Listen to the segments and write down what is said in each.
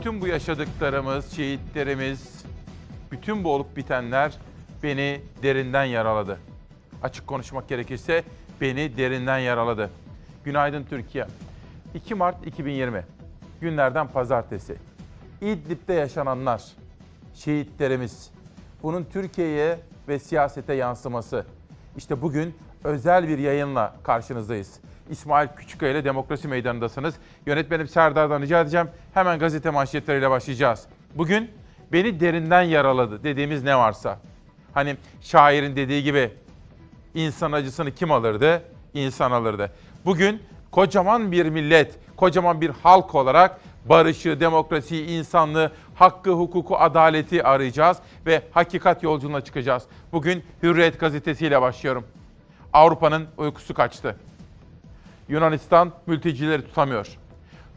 bütün bu yaşadıklarımız, şehitlerimiz, bütün bu olup bitenler beni derinden yaraladı. Açık konuşmak gerekirse beni derinden yaraladı. Günaydın Türkiye. 2 Mart 2020 günlerden pazartesi. İdlib'de yaşananlar, şehitlerimiz, bunun Türkiye'ye ve siyasete yansıması. İşte bugün özel bir yayınla karşınızdayız. İsmail Küçükkaya ile Demokrasi Meydanı'ndasınız. Yönetmenim Serdar'dan rica edeceğim. Hemen gazete manşetleriyle başlayacağız. Bugün beni derinden yaraladı dediğimiz ne varsa. Hani şairin dediği gibi insan acısını kim alırdı? İnsan alırdı. Bugün kocaman bir millet, kocaman bir halk olarak barışı, demokrasiyi, insanlığı, hakkı, hukuku, adaleti arayacağız ve hakikat yolculuğuna çıkacağız. Bugün Hürriyet gazetesiyle başlıyorum. Avrupa'nın uykusu kaçtı. Yunanistan mültecileri tutamıyor.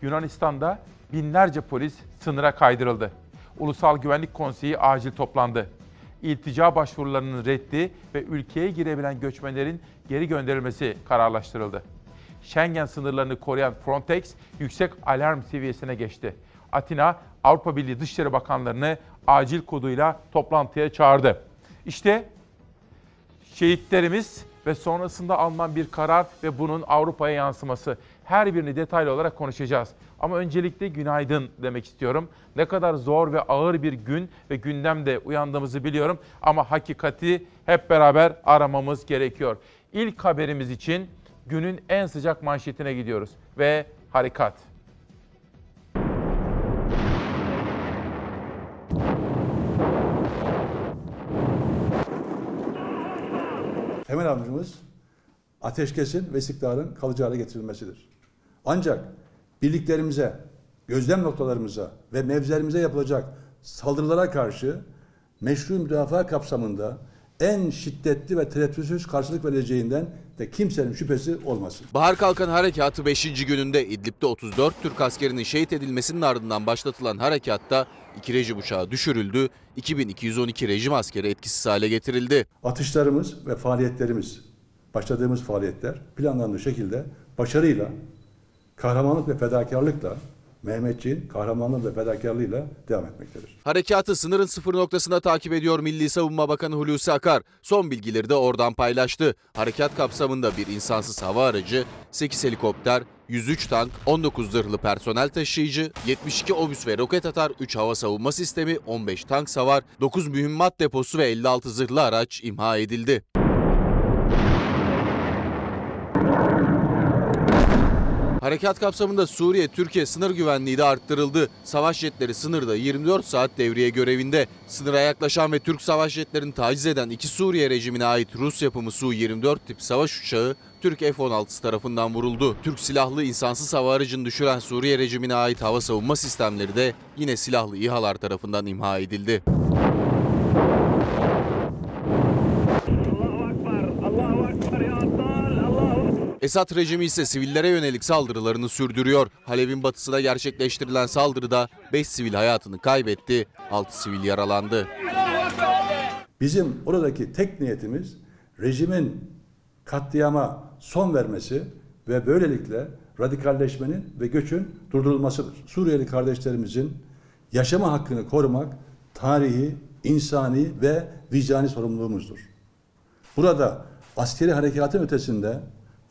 Yunanistan'da binlerce polis sınıra kaydırıldı. Ulusal Güvenlik Konseyi acil toplandı. İltica başvurularının reddi ve ülkeye girebilen göçmenlerin geri gönderilmesi kararlaştırıldı. Schengen sınırlarını koruyan Frontex yüksek alarm seviyesine geçti. Atina, Avrupa Birliği Dışişleri Bakanlarını acil koduyla toplantıya çağırdı. İşte şehitlerimiz ve sonrasında alınan bir karar ve bunun Avrupa'ya yansıması. Her birini detaylı olarak konuşacağız. Ama öncelikle günaydın demek istiyorum. Ne kadar zor ve ağır bir gün ve gündemde uyandığımızı biliyorum ama hakikati hep beraber aramamız gerekiyor. İlk haberimiz için günün en sıcak manşetine gidiyoruz ve harekat. Temel amacımız ateşkesin ve istikrarın kalıcı hale getirilmesidir. Ancak birliklerimize, gözlem noktalarımıza ve mevzilerimize yapılacak saldırılara karşı meşru müdafaa kapsamında en şiddetli ve tereddütsüz karşılık vereceğinden de kimsenin şüphesi olmasın. Bahar Kalkan Harekatı 5. gününde İdlib'de 34 Türk askerinin şehit edilmesinin ardından başlatılan harekatta iki rejim uçağı düşürüldü, 2212 rejim askeri etkisiz hale getirildi. Atışlarımız ve faaliyetlerimiz, başladığımız faaliyetler planlandığı şekilde başarıyla, kahramanlık ve fedakarlıkla Mehmetçiğin kahramanlığı ve fedakarlığıyla devam etmektedir. Harekatı sınırın sıfır noktasında takip ediyor Milli Savunma Bakanı Hulusi Akar. Son bilgileri de oradan paylaştı. Harekat kapsamında bir insansız hava aracı, 8 helikopter, 103 tank, 19 zırhlı personel taşıyıcı, 72 obüs ve roket atar, 3 hava savunma sistemi, 15 tank savar, 9 mühimmat deposu ve 56 zırhlı araç imha edildi. Harekat kapsamında Suriye-Türkiye sınır güvenliği de arttırıldı. Savaş jetleri sınırda 24 saat devriye görevinde. Sınıra yaklaşan ve Türk savaş jetlerini taciz eden iki Suriye rejimine ait Rus yapımı Su-24 tip savaş uçağı Türk F-16 tarafından vuruldu. Türk silahlı insansız hava aracını düşüren Suriye rejimine ait hava savunma sistemleri de yine silahlı İHA'lar tarafından imha edildi. Esad rejimi ise sivillere yönelik saldırılarını sürdürüyor. Halep'in batısına gerçekleştirilen saldırıda 5 sivil hayatını kaybetti, 6 sivil yaralandı. Bizim oradaki tek niyetimiz rejimin katliama son vermesi ve böylelikle radikalleşmenin ve göçün durdurulmasıdır. Suriyeli kardeşlerimizin yaşama hakkını korumak tarihi, insani ve vicdani sorumluluğumuzdur. Burada askeri harekatın ötesinde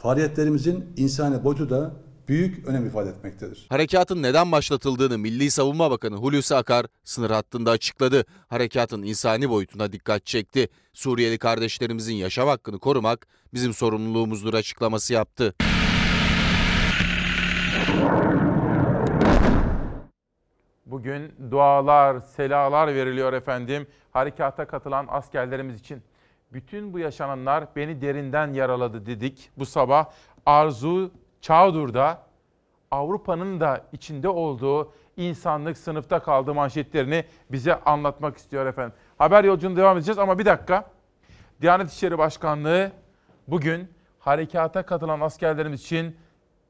faaliyetlerimizin insani boyutu da büyük önem ifade etmektedir. Harekatın neden başlatıldığını Milli Savunma Bakanı Hulusi Akar sınır hattında açıkladı. Harekatın insani boyutuna dikkat çekti. Suriyeli kardeşlerimizin yaşam hakkını korumak bizim sorumluluğumuzdur açıklaması yaptı. Bugün dualar, selalar veriliyor efendim. Harekata katılan askerlerimiz için. Bütün bu yaşananlar beni derinden yaraladı dedik. Bu sabah Arzu Çağdur'da Avrupa'nın da içinde olduğu insanlık sınıfta kaldığı manşetlerini bize anlatmak istiyor efendim. Haber yolculuğuna devam edeceğiz ama bir dakika. Diyanet İşleri Başkanlığı bugün harekata katılan askerlerimiz için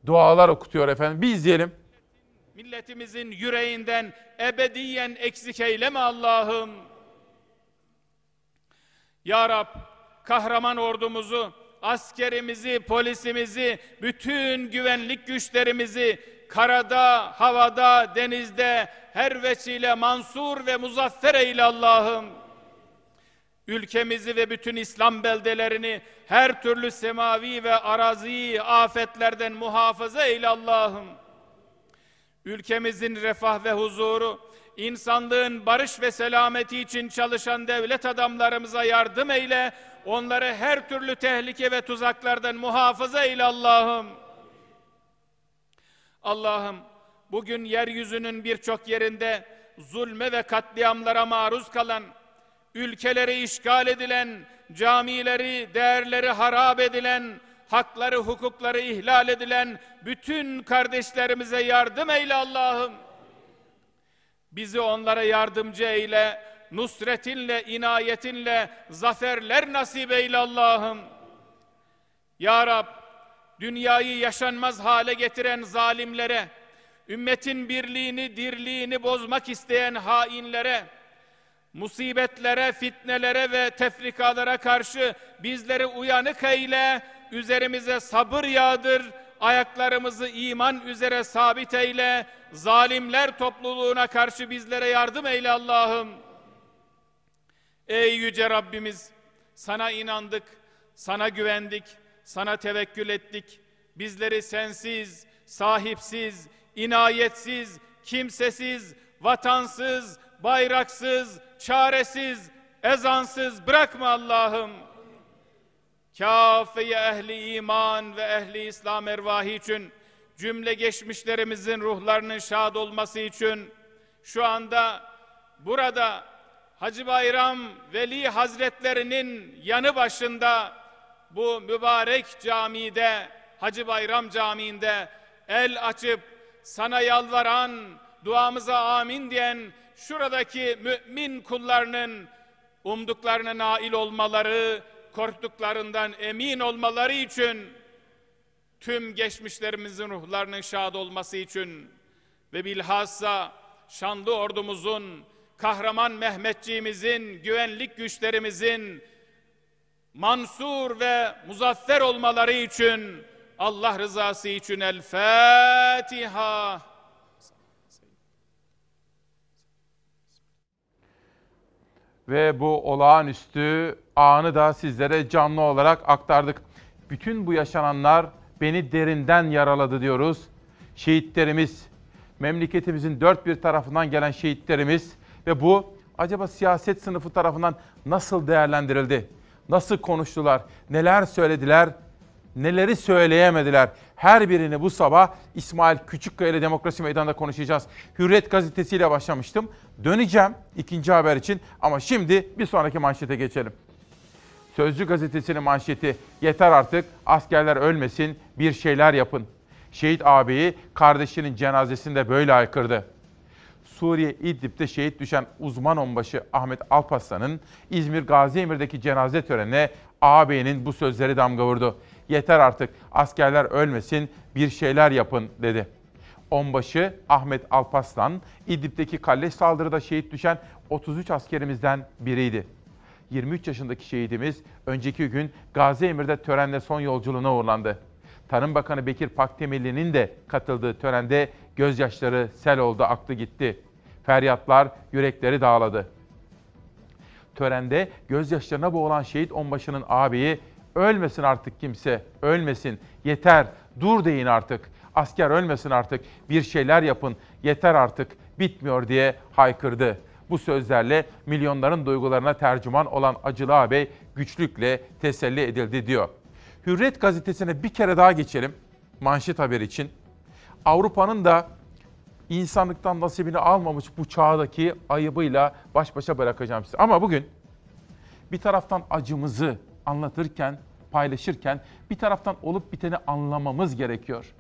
dualar okutuyor efendim. Bir izleyelim. Milletimizin yüreğinden ebediyen eksik eyleme Allah'ım. Ya Rab kahraman ordumuzu, askerimizi, polisimizi, bütün güvenlik güçlerimizi karada, havada, denizde her vesile mansur ve muzaffer eyle Allah'ım. Ülkemizi ve bütün İslam beldelerini her türlü semavi ve arazi afetlerden muhafaza eyle Allah'ım. Ülkemizin refah ve huzuru, insanlığın barış ve selameti için çalışan devlet adamlarımıza yardım eyle, onları her türlü tehlike ve tuzaklardan muhafaza eyle Allah'ım. Allah'ım bugün yeryüzünün birçok yerinde zulme ve katliamlara maruz kalan, ülkeleri işgal edilen, camileri, değerleri harap edilen, hakları, hukukları ihlal edilen bütün kardeşlerimize yardım eyle Allah'ım. Bizi onlara yardımcı eyle, nusretinle, inayetinle zaferler nasip eyle Allah'ım. Ya Rab, dünyayı yaşanmaz hale getiren zalimlere, ümmetin birliğini, dirliğini bozmak isteyen hainlere, musibetlere, fitnelere ve tefrikalara karşı bizleri uyanık eyle, üzerimize sabır yağdır, ayaklarımızı iman üzere sabit eyle, zalimler topluluğuna karşı bizlere yardım eyle Allah'ım. Ey yüce Rabbimiz, sana inandık, sana güvendik, sana tevekkül ettik. Bizleri sensiz, sahipsiz, inayetsiz, kimsesiz, vatansız, bayraksız, çaresiz, ezansız bırakma Allah'ım. Kâfeye ehli iman ve ehli İslam ervahı için, cümle geçmişlerimizin ruhlarının şad olması için, şu anda burada Hacı Bayram Veli Hazretlerinin yanı başında bu mübarek camide, Hacı Bayram Camii'nde el açıp sana yalvaran, duamıza amin diyen şuradaki mümin kullarının umduklarına nail olmaları, korktuklarından emin olmaları için tüm geçmişlerimizin ruhlarının şad olması için ve bilhassa şanlı ordumuzun, kahraman Mehmetçiğimizin, güvenlik güçlerimizin mansur ve muzaffer olmaları için Allah rızası için El Fatiha. Ve bu olağanüstü anı da sizlere canlı olarak aktardık. Bütün bu yaşananlar beni derinden yaraladı diyoruz. Şehitlerimiz, memleketimizin dört bir tarafından gelen şehitlerimiz ve bu acaba siyaset sınıfı tarafından nasıl değerlendirildi? Nasıl konuştular? Neler söylediler? Neleri söyleyemediler? Her birini bu sabah İsmail Küçükkaya ile Demokrasi Meydanı'nda konuşacağız. Hürriyet gazetesiyle başlamıştım. Döneceğim ikinci haber için ama şimdi bir sonraki manşete geçelim. Sözcü gazetesinin manşeti yeter artık askerler ölmesin bir şeyler yapın. Şehit ağabeyi kardeşinin cenazesinde böyle haykırdı. Suriye İdlib'de şehit düşen uzman onbaşı Ahmet Alparslan'ın İzmir Gazi Emir'deki cenaze törenine ağabeyinin bu sözleri damga vurdu. Yeter artık askerler ölmesin bir şeyler yapın dedi. Onbaşı Ahmet Alparslan İdlib'deki kalleş saldırıda şehit düşen 33 askerimizden biriydi. 23 yaşındaki şehidimiz önceki gün Gazi Emir'de törenle son yolculuğuna uğurlandı. Tarım Bakanı Bekir Pakdemirli'nin de katıldığı törende gözyaşları sel oldu, aktı gitti. Feryatlar yürekleri dağladı. Törende gözyaşlarına boğulan şehit onbaşının ağabeyi ölmesin artık kimse, ölmesin, yeter, dur deyin artık, asker ölmesin artık, bir şeyler yapın, yeter artık, bitmiyor diye haykırdı. Bu sözlerle milyonların duygularına tercüman olan Acılı ağabey güçlükle teselli edildi diyor. Hürriyet gazetesine bir kere daha geçelim manşet haberi için. Avrupa'nın da insanlıktan nasibini almamış bu çağdaki ayıbıyla baş başa bırakacağım size. Ama bugün bir taraftan acımızı anlatırken, paylaşırken bir taraftan olup biteni anlamamız gerekiyor.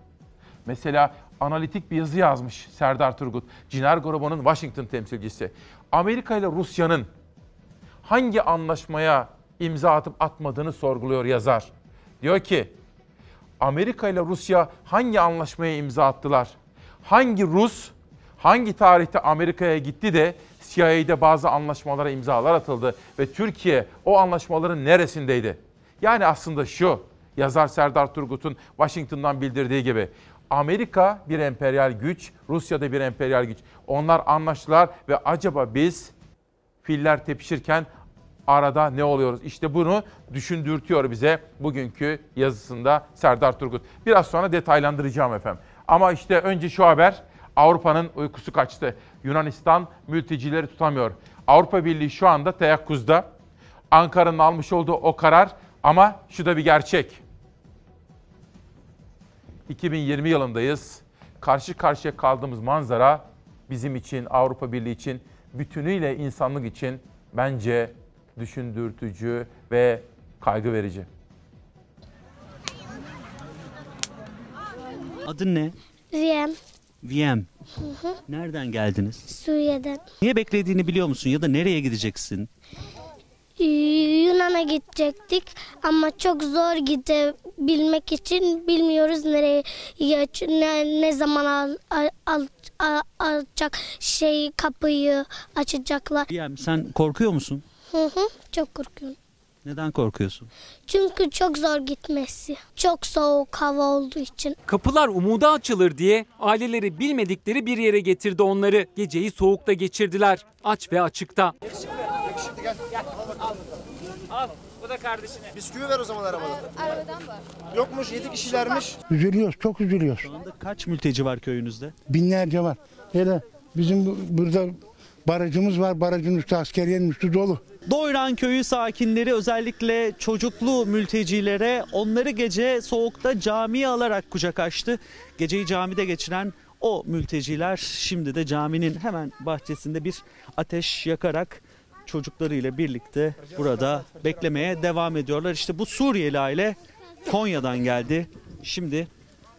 Mesela analitik bir yazı yazmış Serdar Turgut, Ciner grubunun Washington temsilcisi. Amerika ile Rusya'nın hangi anlaşmaya imza atıp atmadığını sorguluyor yazar. Diyor ki, Amerika ile Rusya hangi anlaşmaya imza attılar? Hangi Rus, hangi tarihte Amerika'ya gitti de CIA'de bazı anlaşmalara imzalar atıldı ve Türkiye o anlaşmaların neresindeydi? Yani aslında şu, yazar Serdar Turgut'un Washington'dan bildirdiği gibi Amerika bir emperyal güç, Rusya da bir emperyal güç. Onlar anlaştılar ve acaba biz filler tepişirken arada ne oluyoruz? İşte bunu düşündürtüyor bize bugünkü yazısında Serdar Turgut. Biraz sonra detaylandıracağım efendim. Ama işte önce şu haber. Avrupa'nın uykusu kaçtı. Yunanistan mültecileri tutamıyor. Avrupa Birliği şu anda teyakkuzda. Ankara'nın almış olduğu o karar ama şu da bir gerçek. 2020 yılındayız. Karşı karşıya kaldığımız manzara bizim için, Avrupa Birliği için, bütünüyle insanlık için bence düşündürtücü ve kaygı verici. Adın ne? Nereden geldiniz? Suriye'den. Niye beklediğini biliyor musun ya da nereye gideceksin? Ee, Yunan'a gidecektik ama çok zor gidebilmek için bilmiyoruz nereye ne, ne zaman al, al, al, al- alacak şey kapıyı açacaklar. VM sen korkuyor musun? Hı hı, çok korkuyorum. Neden korkuyorsun? Çünkü çok zor gitmesi. Çok soğuk hava olduğu için. Kapılar umuda açılır diye aileleri bilmedikleri bir yere getirdi onları. Geceyi soğukta geçirdiler. Aç ve açıkta. Bisküvi ver o zaman arabada. Yokmuş 7 kişilermiş. Üzülüyoruz, çok üzülüyoruz. Şu anda kaç mülteci var köyünüzde? Binlerce var. Hele bizim bu- burada barajımız var. Barajın üstü askeriyenin üstü dolu. Doyran köyü sakinleri özellikle çocuklu mültecilere onları gece soğukta camiye alarak kucak açtı. Geceyi camide geçiren o mülteciler şimdi de caminin hemen bahçesinde bir ateş yakarak çocuklarıyla birlikte burada beklemeye devam ediyorlar. İşte bu Suriyeli aile Konya'dan geldi. Şimdi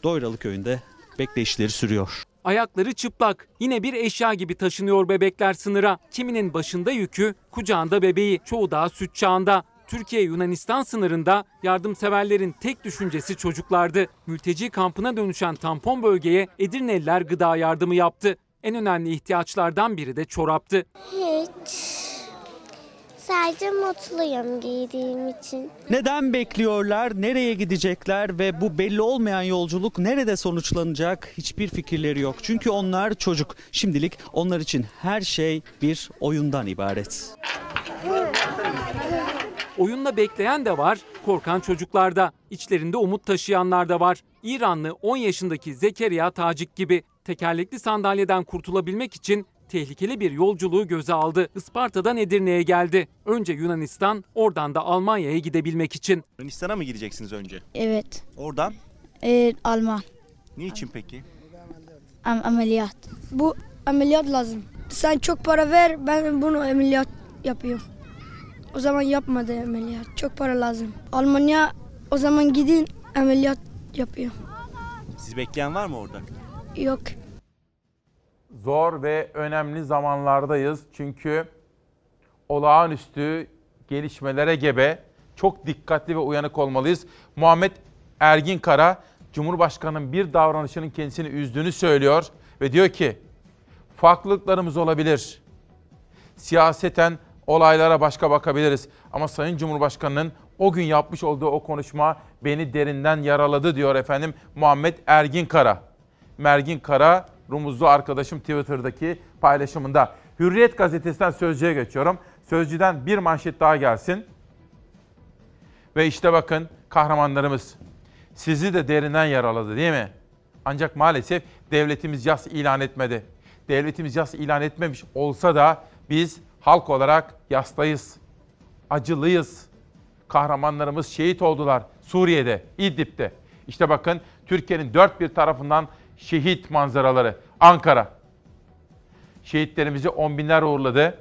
Doyralı köyünde bekleyişleri sürüyor. Ayakları çıplak. Yine bir eşya gibi taşınıyor bebekler sınıra. Kiminin başında yükü, kucağında bebeği. Çoğu daha süt çağında. Türkiye-Yunanistan sınırında yardımseverlerin tek düşüncesi çocuklardı. Mülteci kampına dönüşen tampon bölgeye Edirneliler gıda yardımı yaptı. En önemli ihtiyaçlardan biri de çoraptı. Hiç. Sadece mutluyum giydiğim için. Neden bekliyorlar, nereye gidecekler ve bu belli olmayan yolculuk nerede sonuçlanacak hiçbir fikirleri yok. Çünkü onlar çocuk. Şimdilik onlar için her şey bir oyundan ibaret. Oyunla bekleyen de var, korkan çocuklar da. İçlerinde umut taşıyanlar da var. İranlı 10 yaşındaki Zekeriya Tacik gibi tekerlekli sandalyeden kurtulabilmek için tehlikeli bir yolculuğu göze aldı. Isparta'dan Edirne'ye geldi. Önce Yunanistan, oradan da Almanya'ya gidebilmek için. Yunanistan'a mı gideceksiniz önce? Evet. Oradan? Ee, Alman. Niçin peki? Am- ameliyat. Bu ameliyat lazım. Sen çok para ver ben bunu ameliyat yapıyorum. O zaman yapmadı ameliyat. Çok para lazım. Almanya o zaman gidin ameliyat yapıyor. Sizi bekleyen var mı orada? Yok. Zor ve önemli zamanlardayız çünkü olağanüstü gelişmelere gebe çok dikkatli ve uyanık olmalıyız. Muhammed Ergin Kara Cumhurbaşkanı'nın bir davranışının kendisini üzdüğünü söylüyor ve diyor ki farklılıklarımız olabilir. Siyaseten olaylara başka bakabiliriz ama Sayın Cumhurbaşkanı'nın o gün yapmış olduğu o konuşma beni derinden yaraladı diyor efendim Muhammed Ergin Kara. Mergin Kara rumuzlu arkadaşım Twitter'daki paylaşımında. Hürriyet gazetesinden Sözcü'ye geçiyorum. Sözcü'den bir manşet daha gelsin. Ve işte bakın kahramanlarımız sizi de derinden yaraladı değil mi? Ancak maalesef devletimiz yas ilan etmedi. Devletimiz yas ilan etmemiş olsa da biz halk olarak yastayız. Acılıyız. Kahramanlarımız şehit oldular Suriye'de, İdlib'de. İşte bakın Türkiye'nin dört bir tarafından şehit manzaraları. Ankara. Şehitlerimizi on binler uğurladı.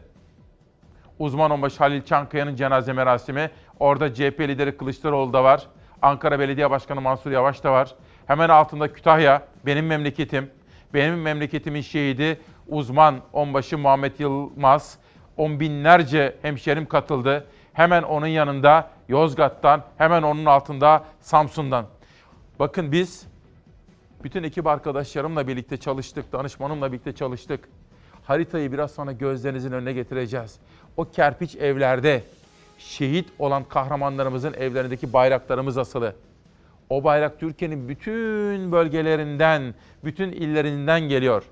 Uzman onbaşı Halil Çankaya'nın cenaze merasimi. Orada CHP lideri Kılıçdaroğlu da var. Ankara Belediye Başkanı Mansur Yavaş da var. Hemen altında Kütahya, benim memleketim. Benim memleketimin şehidi uzman onbaşı Muhammed Yılmaz. On binlerce hemşerim katıldı. Hemen onun yanında Yozgat'tan, hemen onun altında Samsun'dan. Bakın biz bütün ekip arkadaşlarımla birlikte çalıştık, danışmanımla birlikte çalıştık. Haritayı biraz sonra gözlerinizin önüne getireceğiz. O kerpiç evlerde şehit olan kahramanlarımızın evlerindeki bayraklarımız asılı. O bayrak Türkiye'nin bütün bölgelerinden, bütün illerinden geliyor.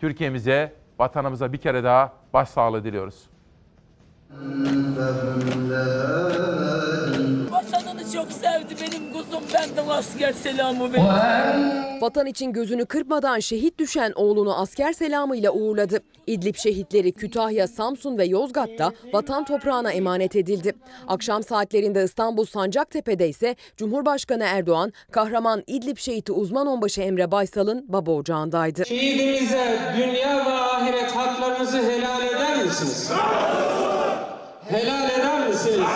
Türkiye'mize, vatanımıza bir kere daha başsağlığı diliyoruz. Vatanını çok sevdi benim kuzum benden asker selamı verin. Vatan için gözünü kırpmadan şehit düşen oğlunu asker selamıyla uğurladı. İdlib şehitleri Kütahya, Samsun ve Yozgat'ta vatan toprağına emanet edildi. Akşam saatlerinde İstanbul Sancaktepe'de ise Cumhurbaşkanı Erdoğan, kahraman İdlib şehiti uzman onbaşı Emre Baysal'ın baba ocağındaydı. Şehidimize dünya ve ahiret haklarınızı helal eder misiniz? Helal eder misiniz?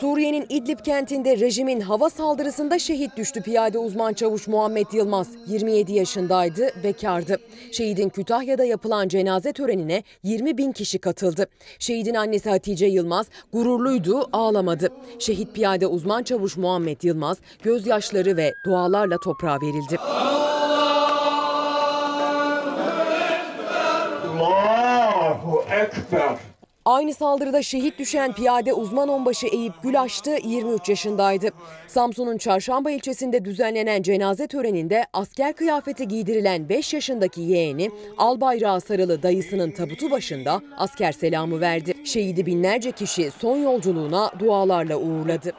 Suriye'nin İdlib kentinde rejimin hava saldırısında şehit düştü piyade uzman çavuş Muhammed Yılmaz. 27 yaşındaydı, bekardı. Şehidin Kütahya'da yapılan cenaze törenine 20 bin kişi katıldı. Şehidin annesi Hatice Yılmaz gururluydu, ağlamadı. Şehit piyade uzman çavuş Muhammed Yılmaz gözyaşları ve dualarla toprağa verildi. Allahu Ekber. Aynı saldırıda şehit düşen piyade uzman onbaşı Eyüp Gülaştı 23 yaşındaydı. Samsun'un Çarşamba ilçesinde düzenlenen cenaze töreninde asker kıyafeti giydirilen 5 yaşındaki yeğeni al bayrağı sarılı dayısının tabutu başında asker selamı verdi. Şehidi binlerce kişi son yolculuğuna dualarla uğurladı.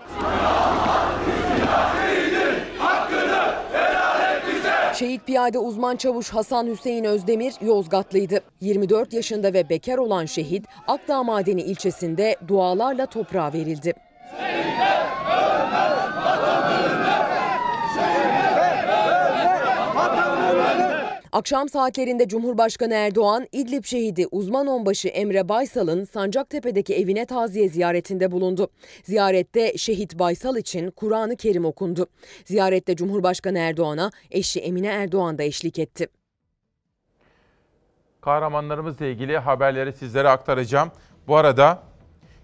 Şehit piyade uzman çavuş Hasan Hüseyin Özdemir Yozgatlıydı. 24 yaşında ve bekar olan şehit Akdağ Madeni ilçesinde dualarla toprağa verildi. Akşam saatlerinde Cumhurbaşkanı Erdoğan, İdlib şehidi uzman onbaşı Emre Baysal'ın Sancaktepe'deki evine taziye ziyaretinde bulundu. Ziyarette şehit Baysal için Kur'an-ı Kerim okundu. Ziyarette Cumhurbaşkanı Erdoğan'a eşi Emine Erdoğan da eşlik etti. Kahramanlarımızla ilgili haberleri sizlere aktaracağım. Bu arada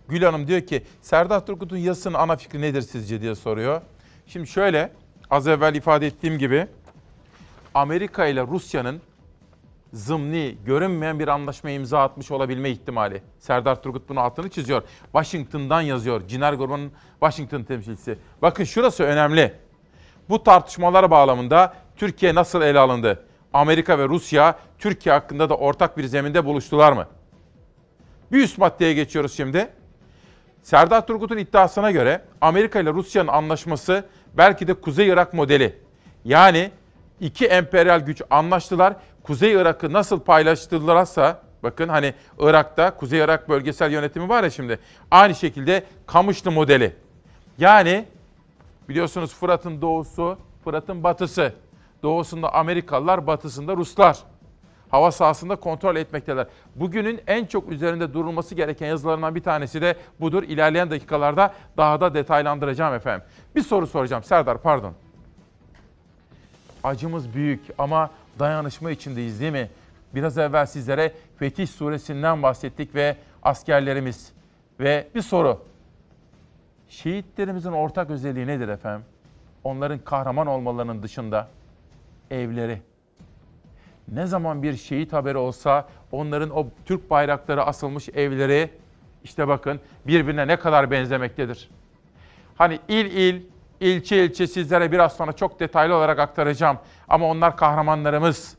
Gül Hanım diyor ki Serdar Turgut'un yazısının ana fikri nedir sizce diye soruyor. Şimdi şöyle az evvel ifade ettiğim gibi Amerika ile Rusya'nın zımni, görünmeyen bir anlaşmaya imza atmış olabilme ihtimali. Serdar Turgut bunu altını çiziyor. Washington'dan yazıyor. Ciner Grubunun Washington temsilcisi. Bakın şurası önemli. Bu tartışmalar bağlamında Türkiye nasıl ele alındı? Amerika ve Rusya Türkiye hakkında da ortak bir zeminde buluştular mı? Bir üst maddeye geçiyoruz şimdi. Serdar Turgut'un iddiasına göre Amerika ile Rusya'nın anlaşması belki de Kuzey Irak modeli. Yani iki emperyal güç anlaştılar. Kuzey Irak'ı nasıl paylaştırırlarsa bakın hani Irak'ta Kuzey Irak bölgesel yönetimi var ya şimdi. Aynı şekilde Kamışlı modeli. Yani biliyorsunuz Fırat'ın doğusu, Fırat'ın batısı. Doğusunda Amerikalılar, batısında Ruslar. Hava sahasında kontrol etmekteler. Bugünün en çok üzerinde durulması gereken yazılarından bir tanesi de budur. İlerleyen dakikalarda daha da detaylandıracağım efendim. Bir soru soracağım. Serdar pardon. Acımız büyük ama dayanışma içindeyiz değil mi? Biraz evvel sizlere Fetih Suresi'nden bahsettik ve askerlerimiz. Ve bir soru. Şehitlerimizin ortak özelliği nedir efendim? Onların kahraman olmalarının dışında evleri. Ne zaman bir şehit haberi olsa onların o Türk bayrakları asılmış evleri işte bakın birbirine ne kadar benzemektedir. Hani il il, ilçe ilçe sizlere biraz sonra çok detaylı olarak aktaracağım. Ama onlar kahramanlarımız.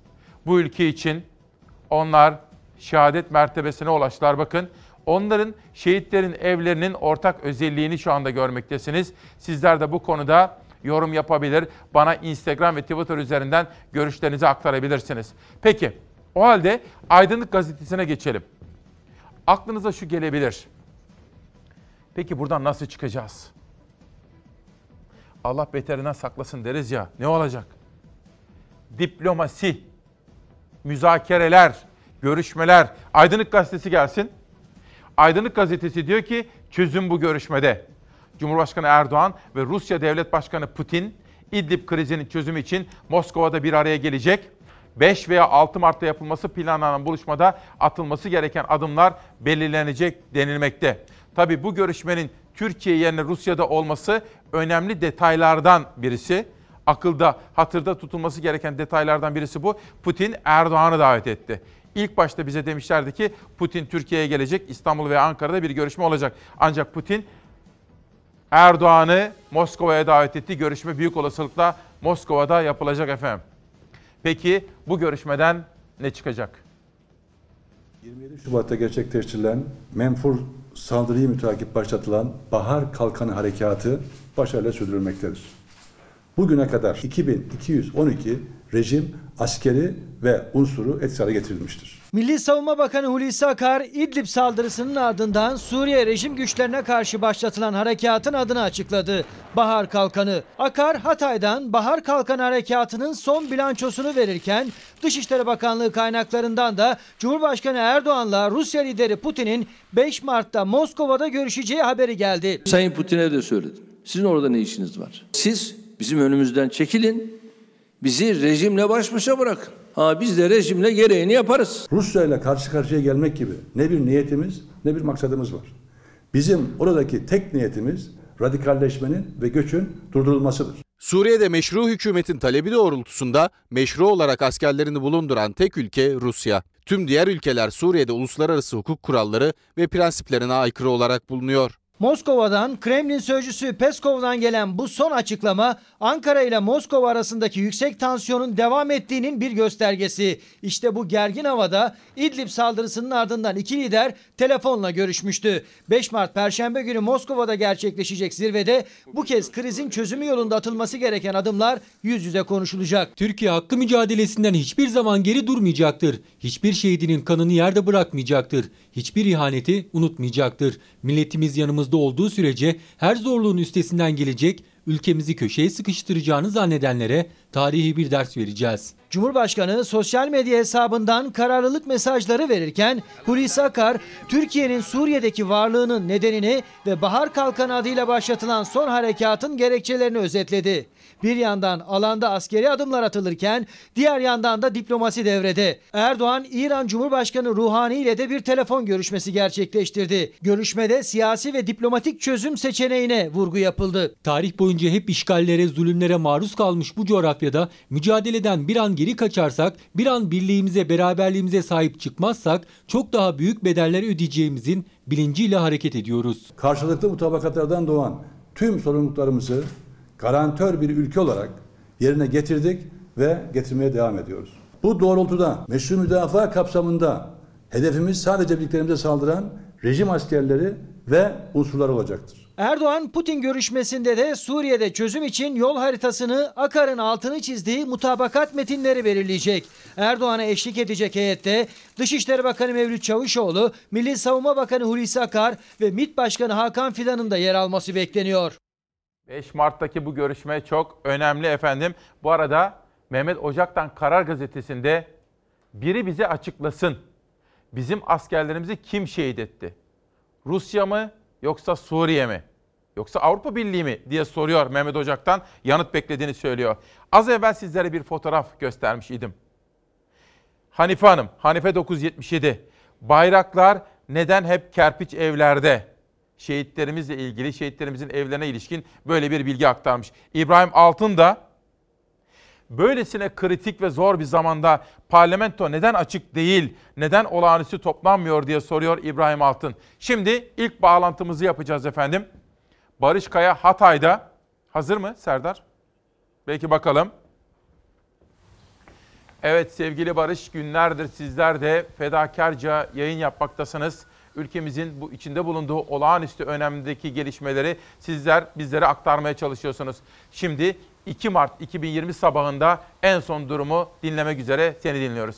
Bu ülke için onlar şehadet mertebesine ulaştılar. Bakın onların şehitlerin evlerinin ortak özelliğini şu anda görmektesiniz. Sizler de bu konuda yorum yapabilir. Bana Instagram ve Twitter üzerinden görüşlerinizi aktarabilirsiniz. Peki o halde Aydınlık Gazetesi'ne geçelim. Aklınıza şu gelebilir. Peki buradan nasıl çıkacağız? Allah beterinden saklasın deriz ya. Ne olacak? Diplomasi, müzakereler, görüşmeler. Aydınlık Gazetesi gelsin. Aydınlık Gazetesi diyor ki çözüm bu görüşmede. Cumhurbaşkanı Erdoğan ve Rusya Devlet Başkanı Putin İdlib krizinin çözümü için Moskova'da bir araya gelecek. 5 veya 6 Mart'ta yapılması planlanan buluşmada atılması gereken adımlar belirlenecek denilmekte. Tabii bu görüşmenin Türkiye yerine Rusya'da olması önemli detaylardan birisi. Akılda, hatırda tutulması gereken detaylardan birisi bu. Putin Erdoğan'ı davet etti. İlk başta bize demişlerdi ki Putin Türkiye'ye gelecek, İstanbul ve Ankara'da bir görüşme olacak. Ancak Putin Erdoğan'ı Moskova'ya davet etti. Görüşme büyük olasılıkla Moskova'da yapılacak efendim. Peki bu görüşmeden ne çıkacak? 27 Şubat'ta gerçekleştirilen menfur saldırıyı mütakip başlatılan Bahar Kalkanı Harekatı başarıyla sürdürülmektedir. Bugüne kadar 2212 rejim askeri ve unsuru etkisiz getirilmiştir. Milli Savunma Bakanı Hulusi Akar, İdlib saldırısının ardından Suriye rejim güçlerine karşı başlatılan harekatın adını açıkladı. Bahar Kalkanı. Akar, Hatay'dan Bahar Kalkanı harekatının son bilançosunu verirken Dışişleri Bakanlığı kaynaklarından da Cumhurbaşkanı Erdoğan'la Rusya lideri Putin'in 5 Mart'ta Moskova'da görüşeceği haberi geldi. Sayın Putin'e de söyledim. Sizin orada ne işiniz var? Siz bizim önümüzden çekilin. Bizi rejimle baş başa bırakın. Ha biz de rejimle gereğini yaparız. Rusya ile karşı karşıya gelmek gibi ne bir niyetimiz ne bir maksadımız var. Bizim oradaki tek niyetimiz radikalleşmenin ve göçün durdurulmasıdır. Suriye'de meşru hükümetin talebi doğrultusunda meşru olarak askerlerini bulunduran tek ülke Rusya. Tüm diğer ülkeler Suriye'de uluslararası hukuk kuralları ve prensiplerine aykırı olarak bulunuyor. Moskova'dan Kremlin sözcüsü Peskov'dan gelen bu son açıklama Ankara ile Moskova arasındaki yüksek tansiyonun devam ettiğinin bir göstergesi. İşte bu gergin havada İdlib saldırısının ardından iki lider telefonla görüşmüştü. 5 Mart Perşembe günü Moskova'da gerçekleşecek zirvede bu kez krizin çözümü yolunda atılması gereken adımlar yüz yüze konuşulacak. Türkiye hakkı mücadelesinden hiçbir zaman geri durmayacaktır. Hiçbir şehidinin kanını yerde bırakmayacaktır. Hiçbir ihaneti unutmayacaktır. Milletimiz yanımızda olduğu sürece her zorluğun üstesinden gelecek, ülkemizi köşeye sıkıştıracağını zannedenlere tarihi bir ders vereceğiz. Cumhurbaşkanı sosyal medya hesabından kararlılık mesajları verirken Hulusi Akar, Türkiye'nin Suriye'deki varlığının nedenini ve Bahar Kalkanı adıyla başlatılan son harekatın gerekçelerini özetledi. Bir yandan alanda askeri adımlar atılırken diğer yandan da diplomasi devrede. Erdoğan, İran Cumhurbaşkanı Ruhani ile de bir telefon görüşmesi gerçekleştirdi. Görüşmede siyasi ve diplomatik çözüm seçeneğine vurgu yapıldı. Tarih boyunca hep işgallere, zulümlere maruz kalmış bu coğrafyada mücadeleden bir an geri kaçarsak, bir an birliğimize, beraberliğimize sahip çıkmazsak çok daha büyük bedeller ödeyeceğimizin bilinciyle hareket ediyoruz. Karşılıklı mutabakatlardan doğan tüm sorumluluklarımızı garantör bir ülke olarak yerine getirdik ve getirmeye devam ediyoruz. Bu doğrultuda meşru müdafaa kapsamında hedefimiz sadece birliklerimize saldıran rejim askerleri ve unsurlar olacaktır. Erdoğan Putin görüşmesinde de Suriye'de çözüm için yol haritasını Akar'ın altını çizdiği mutabakat metinleri belirleyecek. Erdoğan'a eşlik edecek heyette Dışişleri Bakanı Mevlüt Çavuşoğlu, Milli Savunma Bakanı Hulusi Akar ve MİT Başkanı Hakan Fidan'ın da yer alması bekleniyor. 5 Mart'taki bu görüşme çok önemli efendim. Bu arada Mehmet Ocak'tan Karar Gazetesi'nde biri bize açıklasın. Bizim askerlerimizi kim şehit etti? Rusya mı yoksa Suriye mi? Yoksa Avrupa Birliği mi diye soruyor Mehmet Ocak'tan. Yanıt beklediğini söylüyor. Az evvel sizlere bir fotoğraf göstermiş idim. Hanife Hanım, Hanife 977. Bayraklar neden hep kerpiç evlerde? Şehitlerimizle ilgili, şehitlerimizin evlerine ilişkin böyle bir bilgi aktarmış. İbrahim Altın da böylesine kritik ve zor bir zamanda parlamento neden açık değil, neden olağanüstü toplanmıyor diye soruyor İbrahim Altın. Şimdi ilk bağlantımızı yapacağız efendim. Barış Kaya Hatay'da. Hazır mı Serdar? Belki bakalım. Evet sevgili Barış günlerdir sizler de fedakarca yayın yapmaktasınız. Ülkemizin bu içinde bulunduğu olağanüstü önemdeki gelişmeleri sizler bizlere aktarmaya çalışıyorsunuz. Şimdi 2 Mart 2020 sabahında en son durumu dinlemek üzere seni dinliyoruz.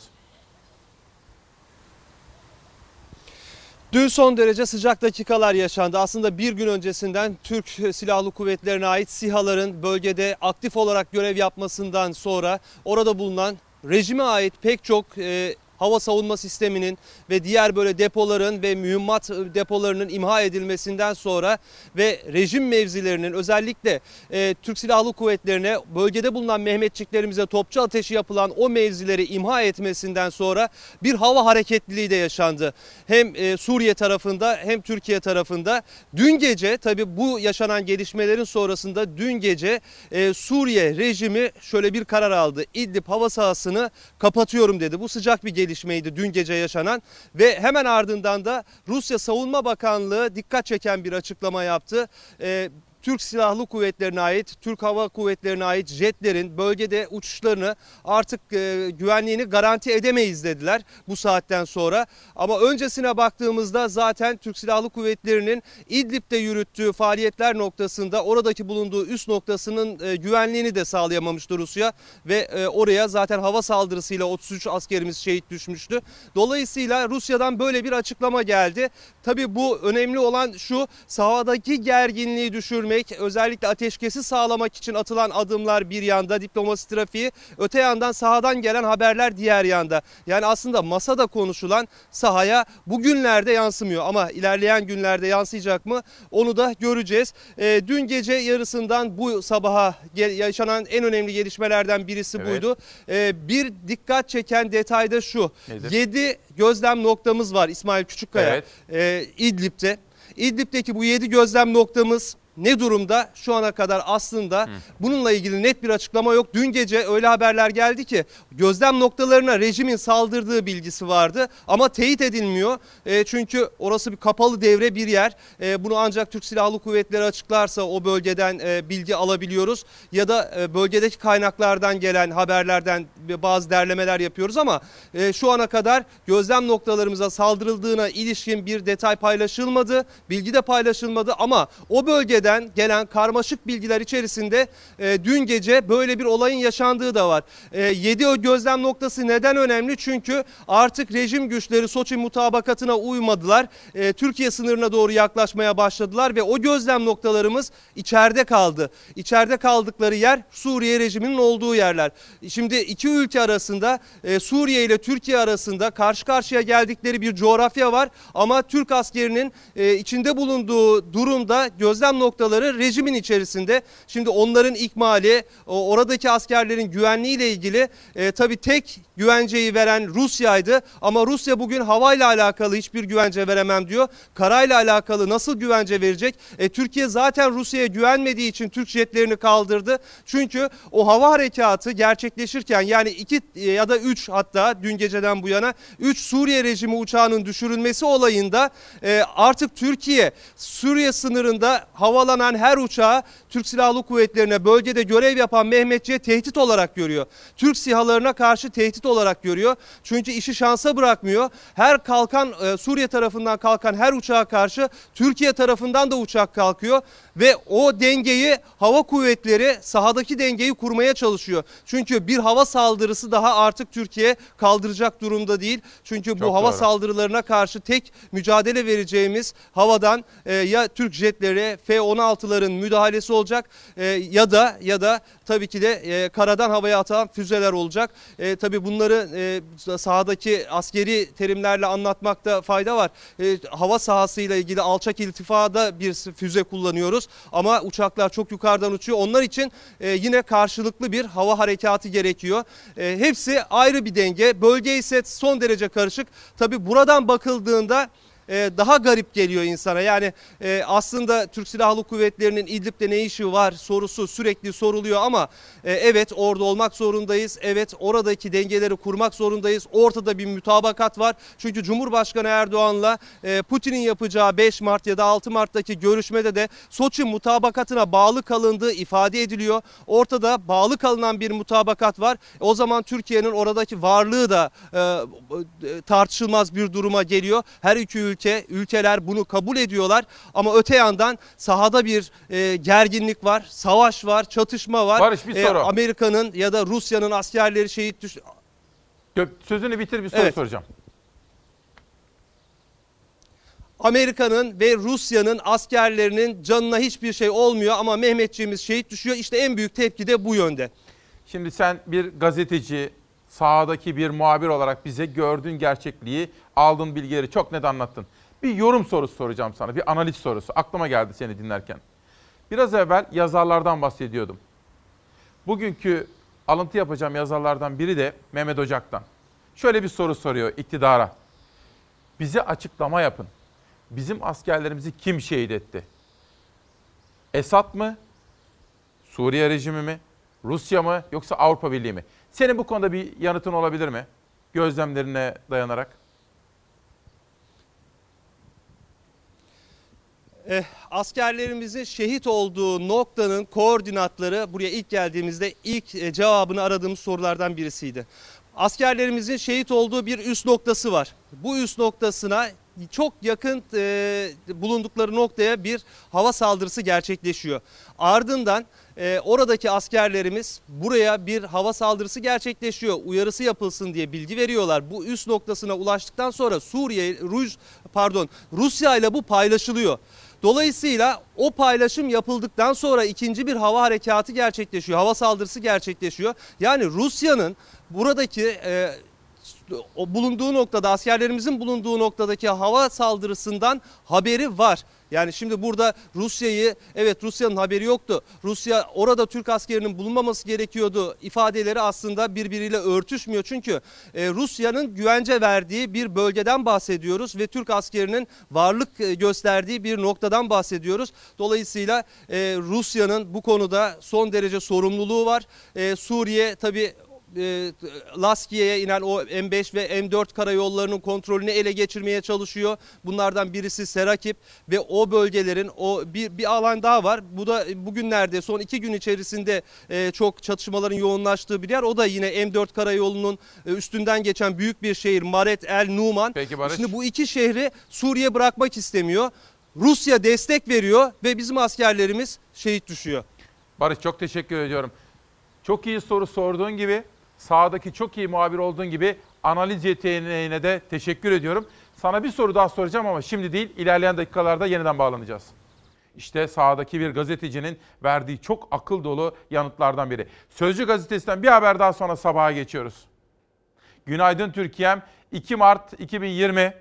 Dün son derece sıcak dakikalar yaşandı. Aslında bir gün öncesinden Türk Silahlı Kuvvetlerine ait SİHA'ların bölgede aktif olarak görev yapmasından sonra orada bulunan rejime ait pek çok e, hava savunma sisteminin ve diğer böyle depoların ve mühimmat depolarının imha edilmesinden sonra ve rejim mevzilerinin özellikle e, Türk Silahlı Kuvvetlerine bölgede bulunan Mehmetçiklerimize topçu ateşi yapılan o mevzileri imha etmesinden sonra bir hava hareketliliği de yaşandı. Hem e, Suriye tarafında hem Türkiye tarafında. Dün gece tabi bu yaşanan gelişmelerin sonrasında dün gece e, Suriye rejimi şöyle bir karar aldı. İdlib hava sahasını kapatıyorum dedi. Bu sıcak bir gelişmeydi dün gece yaşanan ve hemen ardından da Rusya Savunma Bakanlığı dikkat çeken bir açıklama yaptı. Ee, Türk Silahlı Kuvvetlerine ait, Türk Hava Kuvvetleri'ne ait jetlerin bölgede uçuşlarını artık e, güvenliğini garanti edemeyiz dediler bu saatten sonra. Ama öncesine baktığımızda zaten Türk Silahlı Kuvvetleri'nin İdlib'de yürüttüğü faaliyetler noktasında oradaki bulunduğu üst noktasının e, güvenliğini de sağlayamamıştı Rusya ve e, oraya zaten hava saldırısıyla 33 askerimiz şehit düşmüştü. Dolayısıyla Rusya'dan böyle bir açıklama geldi. Tabii bu önemli olan şu sahadaki gerginliği düşürmek, özellikle ateşkesi sağlamak için atılan adımlar bir yanda diplomasi trafiği, öte yandan sahadan gelen haberler diğer yanda. Yani aslında masada konuşulan sahaya bugünlerde yansımıyor ama ilerleyen günlerde yansıyacak mı onu da göreceğiz. E, dün gece yarısından bu sabaha yaşanan en önemli gelişmelerden birisi Evet. buydu. E, bir dikkat çeken detay da şu. Nedir? 7 gözlem noktamız var İsmail Küçükkaya Evet. e, İdlib'de. İdlib'deki bu 7 gözlem noktamız ne durumda? Şu ana kadar aslında bununla ilgili net bir açıklama yok. Dün gece öyle haberler geldi ki gözlem noktalarına rejimin saldırdığı bilgisi vardı ama teyit edilmiyor. E, çünkü orası bir kapalı devre bir yer. E, bunu ancak Türk Silahlı Kuvvetleri açıklarsa o bölgeden e, bilgi alabiliyoruz. Ya da e, bölgedeki kaynaklardan gelen haberlerden bazı derlemeler yapıyoruz ama e, şu ana kadar gözlem noktalarımıza saldırıldığına ilişkin bir detay paylaşılmadı. Bilgi de paylaşılmadı ama o bölgeden gelen karmaşık bilgiler içerisinde e, dün gece böyle bir olayın yaşandığı da var. E, 7 o gözlem noktası neden önemli? Çünkü artık rejim güçleri Soçi mutabakatına uymadılar. E, Türkiye sınırına doğru yaklaşmaya başladılar ve o gözlem noktalarımız içeride kaldı. İçeride kaldıkları yer Suriye rejiminin olduğu yerler. Şimdi iki ülke arasında e, Suriye ile Türkiye arasında karşı karşıya geldikleri bir coğrafya var ama Türk askerinin e, içinde bulunduğu durumda gözlem noktaları rejimin içerisinde. Şimdi onların ikmali, oradaki askerlerin güvenliğiyle ilgili e, tabii tek güvenceyi veren Rusya'ydı ama Rusya bugün havayla alakalı hiçbir güvence veremem diyor. Karayla alakalı nasıl güvence verecek? E, Türkiye zaten Rusya'ya güvenmediği için Türk jetlerini kaldırdı. Çünkü o hava harekatı gerçekleşirken yani iki e, ya da üç hatta dün geceden bu yana üç Suriye rejimi uçağının düşürülmesi olayında e, artık Türkiye Suriye sınırında havalanan her uçağı Türk Silahlı Kuvvetlerine bölgede görev yapan Mehmetçi'ye tehdit olarak görüyor. Türk sihalarına karşı tehdit olarak görüyor. Çünkü işi şansa bırakmıyor. Her kalkan e, Suriye tarafından kalkan her uçağa karşı Türkiye tarafından da uçak kalkıyor ve o dengeyi hava kuvvetleri sahadaki dengeyi kurmaya çalışıyor. Çünkü bir hava saldırısı daha artık Türkiye kaldıracak durumda değil. Çünkü bu Çok hava doğru. saldırılarına karşı tek mücadele vereceğimiz havadan e, ya Türk jetleri F-16'ların müdahalesi olacak e, ya da ya da tabii ki de e, karadan havaya atılan füzeler olacak. E, tabii bunları e, sahadaki askeri terimlerle anlatmakta fayda var. E, hava sahasıyla ilgili alçak iltifada bir füze kullanıyoruz ama uçaklar çok yukarıdan uçuyor. Onlar için e, yine karşılıklı bir hava harekatı gerekiyor. E, hepsi ayrı bir denge. Bölge ise son derece karışık. Tabii buradan bakıldığında e, daha garip geliyor insana. Yani e, aslında Türk Silahlı Kuvvetleri'nin İdlib'de ne işi var sorusu sürekli soruluyor ama e, evet orada olmak zorundayız. Evet oradaki dengeleri kurmak zorundayız. Ortada bir mütabakat var. Çünkü Cumhurbaşkanı Erdoğan'la Putin'in yapacağı 5 Mart ya da 6 Mart'taki görüşmede de Soçi mutabakatına bağlı kalındığı ifade ediliyor. Ortada bağlı kalınan bir mutabakat var. O zaman Türkiye'nin oradaki varlığı da e, tartışılmaz bir duruma geliyor. Her iki ülke, ülkeler bunu kabul ediyorlar. Ama öte yandan sahada bir e, gerginlik var, savaş var, çatışma var. Barış, bir E, soru. Amerika'nın ya da Rusya'nın askerleri şehit düş... Sözünü bitir bir soru Evet. soracağım. Amerika'nın ve Rusya'nın askerlerinin canına hiçbir şey olmuyor ama Mehmetçiğimiz şehit düşüyor. İşte en büyük tepki de bu yönde. Şimdi sen bir gazeteci, sahadaki bir muhabir olarak bize gördüğün gerçekliği, aldığın bilgileri çok net anlattın. Bir yorum sorusu soracağım sana, bir analiz sorusu. Aklıma geldi seni dinlerken. Biraz evvel yazarlardan bahsediyordum. Bugünkü alıntı yapacağım yazarlardan biri de Mehmet Ocak'tan. Şöyle bir soru soruyor iktidara. Bize açıklama yapın. Bizim askerlerimizi kim şehit etti? Esad mı? Suriye rejimi mi? Rusya mı yoksa Avrupa Birliği mi? Senin bu konuda bir yanıtın olabilir mi? Gözlemlerine dayanarak. Eh, askerlerimizin şehit olduğu noktanın koordinatları buraya ilk geldiğimizde ilk eh, cevabını aradığımız sorulardan birisiydi. Askerlerimizin şehit olduğu bir üst noktası var. Bu üst noktasına çok yakın eh, bulundukları noktaya bir hava saldırısı gerçekleşiyor. Ardından eh, oradaki askerlerimiz buraya bir hava saldırısı gerçekleşiyor. Uyarısı yapılsın diye bilgi veriyorlar. Bu üst noktasına ulaştıktan sonra Suriye, Ruj, pardon Rusya ile bu paylaşılıyor. Dolayısıyla o paylaşım yapıldıktan sonra ikinci bir hava harekatı gerçekleşiyor. Hava saldırısı gerçekleşiyor. Yani Rusya'nın buradaki e, bulunduğu noktada askerlerimizin bulunduğu noktadaki hava saldırısından haberi var. Yani şimdi burada Rusya'yı evet Rusya'nın haberi yoktu. Rusya orada Türk askerinin bulunmaması gerekiyordu ifadeleri aslında birbiriyle örtüşmüyor. Çünkü e, Rusya'nın güvence verdiği bir bölgeden bahsediyoruz ve Türk askerinin varlık e, gösterdiği bir noktadan bahsediyoruz. Dolayısıyla e, Rusya'nın bu konuda son derece sorumluluğu var. E, Suriye tabii e, Laskiye'ye inen o M5 ve M4 karayollarının kontrolünü ele geçirmeye çalışıyor. Bunlardan birisi Serakip ve o bölgelerin o bir, bir alan daha var. Bu da bugünlerde son iki gün içerisinde e, çok çatışmaların yoğunlaştığı bir yer. O da yine M4 karayolunun e, üstünden geçen büyük bir şehir Maret El Numan. Peki Barış. Şimdi bu iki şehri Suriye bırakmak istemiyor. Rusya destek veriyor ve bizim askerlerimiz şehit düşüyor. Barış çok teşekkür ediyorum. Çok iyi soru sorduğun gibi, sahadaki çok iyi muhabir olduğun gibi analiz yeteneğine de teşekkür ediyorum. Sana bir soru daha soracağım ama şimdi değil, ilerleyen dakikalarda yeniden bağlanacağız. İşte sahadaki bir gazetecinin verdiği çok akıl dolu yanıtlardan biri. Sözcü gazetesinden bir haber daha sonra sabaha geçiyoruz. Günaydın Türkiye'm 2 Mart 2020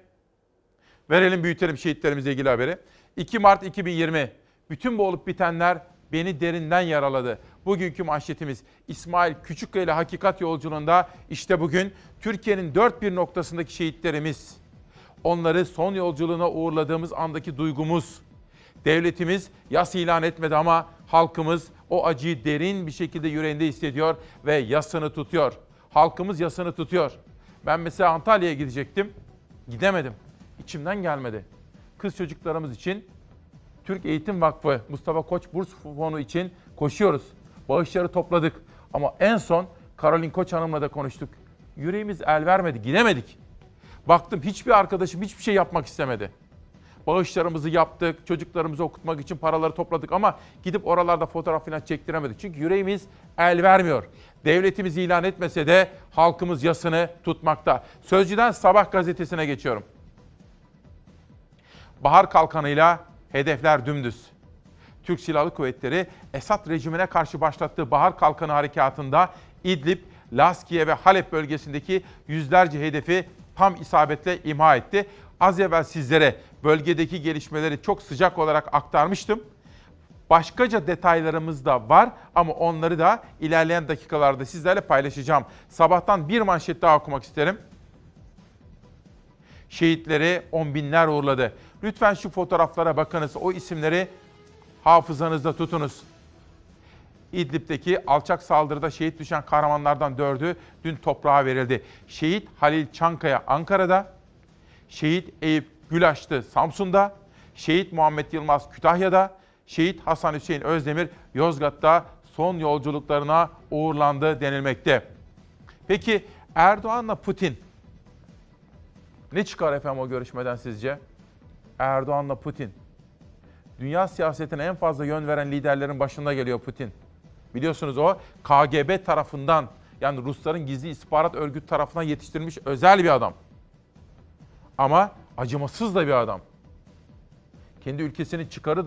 Verelim büyütelim şehitlerimizle ilgili haberi. 2 Mart 2020. Bütün bu olup bitenler beni derinden yaraladı. Bugünkü manşetimiz İsmail Küçükkaya ile Hakikat Yolculuğunda işte bugün Türkiye'nin dört bir noktasındaki şehitlerimiz. Onları son yolculuğuna uğurladığımız andaki duygumuz. Devletimiz yas ilan etmedi ama halkımız o acıyı derin bir şekilde yüreğinde hissediyor ve yasını tutuyor. Halkımız yasını tutuyor. Ben mesela Antalya'ya gidecektim. Gidemedim. İçimden gelmedi. Kız çocuklarımız için Türk Eğitim Vakfı Mustafa Koç Burs Fonu için koşuyoruz. Bağışları topladık. Ama en son Karolin Koç Hanım'la da konuştuk. Yüreğimiz el vermedi, gidemedik. Baktım hiçbir arkadaşım hiçbir şey yapmak istemedi. Bağışlarımızı yaptık, çocuklarımızı okutmak için paraları topladık ama gidip oralarda fotoğraf falan çektiremedik. Çünkü yüreğimiz el vermiyor. Devletimiz ilan etmese de halkımız yasını tutmakta. Sözcüden Sabah gazetesine geçiyorum. Bahar kalkanıyla hedefler dümdüz. Türk Silahlı Kuvvetleri Esad rejimine karşı başlattığı Bahar Kalkanı harekatında İdlib, Laskiye ve Halep bölgesindeki yüzlerce hedefi tam isabetle imha etti. Az evvel sizlere bölgedeki gelişmeleri çok sıcak olarak aktarmıştım. Başkaca detaylarımız da var ama onları da ilerleyen dakikalarda sizlerle paylaşacağım. Sabahtan bir manşet daha okumak isterim. Şehitleri on binler uğurladı. Lütfen şu fotoğraflara bakınız. O isimleri hafızanızda tutunuz. İdlib'deki alçak saldırıda şehit düşen kahramanlardan dördü dün toprağa verildi. Şehit Halil Çankaya Ankara'da, şehit Eyüp Gülaştı Samsun'da, şehit Muhammed Yılmaz Kütahya'da, şehit Hasan Hüseyin Özdemir Yozgat'ta son yolculuklarına uğurlandı denilmekte. Peki Erdoğan'la Putin ne çıkar efendim o görüşmeden sizce? Erdoğan'la Putin. Dünya siyasetine en fazla yön veren liderlerin başında geliyor Putin. Biliyorsunuz o KGB tarafından yani Rusların gizli istihbarat örgütü tarafından yetiştirilmiş özel bir adam. Ama acımasız da bir adam. Kendi ülkesinin çıkarı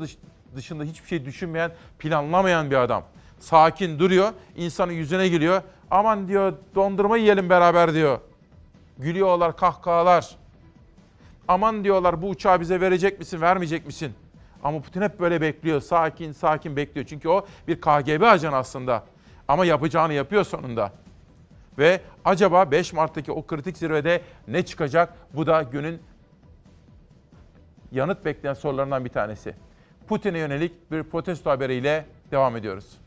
dışında hiçbir şey düşünmeyen, planlamayan bir adam. Sakin duruyor, insanın yüzüne gülüyor. Aman diyor dondurma yiyelim beraber diyor. Gülüyorlar kahkahalar. Aman diyorlar bu uçağı bize verecek misin, vermeyecek misin? Ama Putin hep böyle bekliyor. Sakin sakin bekliyor. Çünkü o bir KGB ajanı aslında. Ama yapacağını yapıyor sonunda. Ve acaba 5 Mart'taki o kritik zirvede ne çıkacak? Bu da günün yanıt bekleyen sorularından bir tanesi. Putin'e yönelik bir protesto haberiyle devam ediyoruz.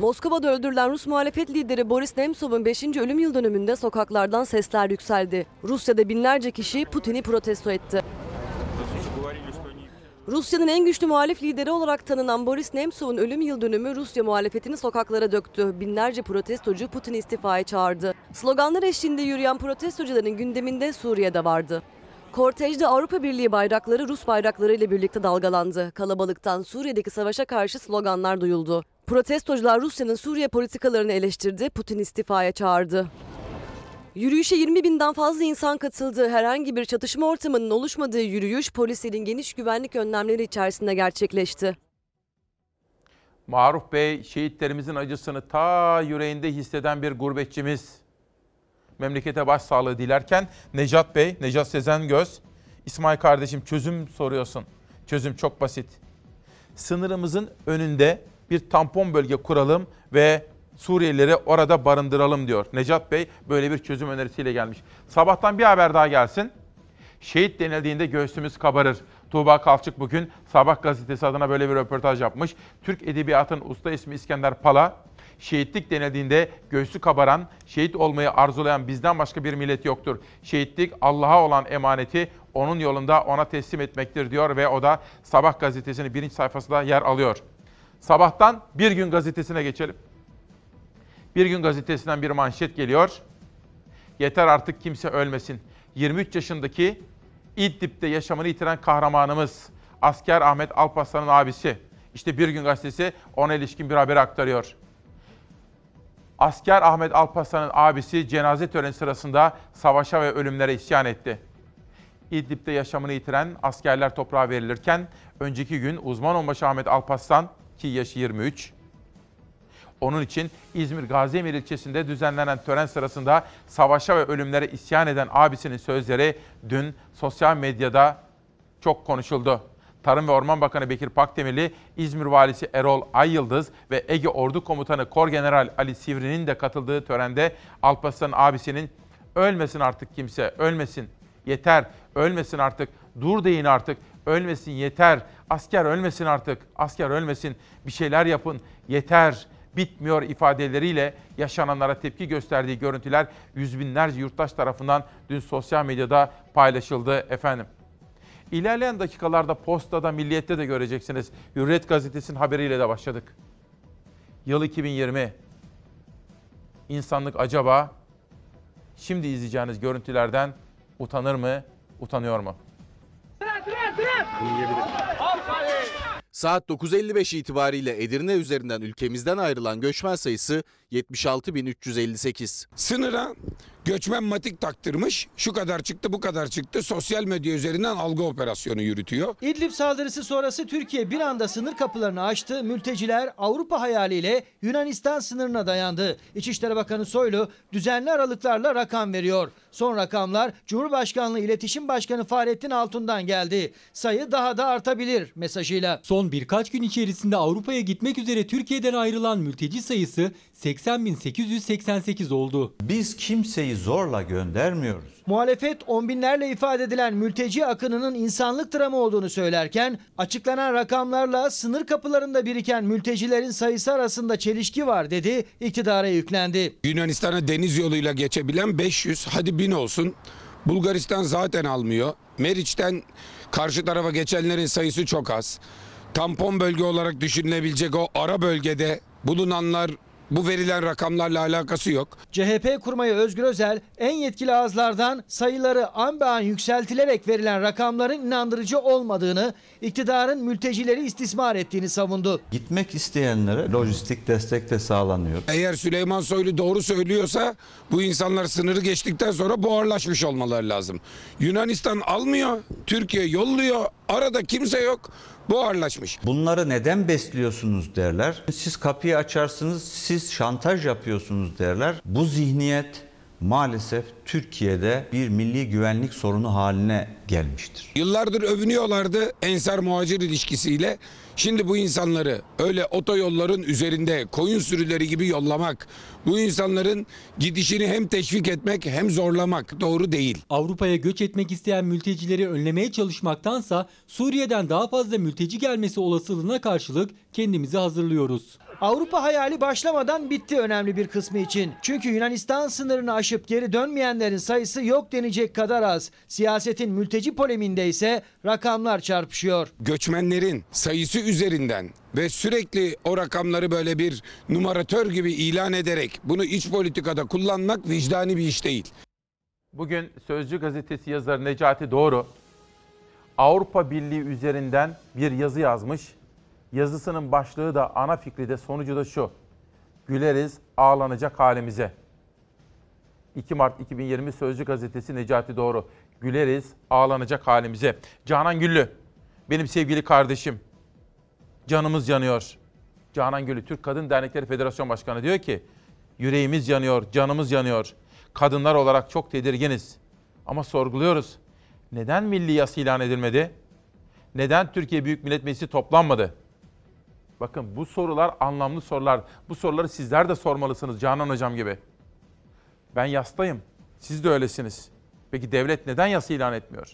Moskova'da öldürülen Rus muhalefet lideri Boris Nemtsov'un 5. ölüm yıl dönümünde sokaklardan sesler yükseldi. Rusya'da binlerce kişi Putin'i protesto etti. Rusya'nın en güçlü muhalif lideri olarak tanınan Boris Nemtsov'un ölüm yıl dönümü Rusya muhalefetini sokaklara döktü. Binlerce protestocu Putin istifaya çağırdı. Sloganlar eşliğinde yürüyen protestocuların gündeminde Suriye'de vardı. Kortejde Avrupa Birliği bayrakları Rus bayrakları ile birlikte dalgalandı. Kalabalıktan Suriye'deki savaşa karşı sloganlar duyuldu. Protestocular Rusya'nın Suriye politikalarını eleştirdi, Putin istifaya çağırdı. Yürüyüşe 20 binden fazla insan katıldı. Herhangi bir çatışma ortamının oluşmadığı yürüyüş polislerin geniş güvenlik önlemleri içerisinde gerçekleşti. Maruf Bey şehitlerimizin acısını ta yüreğinde hisseden bir gurbetçimiz. Memlekete başsağlığı dilerken Necat Bey, Necat Sezen Göz, İsmail kardeşim çözüm soruyorsun. Çözüm çok basit. Sınırımızın önünde bir tampon bölge kuralım ve Suriyelileri orada barındıralım diyor. Necat Bey böyle bir çözüm önerisiyle gelmiş. Sabahtan bir haber daha gelsin. Şehit denildiğinde göğsümüz kabarır. Tuğba Kalçık bugün Sabah gazetesi adına böyle bir röportaj yapmış. Türk Edebiyatı'nın usta ismi İskender Pala, şehitlik denildiğinde göğsü kabaran, şehit olmayı arzulayan bizden başka bir millet yoktur. Şehitlik Allah'a olan emaneti onun yolunda ona teslim etmektir diyor ve o da Sabah gazetesinin birinci sayfasında yer alıyor. Sabahtan Bir Gün gazetesine geçelim. Bir Gün gazetesinden bir manşet geliyor. Yeter artık kimse ölmesin. 23 yaşındaki İdlib'de yaşamını yitiren kahramanımız asker Ahmet Alparslan'ın abisi. İşte Bir Gün gazetesi ona ilişkin bir haber aktarıyor. Asker Ahmet Alparslan'ın abisi cenaze töreni sırasında savaşa ve ölümlere isyan etti. İdlib'de yaşamını yitiren askerler toprağa verilirken önceki gün uzman onbaşı Ahmet Alparslan ki yaşı 23 onun için İzmir Gaziemir ilçesinde düzenlenen tören sırasında savaşa ve ölümlere isyan eden abisinin sözleri dün sosyal medyada çok konuşuldu. Tarım ve Orman Bakanı Bekir Pakdemirli, İzmir Valisi Erol Ayyıldız ve Ege Ordu Komutanı Korgeneral Ali Sivri'nin de katıldığı törende Alparslan'ın abisinin ölmesin artık kimse, ölmesin, yeter, ölmesin artık, dur deyin artık, ölmesin yeter, asker ölmesin artık, asker ölmesin, bir şeyler yapın, yeter, bitmiyor ifadeleriyle yaşananlara tepki gösterdiği görüntüler yüz binlerce yurttaş tarafından dün sosyal medyada paylaşıldı efendim. İlerleyen dakikalarda postada, milliyette de göreceksiniz. Hürriyet gazetesinin haberiyle de başladık. Yıl 2020. İnsanlık acaba şimdi izleyeceğiniz görüntülerden utanır mı, utanıyor mu? Saat 9.55 itibariyle Edirne üzerinden ülkemizden ayrılan göçmen sayısı 76.358. Sınıra göçmen matik taktırmış. Şu kadar çıktı bu kadar çıktı. Sosyal medya üzerinden algı operasyonu yürütüyor. İdlib saldırısı sonrası Türkiye bir anda sınır kapılarını açtı. Mülteciler Avrupa hayaliyle Yunanistan sınırına dayandı. İçişleri Bakanı Soylu düzenli aralıklarla rakam veriyor. Son rakamlar Cumhurbaşkanlığı İletişim Başkanı Fahrettin Altun'dan geldi. Sayı daha da artabilir mesajıyla. Son birkaç gün içerisinde Avrupa'ya gitmek üzere Türkiye'den ayrılan mülteci sayısı 80.888 oldu. Biz kimseyi zorla göndermiyoruz. Muhalefet on binlerle ifade edilen mülteci akınının insanlık dramı olduğunu söylerken açıklanan rakamlarla sınır kapılarında biriken mültecilerin sayısı arasında çelişki var dedi, iktidara yüklendi. Yunanistan'a deniz yoluyla geçebilen 500 hadi 1000 olsun. Bulgaristan zaten almıyor. Meriç'ten karşı tarafa geçenlerin sayısı çok az. Tampon bölge olarak düşünülebilecek o ara bölgede bulunanlar bu verilen rakamlarla alakası yok. CHP kurmayı Özgür Özel en yetkili ağızlardan sayıları an be an yükseltilerek verilen rakamların inandırıcı olmadığını, iktidarın mültecileri istismar ettiğini savundu. Gitmek isteyenlere lojistik destek de sağlanıyor. Eğer Süleyman Soylu doğru söylüyorsa bu insanlar sınırı geçtikten sonra buharlaşmış olmaları lazım. Yunanistan almıyor, Türkiye yolluyor, arada kimse yok buharlaşmış. Bunları neden besliyorsunuz derler. Siz kapıyı açarsınız, siz şantaj yapıyorsunuz derler. Bu zihniyet maalesef Türkiye'de bir milli güvenlik sorunu haline gelmiştir. Yıllardır övünüyorlardı Ensar muhacir ilişkisiyle. Şimdi bu insanları öyle otoyolların üzerinde koyun sürüleri gibi yollamak, bu insanların gidişini hem teşvik etmek hem zorlamak doğru değil. Avrupa'ya göç etmek isteyen mültecileri önlemeye çalışmaktansa Suriye'den daha fazla mülteci gelmesi olasılığına karşılık kendimizi hazırlıyoruz. Avrupa hayali başlamadan bitti önemli bir kısmı için. Çünkü Yunanistan sınırını aşıp geri dönmeyenlerin sayısı yok denecek kadar az. Siyasetin mülteci poleminde ise rakamlar çarpışıyor. Göçmenlerin sayısı üzerinden ve sürekli o rakamları böyle bir numaratör gibi ilan ederek bunu iç politikada kullanmak vicdani bir iş değil. Bugün Sözcü gazetesi yazarı Necati Doğru Avrupa Birliği üzerinden bir yazı yazmış. Yazısının başlığı da ana fikri de sonucu da şu. Güleriz ağlanacak halimize. 2 Mart 2020 Sözcü gazetesi Necati Doğru. Güleriz ağlanacak halimize. Canan Güllü benim sevgili kardeşim. Canımız yanıyor. Canan Güllü Türk Kadın Dernekleri Federasyon Başkanı diyor ki yüreğimiz yanıyor, canımız yanıyor. Kadınlar olarak çok tedirginiz. Ama sorguluyoruz. Neden milli yas ilan edilmedi? Neden Türkiye Büyük Millet Meclisi toplanmadı? Bakın bu sorular anlamlı sorular. Bu soruları sizler de sormalısınız Canan Hocam gibi. Ben yastayım. Siz de öylesiniz. Peki devlet neden yasa ilan etmiyor?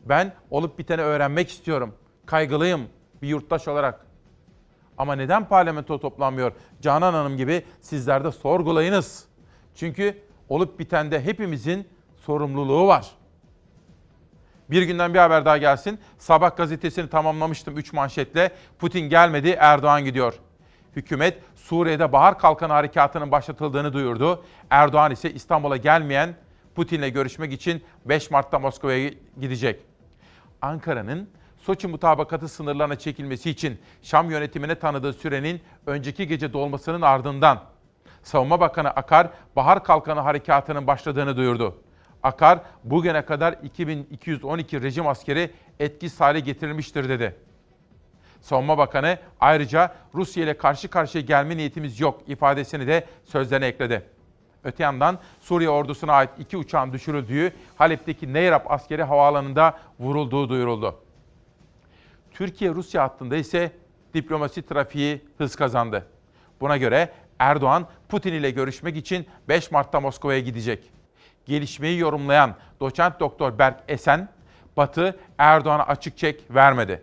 Ben olup biteni öğrenmek istiyorum. Kaygılıyım bir yurttaş olarak. Ama neden parlamento toplanmıyor? Canan Hanım gibi sizler de sorgulayınız. Çünkü olup bitende hepimizin sorumluluğu var. Bir günden bir haber daha gelsin. Sabah gazetesini tamamlamıştım 3 manşetle. Putin gelmedi, Erdoğan gidiyor. Hükümet Suriye'de Bahar Kalkanı Harekatı'nın başlatıldığını duyurdu. Erdoğan ise İstanbul'a gelmeyen Putin'le görüşmek için 5 Mart'ta Moskova'ya gidecek. Ankara'nın Soçi mutabakatı sınırlarına çekilmesi için Şam yönetimine tanıdığı sürenin önceki gece dolmasının ardından Savunma Bakanı Akar, Bahar Kalkanı Harekatı'nın başladığını duyurdu. Akar, bugüne kadar 2212 rejim askeri etkisiz hale getirilmiştir dedi. Savunma Bakanı ayrıca Rusya ile karşı karşıya gelme niyetimiz yok ifadesini de sözlerine ekledi. Öte yandan Suriye ordusuna ait iki uçağın düşürüldüğü Halep'teki Neyrap askeri havaalanında vurulduğu duyuruldu. Türkiye-Rusya hattında ise diplomasi trafiği hız kazandı. Buna göre Erdoğan Putin ile görüşmek için 5 Mart'ta Moskova'ya gidecek. Gelişmeyi yorumlayan doçent doktor Berk Esen, Batı Erdoğan'a açık çek vermedi.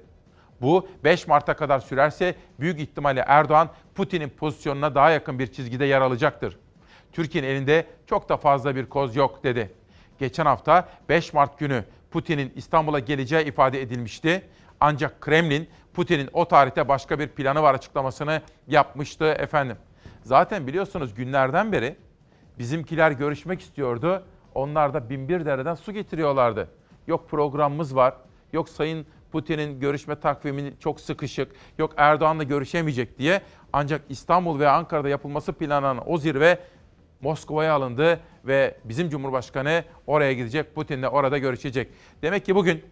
Bu 5 Mart'a kadar sürerse büyük ihtimalle Erdoğan Putin'in pozisyonuna daha yakın bir çizgide yer alacaktır. Türkiye'nin elinde çok da fazla bir koz yok dedi. Geçen hafta 5 Mart günü Putin'in İstanbul'a geleceği ifade edilmişti. Ancak Kremlin Putin'in o tarihte başka bir planı var açıklamasını yapmıştı efendim. Zaten biliyorsunuz günlerden beri bizimkiler görüşmek istiyordu. Onlar da binbir dereden su getiriyorlardı. Yok programımız var, yok Sayın Putin'in görüşme takvimi çok sıkışık, yok Erdoğan'la görüşemeyecek diye. Ancak İstanbul ve Ankara'da yapılması planlanan o zirve Moskova'ya alındı ve bizim Cumhurbaşkanı oraya gidecek, Putin'le orada görüşecek. Demek ki bugün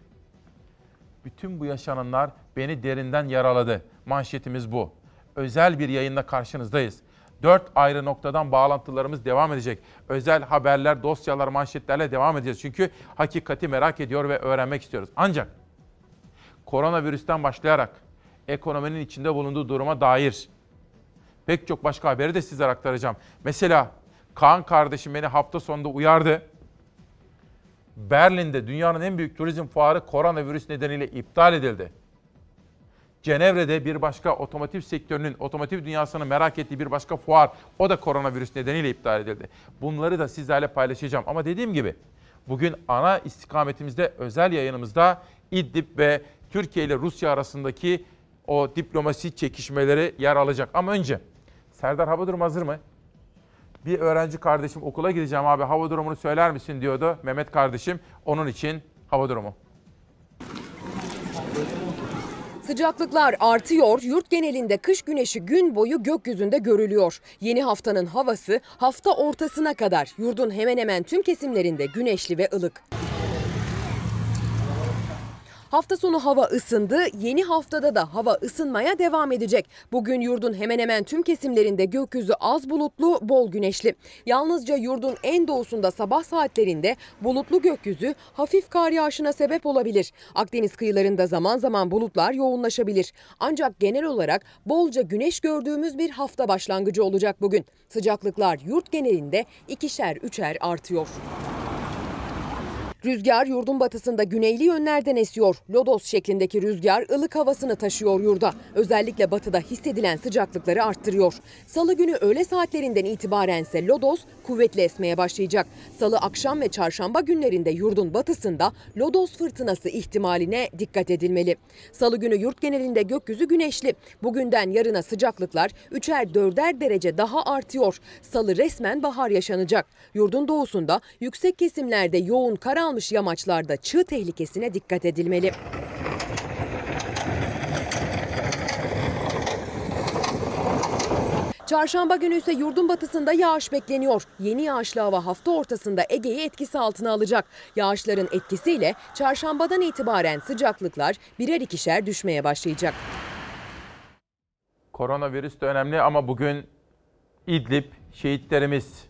bütün bu yaşananlar beni derinden yaraladı. Manşetimiz bu. Özel bir yayınla karşınızdayız. Dört ayrı noktadan bağlantılarımız devam edecek. Özel haberler, dosyalar, manşetlerle devam edeceğiz. Çünkü hakikati merak ediyor ve öğrenmek istiyoruz. Ancak koronavirüsten başlayarak ekonominin içinde bulunduğu duruma dair pek çok başka haberi de sizlere aktaracağım. Mesela Kaan kardeşim beni hafta sonunda uyardı. Berlin'de dünyanın en büyük turizm fuarı koronavirüs nedeniyle iptal edildi. Cenevre'de bir başka otomotiv sektörünün, otomotiv dünyasının merak ettiği bir başka fuar, o da koronavirüs nedeniyle iptal edildi. Bunları da sizlerle paylaşacağım. Ama dediğim gibi bugün ana istikametimizde, özel yayınımızda İdlib ve Türkiye ile Rusya arasındaki o diplomasi çekişmeleri yer alacak. Ama önce Serdar hava durumu hazır mı? Bir öğrenci kardeşim okula gideceğim abi hava durumunu söyler misin diyordu Mehmet kardeşim. Onun için hava durumu. Sıcaklıklar artıyor, yurt genelinde kış güneşi gün boyu gökyüzünde görülüyor. Yeni haftanın havası hafta ortasına kadar yurdun hemen hemen tüm kesimlerinde güneşli ve ılık. Hafta sonu hava ısındı, yeni haftada da hava ısınmaya devam edecek. Bugün yurdun hemen hemen tüm kesimlerinde gökyüzü az bulutlu, bol güneşli. Yalnızca yurdun en doğusunda sabah saatlerinde bulutlu gökyüzü hafif kar yağışına sebep olabilir. Akdeniz kıyılarında zaman zaman bulutlar yoğunlaşabilir. Ancak genel olarak bolca güneş gördüğümüz bir hafta başlangıcı olacak bugün. Sıcaklıklar yurt genelinde ikişer üçer artıyor. Rüzgar yurdun batısında güneyli yönlerden esiyor. Lodos şeklindeki rüzgar ılık havasını taşıyor yurda. Özellikle batıda hissedilen sıcaklıkları arttırıyor. Salı günü öğle saatlerinden itibaren ise lodos kuvvetli esmeye başlayacak. Salı akşam ve çarşamba günlerinde yurdun batısında lodos fırtınası ihtimaline dikkat edilmeli. Salı günü yurt genelinde gökyüzü güneşli. Bugünden yarına sıcaklıklar 3'er 4'er derece daha artıyor. Salı resmen bahar yaşanacak. Yurdun doğusunda yüksek kesimlerde yoğun kar almış yamaçlarda çığ tehlikesine dikkat edilmeli. Çarşamba günü ise yurdun batısında yağış bekleniyor. Yeni yağışlı hava hafta ortasında Ege'yi etkisi altına alacak. Yağışların etkisiyle çarşambadan itibaren sıcaklıklar birer ikişer düşmeye başlayacak. Koronavirüs de önemli ama bugün İdlib şehitlerimiz.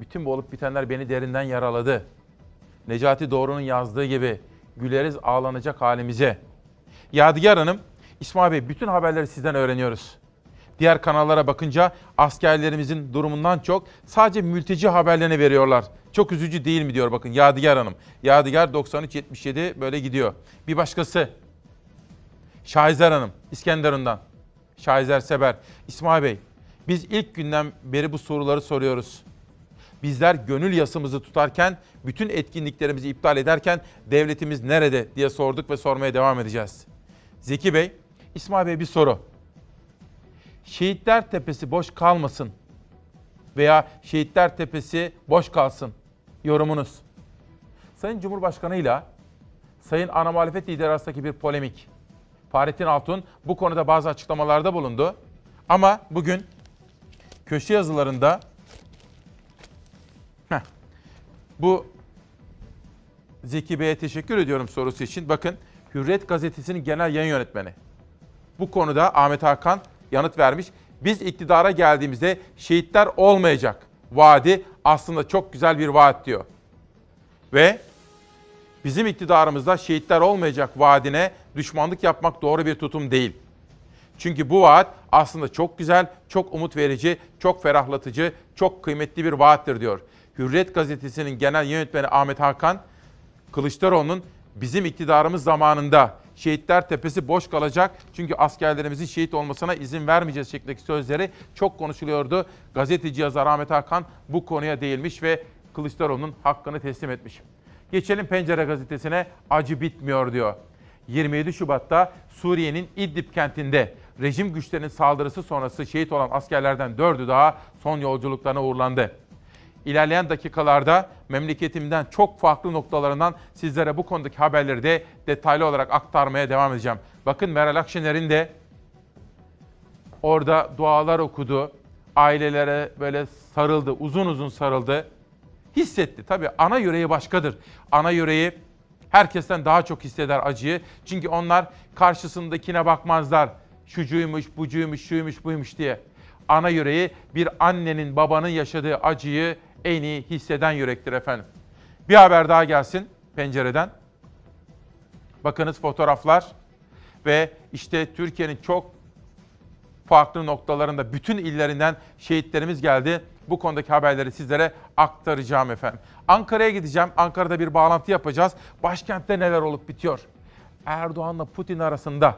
Bütün bu olup bitenler beni derinden yaraladı. Necati Doğru'nun yazdığı gibi güleriz ağlanacak halimize. Yadigar Hanım, İsmail Bey bütün haberleri sizden öğreniyoruz. Diğer kanallara bakınca askerlerimizin durumundan çok sadece mülteci haberlerini veriyorlar. Çok üzücü değil mi diyor bakın Yadigar Hanım. Yadigar 93-77 böyle gidiyor. Bir başkası Şahizer Hanım İskenderun'dan. Şahizer Seber. İsmail Bey biz ilk günden beri bu soruları soruyoruz. Bizler gönül yasımızı tutarken, bütün etkinliklerimizi iptal ederken devletimiz nerede diye sorduk ve sormaya devam edeceğiz. Zeki Bey, İsmail Bey bir soru. Şehitler Tepesi boş kalmasın veya Şehitler Tepesi boş kalsın. Yorumunuz. Sayın Cumhurbaşkanı ile Sayın ana muhalefet lideri arasındaki bir polemik. Fahrettin Altun bu konuda bazı açıklamalarda bulundu. Ama bugün köşe yazılarında bu Zeki Bey'e teşekkür ediyorum sorusu için. Bakın Hürriyet Gazetesi'nin genel yayın yönetmeni. Bu konuda Ahmet Hakan yanıt vermiş. Biz iktidara geldiğimizde şehitler olmayacak. Vaadi aslında çok güzel bir vaat diyor. Ve bizim iktidarımızda şehitler olmayacak vaadine düşmanlık yapmak doğru bir tutum değil. Çünkü bu vaat aslında çok güzel, çok umut verici, çok ferahlatıcı, çok kıymetli bir vaattir diyor. Hürriyet gazetesinin genel yönetmeni Ahmet Hakan, Kılıçdaroğlu'nun bizim iktidarımız zamanında şehitler tepesi boş kalacak çünkü askerlerimizin şehit olmasına izin vermeyeceğiz şeklindeki sözleri çok konuşuluyordu. Gazeteci yazar Ahmet Hakan bu konuya değilmiş ve Kılıçdaroğlu'nun hakkını teslim etmiş. Geçelim Pencere gazetesine acı bitmiyor diyor. 27 Şubat'ta Suriye'nin İdlib kentinde rejim güçlerinin saldırısı sonrası şehit olan askerlerden dördü daha son yolculuklarına uğurlandı. İlerleyen dakikalarda memleketimden çok farklı noktalarından sizlere bu konudaki haberleri de detaylı olarak aktarmaya devam edeceğim. Bakın Meral Akşener'in de orada dualar okudu. Ailelere böyle sarıldı, uzun uzun sarıldı. Hissetti. Tabii ana yüreği başkadır. Ana yüreği herkesten daha çok hisseder acıyı. Çünkü onlar karşısındakine bakmazlar. Şucuymuş, bucuymuş, şuymuş, buymuş diye. Ana yüreği bir annenin, babanın yaşadığı acıyı en iyi hisseden yürektir efendim. Bir haber daha gelsin pencereden. Bakınız fotoğraflar ve işte Türkiye'nin çok farklı noktalarında bütün illerinden şehitlerimiz geldi. Bu konudaki haberleri sizlere aktaracağım efendim. Ankara'ya gideceğim. Ankara'da bir bağlantı yapacağız. Başkentte neler olup bitiyor? Erdoğan'la Putin arasında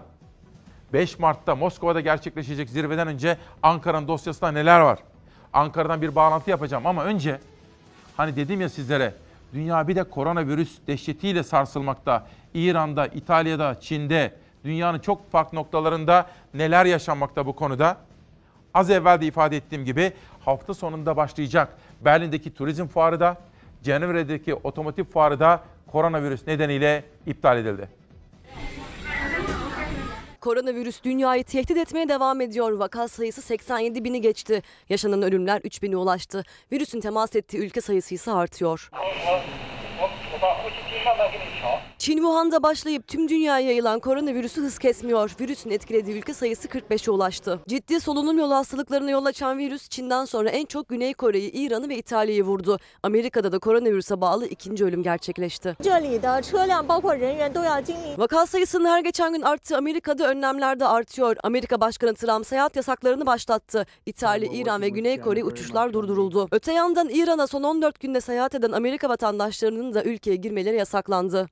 5 Mart'ta Moskova'da gerçekleşecek zirveden önce Ankara'nın dosyasında neler var? Ankara'dan bir bağlantı yapacağım ama önce hani dedim ya sizlere dünya bir de koronavirüs dehşetiyle sarsılmakta. İran'da, İtalya'da, Çin'de, dünyanın çok farklı noktalarında neler yaşanmakta bu konuda? Az evvel de ifade ettiğim gibi hafta sonunda başlayacak Berlin'deki turizm fuarı da, Cenevre'deki otomotiv fuarı da koronavirüs nedeniyle iptal edildi. Koronavirüs dünyayı tehdit etmeye devam ediyor. Vaka sayısı 87 bini geçti. Yaşanan ölümler 3 bine ulaştı. Virüsün temas ettiği ülke sayısı ise artıyor. Çin Wuhan'da başlayıp tüm dünyaya yayılan koronavirüsü hız kesmiyor. Virüsün etkilediği ülke sayısı 45'e ulaştı. Ciddi solunum yolu hastalıklarına yol açan virüs Çin'den sonra en çok Güney Kore'yi, İran'ı ve İtalya'yı vurdu. Amerika'da da koronavirüse bağlı ikinci ölüm gerçekleşti. Vaka sayısının her geçen gün arttığı Amerika'da önlemler de artıyor. Amerika Başkanı Trump seyahat yasaklarını başlattı. İtalya, İran ve Güney Kore uçuşlar durduruldu. Öte yandan İran'a son 14 günde seyahat eden Amerika vatandaşlarının da ülkeye ülkeye girmeleri yasaklandı.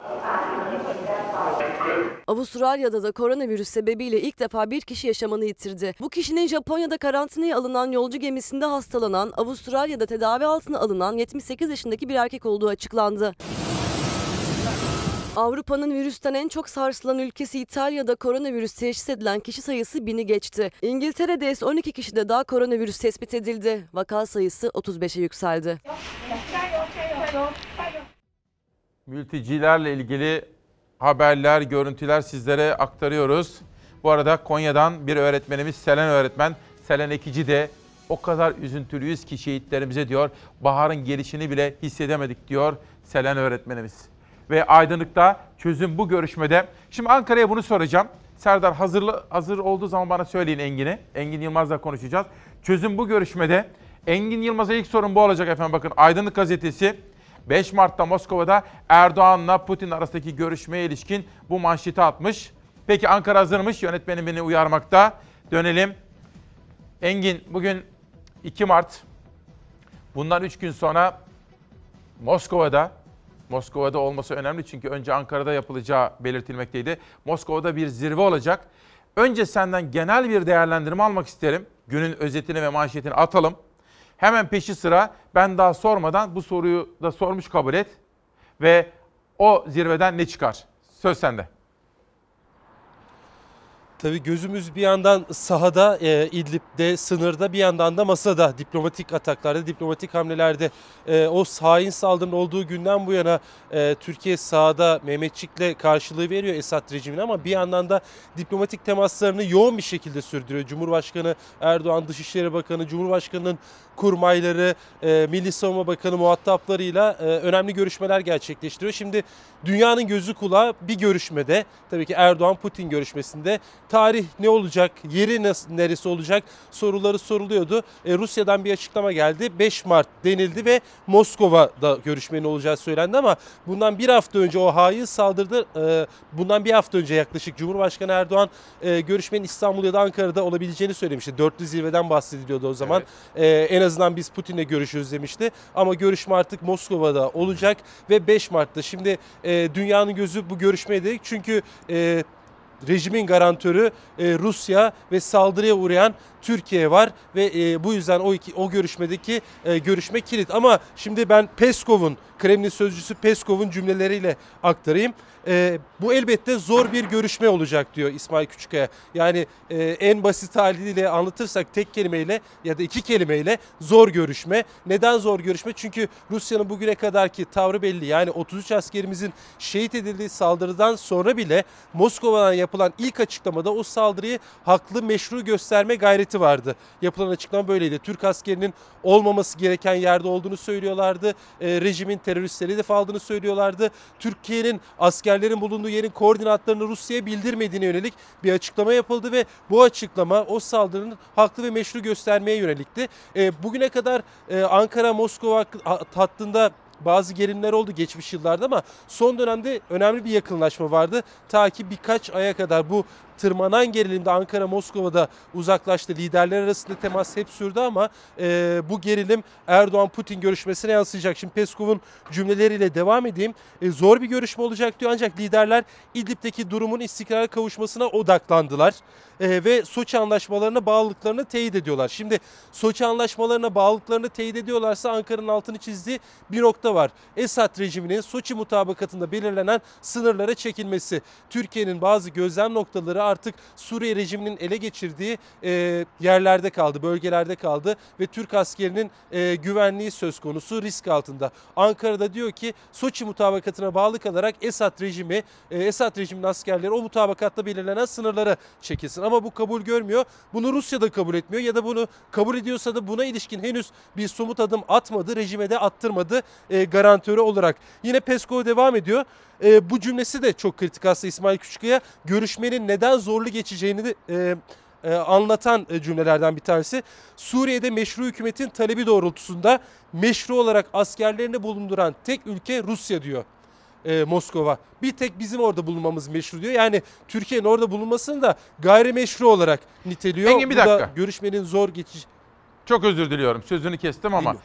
Avustralya'da da koronavirüs sebebiyle ilk defa bir kişi yaşamını yitirdi. Bu kişinin Japonya'da karantinaya alınan yolcu gemisinde hastalanan, Avustralya'da tedavi altına alınan 78 yaşındaki bir erkek olduğu açıklandı. Avrupa'nın virüsten en çok sarsılan ülkesi İtalya'da koronavirüs teşhis edilen kişi sayısı bini geçti. İngiltere'de ise 12 kişide daha koronavirüs tespit edildi. Vaka sayısı 35'e yükseldi. Mültecilerle ilgili haberler, görüntüler sizlere aktarıyoruz. Bu arada Konya'dan bir öğretmenimiz Selen öğretmen, Selen Ekici de o kadar üzüntülüyüz ki şehitlerimize diyor. Baharın gelişini bile hissedemedik diyor Selen öğretmenimiz. Ve Aydınlık'ta çözüm bu görüşmede. Şimdi Ankara'ya bunu soracağım. Serdar hazırlı, hazır olduğu zaman bana söyleyin Engin'i. Engin Yılmaz'la konuşacağız. Çözüm bu görüşmede. Engin Yılmaz'a ilk sorun bu olacak efendim. Bakın Aydınlık gazetesi 5 Mart'ta Moskova'da Erdoğan'la Putin arasındaki görüşmeye ilişkin bu manşeti atmış. Peki Ankara hazırmış. Yönetmenim beni uyarmakta. Dönelim. Engin bugün 2 Mart. Bundan 3 gün sonra Moskova'da Moskova'da olması önemli çünkü önce Ankara'da yapılacağı belirtilmekteydi. Moskova'da bir zirve olacak. Önce senden genel bir değerlendirme almak isterim. Günün özetini ve manşetini atalım. Hemen peşi sıra ben daha sormadan bu soruyu da sormuş kabul et. Ve o zirveden ne çıkar? Söz sende. Tabii gözümüz bir yandan sahada, e, İdlib'de, sınırda bir yandan da masada, diplomatik ataklarda, diplomatik hamlelerde. E, o hain saldırının olduğu günden bu yana e, Türkiye sahada Mehmetçik'le karşılığı veriyor Esad rejimine ama bir yandan da diplomatik temaslarını yoğun bir şekilde sürdürüyor. Cumhurbaşkanı Erdoğan, Dışişleri Bakanı, Cumhurbaşkanı'nın kurmayları, e, Milli Savunma Bakanı muhataplarıyla e, önemli görüşmeler gerçekleştiriyor. Şimdi dünyanın gözü kulağı bir görüşmede, tabii ki Erdoğan-Putin görüşmesinde tarih ne olacak, yeri neresi olacak soruları soruluyordu. E, Rusya'dan bir açıklama geldi. 5 Mart denildi ve Moskova'da görüşmenin olacağı söylendi ama bundan bir hafta önce o hain saldırıda e, bundan bir hafta önce yaklaşık Cumhurbaşkanı Erdoğan e, görüşmenin İstanbul ya da Ankara'da olabileceğini söylemişti. Dörtlü zirveden bahsediliyordu o zaman. Evet. E, en azından biz Putin'le görüşürüz demişti. Ama görüşme artık Moskova'da olacak ve 5 Mart'ta. Şimdi e, dünyanın gözü bu görüşmeye. Çünkü e, rejimin garantörü e, Rusya ve saldırıya uğrayan Türkiye var ve e, bu yüzden o iki o görüşmedeki e, görüşme kilit. Ama şimdi ben Peskov'un Kremlin sözcüsü Peskov'un cümleleriyle aktarayım. E, bu elbette zor bir görüşme olacak diyor İsmail Küçükkaya. Yani e, en basit haliyle anlatırsak tek kelimeyle ya da iki kelimeyle zor görüşme. Neden zor görüşme? Çünkü Rusya'nın bugüne kadarki tavrı belli. Yani 33 askerimizin şehit edildiği saldırıdan sonra bile Moskova'dan yapılan ilk açıklamada o saldırıyı haklı meşru gösterme gayreti vardı. Yapılan açıklama böyleydi. Türk askerinin olmaması gereken yerde olduğunu söylüyorlardı. E, rejimin teröristleri hedef aldığını söylüyorlardı. Türkiye'nin askerlerin bulunduğu yerin koordinatlarını Rusya'ya bildirmediğine yönelik bir açıklama yapıldı ve bu açıklama o saldırının haklı ve meşru göstermeye yönelikti. E, bugüne kadar e, Ankara-Moskova hattında bazı gerilimler oldu geçmiş yıllarda ama son dönemde önemli bir yakınlaşma vardı. Ta ki birkaç aya kadar bu tırmanan gerilimde Ankara Moskova'da uzaklaştı. Liderler arasında temas hep sürdü ama e, bu gerilim Erdoğan-Putin görüşmesine yansıyacak. Şimdi Peskov'un cümleleriyle devam edeyim. E, zor bir görüşme olacak diyor ancak liderler İdlib'deki durumun istikrara kavuşmasına odaklandılar. E, ve Soçi anlaşmalarına bağlılıklarını teyit ediyorlar. Şimdi Soçi anlaşmalarına bağlılıklarını teyit ediyorlarsa Ankara'nın altını çizdiği bir nokta var. Esad rejiminin Soçi mutabakatında belirlenen sınırlara çekilmesi. Türkiye'nin bazı gözlem noktaları artık Suriye rejiminin ele geçirdiği e, yerlerde kaldı, bölgelerde kaldı ve Türk askerinin e, güvenliği söz konusu risk altında. Ankara'da diyor ki Soçi mutabakatına bağlı kalarak Esad rejimi, e, Esad rejiminin askerleri o mutabakatta belirlenen sınırlara çekilsin. Ama bu kabul görmüyor. Bunu Rusya da kabul etmiyor ya da bunu kabul ediyorsa da buna ilişkin henüz bir somut adım atmadı, rejime de attırmadı e, garantörü olarak. Yine Peskov devam ediyor. E, bu cümlesi de çok kritik aslında İsmail Küçükkaya. Görüşmenin neden zorlu geçeceğini de e, e, anlatan e, cümlelerden bir tanesi. Suriye'de meşru hükümetin talebi doğrultusunda meşru olarak askerlerini bulunduran tek ülke Rusya diyor e, Moskova. Bir tek bizim orada bulunmamız meşru diyor. Yani Türkiye'nin orada bulunmasını da gayrimeşru olarak niteliyor. Engin bir Bu da dakika. görüşmenin zor geçiş. Çok özür diliyorum. Sözünü kestim ama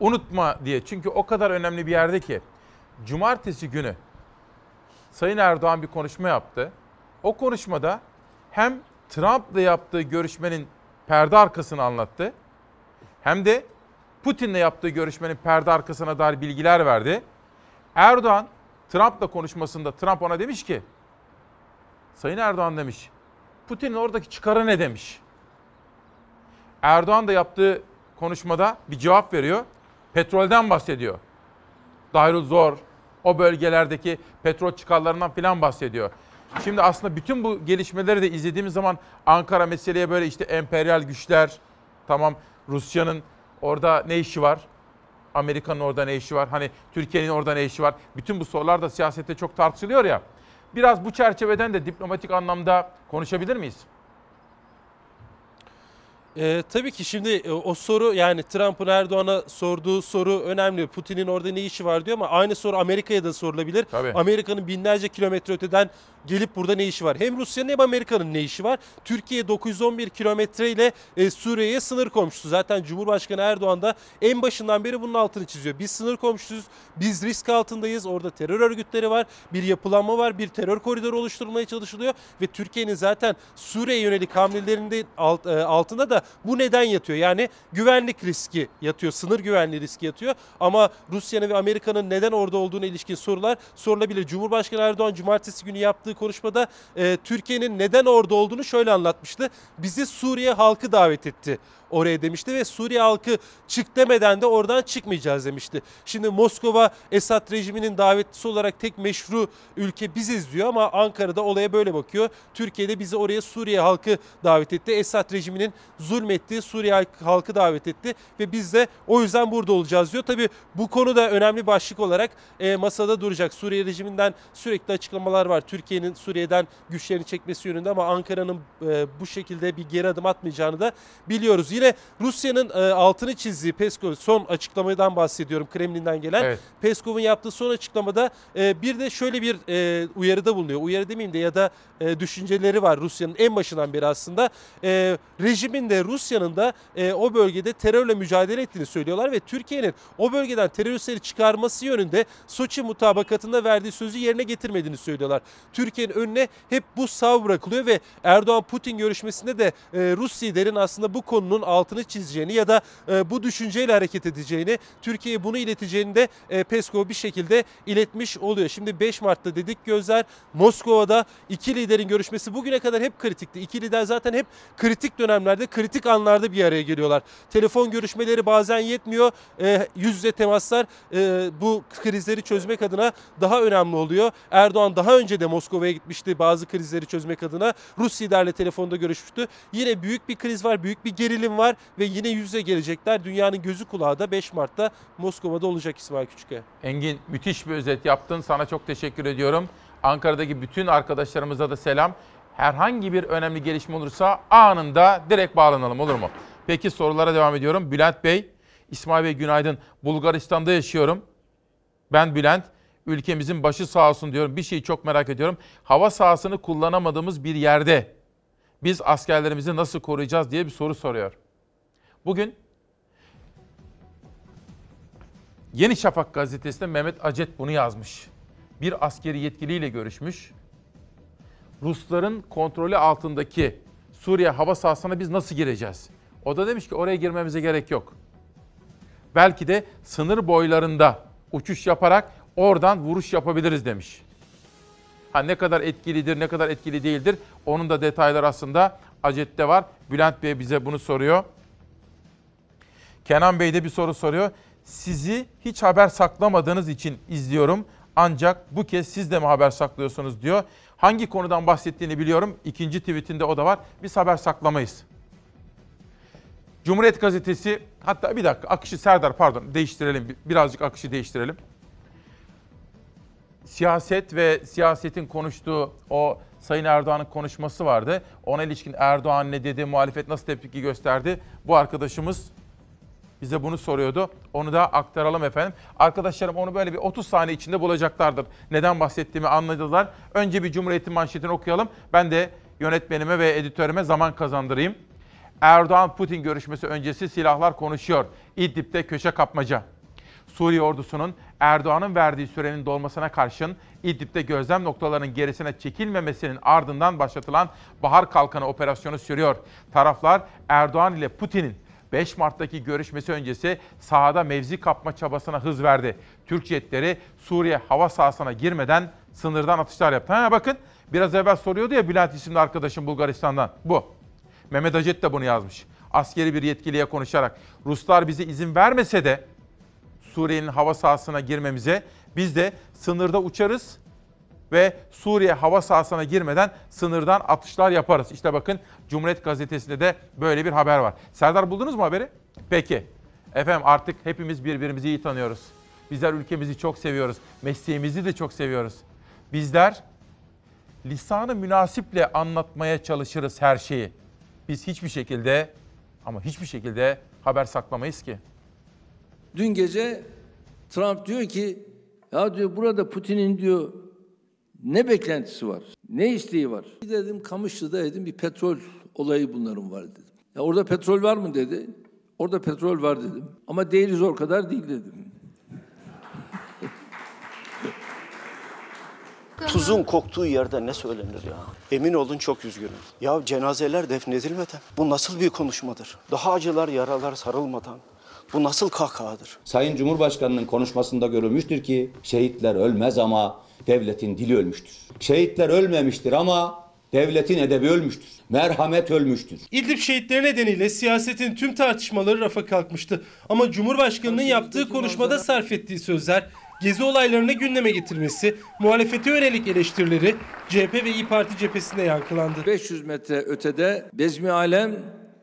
unutma diye. Çünkü o kadar önemli bir yerde ki. cumartesi günü Sayın Erdoğan bir konuşma yaptı. O konuşmada hem Trump'la yaptığı görüşmenin perde arkasını anlattı. Hem de Putin'le yaptığı görüşmenin perde arkasına dair bilgiler verdi. Erdoğan Trump'la konuşmasında Trump ona demiş ki Sayın Erdoğan demiş Putin'in oradaki çıkarı ne demiş. Erdoğan da yaptığı konuşmada bir cevap veriyor. Petrolden bahsediyor. Dairul Zor, o bölgelerdeki petrol çıkarlarından filan bahsediyor. Şimdi aslında bütün bu gelişmeleri de izlediğimiz zaman Ankara meseleye böyle işte emperyal güçler, tamam Rusya'nın orada ne işi var? Amerika'nın orada ne işi var? Hani Türkiye'nin orada ne işi var? Bütün bu sorular da siyasette çok tartışılıyor ya. Biraz bu çerçeveden de diplomatik anlamda konuşabilir miyiz? Ee, tabii ki şimdi e, o soru yani Trump'ın Erdoğan'a sorduğu soru önemli. Putin'in orada ne işi var diyor ama aynı soru Amerika'ya da sorulabilir. Tabii. Amerika'nın binlerce kilometre öteden gelip burada ne işi var? Hem Rusya'nın hem Amerika'nın ne işi var? Türkiye 911 kilometre ile e, Suriye'ye sınır komşusu. Zaten Cumhurbaşkanı Erdoğan da en başından beri bunun altını çiziyor. Biz sınır komşusuyuz. Biz risk altındayız. Orada terör örgütleri var. Bir yapılanma var. Bir terör koridoru oluşturulmaya çalışılıyor ve Türkiye'nin zaten Suriye yönelik hamlelerinde e, altında da bu neden yatıyor. Yani güvenlik riski yatıyor. Sınır güvenliği riski yatıyor. Ama Rusya'nın ve Amerika'nın neden orada olduğuna ilişkin sorular sorulabilir. Cumhurbaşkanı Erdoğan cumartesi günü yaptığı konuşmada e, Türkiye'nin neden orada olduğunu şöyle anlatmıştı. Bizi Suriye halkı davet etti oraya demişti ve Suriye halkı çık demeden de oradan çıkmayacağız demişti. Şimdi Moskova Esad rejiminin davetlisi olarak tek meşru ülke biziz diyor ama Ankara'da olaya böyle bakıyor. Türkiye'de bizi oraya Suriye halkı davet etti. Esad rejiminin zulmettiği Suriye halkı davet etti ve biz de o yüzden burada olacağız diyor. Tabii bu konu da önemli başlık olarak e, masada duracak. Suriye rejiminden sürekli açıklamalar var. Türkiye'nin Suriye'den güçlerini çekmesi yönünde ama Ankara'nın e, bu şekilde bir geri adım atmayacağını da biliyoruz. Yine Rusya'nın e, altını çizdiği Peskov son açıklamadan bahsediyorum Kremlin'den gelen. Evet. Peskov'un yaptığı son açıklamada e, bir de şöyle bir e, uyarıda bulunuyor. Uyarı demeyeyim de ya da e, düşünceleri var Rusya'nın en başından beri aslında. E, rejimin de Rusya'nın da e, o bölgede terörle mücadele ettiğini söylüyorlar ve Türkiye'nin o bölgeden teröristleri çıkarması yönünde Soçi mutabakatında verdiği sözü yerine getirmediğini söylüyorlar. Türkiye'nin önüne hep bu sav bırakılıyor ve Erdoğan-Putin görüşmesinde de e, Rus liderin aslında bu konunun altını çizeceğini ya da e, bu düşünceyle hareket edeceğini, Türkiye'ye bunu ileteceğini de e, Peskov bir şekilde iletmiş oluyor. Şimdi 5 Mart'ta dedik gözler Moskova'da iki liderin görüşmesi bugüne kadar hep kritikti. İki lider zaten hep kritik dönemlerde, kritik anlarda bir araya geliyorlar. Telefon görüşmeleri bazen yetmiyor. E, yüz yüze temaslar e, bu krizleri çözmek adına daha önemli oluyor. Erdoğan daha önce de Moskova'ya gitmişti bazı krizleri çözmek adına. Rus liderle telefonda görüşmüştü. Yine büyük bir kriz var, büyük bir gerilim var ve yine yüz yüze gelecekler. Dünyanın gözü kulağı da 5 Mart'ta Moskova'da olacak İsmail Küçük'e. Engin müthiş bir özet yaptın. Sana çok teşekkür ediyorum. Ankara'daki bütün arkadaşlarımıza da selam. Herhangi bir önemli gelişme olursa anında direkt bağlanalım olur mu? Peki sorulara devam ediyorum. Bülent Bey, İsmail Bey günaydın. Bulgaristan'da yaşıyorum. Ben Bülent. Ülkemizin başı sağ olsun diyorum. Bir şeyi çok merak ediyorum. Hava sahasını kullanamadığımız bir yerde biz askerlerimizi nasıl koruyacağız diye bir soru soruyor. Bugün Yeni Şafak gazetesinde Mehmet Acet bunu yazmış. Bir askeri yetkiliyle görüşmüş. Rusların kontrolü altındaki Suriye hava sahasına biz nasıl gireceğiz? O da demiş ki oraya girmemize gerek yok. Belki de sınır boylarında uçuş yaparak oradan vuruş yapabiliriz demiş. Ha ne kadar etkilidir, ne kadar etkili değildir onun da detayları aslında Acet'te var. Bülent Bey bize bunu soruyor. Kenan Bey de bir soru soruyor. Sizi hiç haber saklamadığınız için izliyorum. Ancak bu kez siz de mi haber saklıyorsunuz diyor. Hangi konudan bahsettiğini biliyorum. İkinci tweetinde o da var. Biz haber saklamayız. Cumhuriyet Gazetesi hatta bir dakika akışı Serdar pardon değiştirelim birazcık akışı değiştirelim. Siyaset ve siyasetin konuştuğu o Sayın Erdoğan'ın konuşması vardı. Ona ilişkin Erdoğan ne dedi, muhalefet nasıl tepki gösterdi? Bu arkadaşımız bize bunu soruyordu. Onu da aktaralım efendim. Arkadaşlarım onu böyle bir 30 saniye içinde bulacaklardır. Neden bahsettiğimi anladılar. Önce bir Cumhuriyet'in manşetini okuyalım. Ben de yönetmenime ve editörüme zaman kazandırayım. Erdoğan-Putin görüşmesi öncesi silahlar konuşuyor. İdlib'de köşe kapmaca. Suriye ordusunun Erdoğan'ın verdiği sürenin dolmasına karşın İdlib'de gözlem noktalarının gerisine çekilmemesinin ardından başlatılan Bahar Kalkanı operasyonu sürüyor. Taraflar Erdoğan ile Putin'in 5 Mart'taki görüşmesi öncesi sahada mevzi kapma çabasına hız verdi. Türk jetleri Suriye hava sahasına girmeden sınırdan atışlar yaptı. Ha bakın biraz evvel soruyordu ya Bülent isimli arkadaşım Bulgaristan'dan. Bu. Mehmet Acet de bunu yazmış. Askeri bir yetkiliye konuşarak Ruslar bize izin vermese de Suriye'nin hava sahasına girmemize biz de sınırda uçarız ve Suriye hava sahasına girmeden sınırdan atışlar yaparız. İşte bakın Cumhuriyet Gazetesi'nde de böyle bir haber var. Serdar buldunuz mu haberi? Peki. Efendim artık hepimiz birbirimizi iyi tanıyoruz. Bizler ülkemizi çok seviyoruz. Mesleğimizi de çok seviyoruz. Bizler lisanı münasiple anlatmaya çalışırız her şeyi. Biz hiçbir şekilde ama hiçbir şekilde haber saklamayız ki. Dün gece Trump diyor ki ya diyor burada Putin'in diyor ne beklentisi var? Ne isteği var? Dedim Kamışlı'da dedim bir petrol olayı bunların var dedim. Ya orada petrol var mı dedi. Orada petrol var dedim. Ama değiliz o kadar değil dedim. Tuzun koktuğu yerde ne söylenir ya? Emin olun çok üzgünüm. Ya cenazeler defnedilmeden bu nasıl bir konuşmadır? Daha acılar yaralar sarılmadan bu nasıl kahkahadır? Sayın Cumhurbaşkanı'nın konuşmasında görülmüştür ki şehitler ölmez ama devletin dili ölmüştür. Şehitler ölmemiştir ama devletin edebi ölmüştür. Merhamet ölmüştür. İdlib şehitleri nedeniyle siyasetin tüm tartışmaları rafa kalkmıştı. Ama Cumhurbaşkanı'nın yaptığı konuşmada sarf ettiği sözler, gezi olaylarını gündeme getirmesi, muhalefete yönelik eleştirileri CHP ve İyi Parti cephesinde yankılandı. 500 metre ötede Bezmi Alem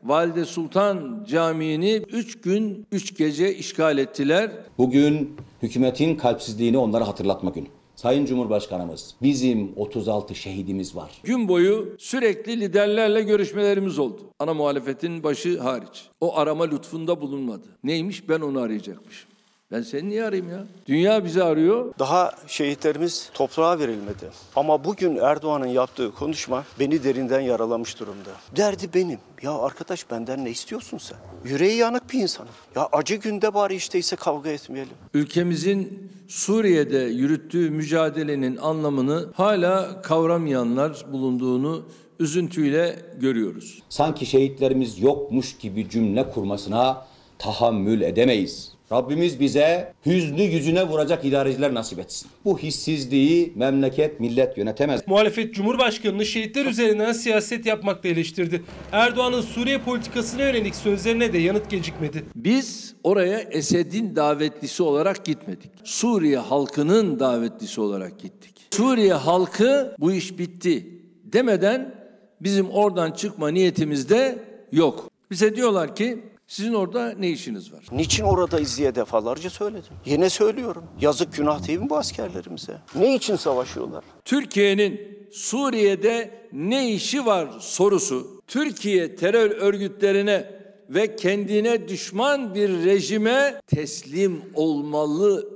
Valide Sultan Camii'ni 3 gün 3 gece işgal ettiler. Bugün hükümetin kalpsizliğini onlara hatırlatma günü. Sayın Cumhurbaşkanımız bizim 36 şehidimiz var. Gün boyu sürekli liderlerle görüşmelerimiz oldu. Ana muhalefetin başı hariç. O arama lütfunda bulunmadı. Neymiş ben onu arayacakmışım. Ben seni niye arayayım ya? Dünya bizi arıyor. Daha şehitlerimiz toprağa verilmedi. Ama bugün Erdoğan'ın yaptığı konuşma beni derinden yaralamış durumda. Derdi benim. Ya arkadaş benden ne istiyorsun sen? Yüreği yanık bir insanım. Ya acı günde bari işte ise kavga etmeyelim. Ülkemizin Suriye'de yürüttüğü mücadelenin anlamını hala kavramayanlar bulunduğunu üzüntüyle görüyoruz. Sanki şehitlerimiz yokmuş gibi cümle kurmasına tahammül edemeyiz. Rabbimiz bize hüznü yüzüne vuracak idareciler nasip etsin. Bu hissizliği memleket, millet yönetemez. Muhalefet Cumhurbaşkanı'nı şehitler üzerinden siyaset yapmakla eleştirdi. Erdoğan'ın Suriye politikasına yönelik sözlerine de yanıt gecikmedi. Biz oraya Esed'in davetlisi olarak gitmedik. Suriye halkının davetlisi olarak gittik. Suriye halkı bu iş bitti demeden bizim oradan çıkma niyetimiz de yok. Bize diyorlar ki sizin orada ne işiniz var? Niçin oradayız diye defalarca söyledim. Yine söylüyorum. Yazık günah değil mi bu askerlerimize? Ne için savaşıyorlar? Türkiye'nin Suriye'de ne işi var sorusu Türkiye terör örgütlerine ve kendine düşman bir rejime teslim olmalı